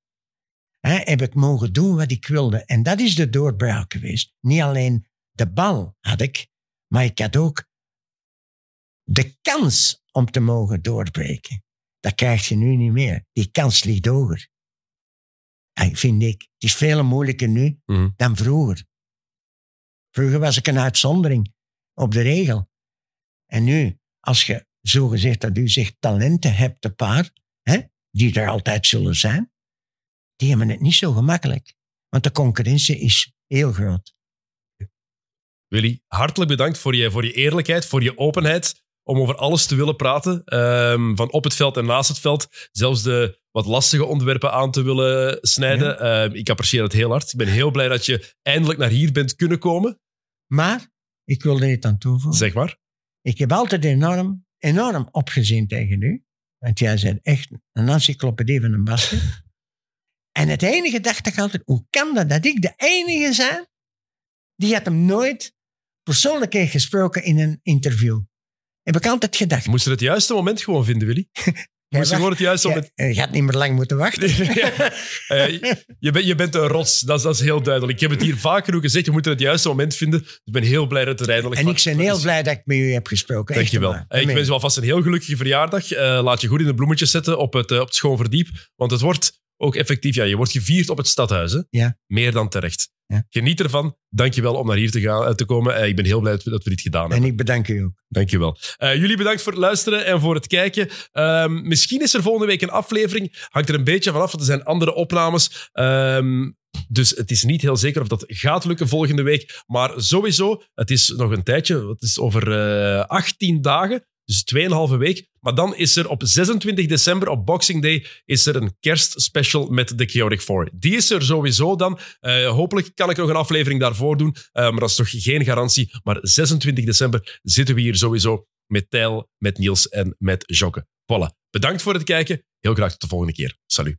Heb ik mogen doen wat ik wilde. En dat is de doorbraak geweest. Niet alleen de bal had ik, maar ik had ook de kans om te mogen doorbreken. Dat krijg je nu niet meer. Die kans ligt hoger. Vind ik. Het is veel moeilijker nu Mhm. dan vroeger. Vroeger was ik een uitzondering op de regel. En nu, als je zogezegd dat u zegt talenten hebt, een paar, hè, die er altijd zullen zijn, die hebben het niet zo gemakkelijk. Want de concurrentie is heel groot. Willy, hartelijk bedankt voor je, voor je eerlijkheid, voor je openheid. Om over alles te willen praten. ehm, van op het veld en naast het veld. Zelfs de wat lastige onderwerpen aan te willen snijden. Ehm, ik apprecieer het heel hard. Ik ben heel blij dat je eindelijk naar hier bent kunnen komen. Maar, ik wil er iets aan toevoegen. Zeg maar. Ik heb altijd enorm, enorm opgezien tegen u. Want jij bent echt een encyclopedie van een basket. en het enige dacht ik altijd, hoe kan dat dat ik de enige zijn die had hem nooit persoonlijk heeft gesproken in een interview. Heb ik altijd gedacht. Je moest er het juiste moment gewoon vinden, Willy. Je moest gewoon het juiste moment... Je gaat niet meer lang moeten wachten. Ja. Eh, je, bent, je bent een rots, dat is, dat is heel duidelijk. Ik heb het hier vaak genoeg gezegd, je moet het juiste moment vinden. Ik ben heel blij dat het eindelijk En ik ben heel is. blij dat ik met u heb gesproken. Echt Dankjewel. waar. Eh, Ik wens je alvast een heel gelukkige verjaardag. Eh, laat je goed in de bloemetjes zetten op het, eh, op het schoon verdiep. Want het wordt ook effectief, ja, je wordt gevierd op het stadhuis. Hè? Ja. Meer dan terecht. Ja. Geniet ervan. Dankjewel om naar hier te, gaan, eh, te komen. Eh, ik ben heel blij dat we, dit gedaan hebben. En ik bedank u ook. Dankjewel. Eh jullie bedankt voor het luisteren en voor het kijken. Ehm, misschien is er volgende week een aflevering. Hangt er een beetje vanaf, want er zijn andere opnames. Ehm, dus het is niet heel zeker of dat gaat lukken volgende week. Maar sowieso, het is nog een tijdje. Het is over eh 18 dagen. Dus 2,5 week. Maar dan is er op 26 december, op Boxing Day, is er een kerstspecial met de Chaotic Four. Die is er sowieso dan. Eh, hopelijk kan ik nog een aflevering daarvoor doen. Eh, maar dat is nog geen garantie. Maar 26 december zitten we hier sowieso met Tijl, met Niels en met Jokke. Voilà. Bedankt voor het kijken. Heel graag tot de volgende keer. Salut.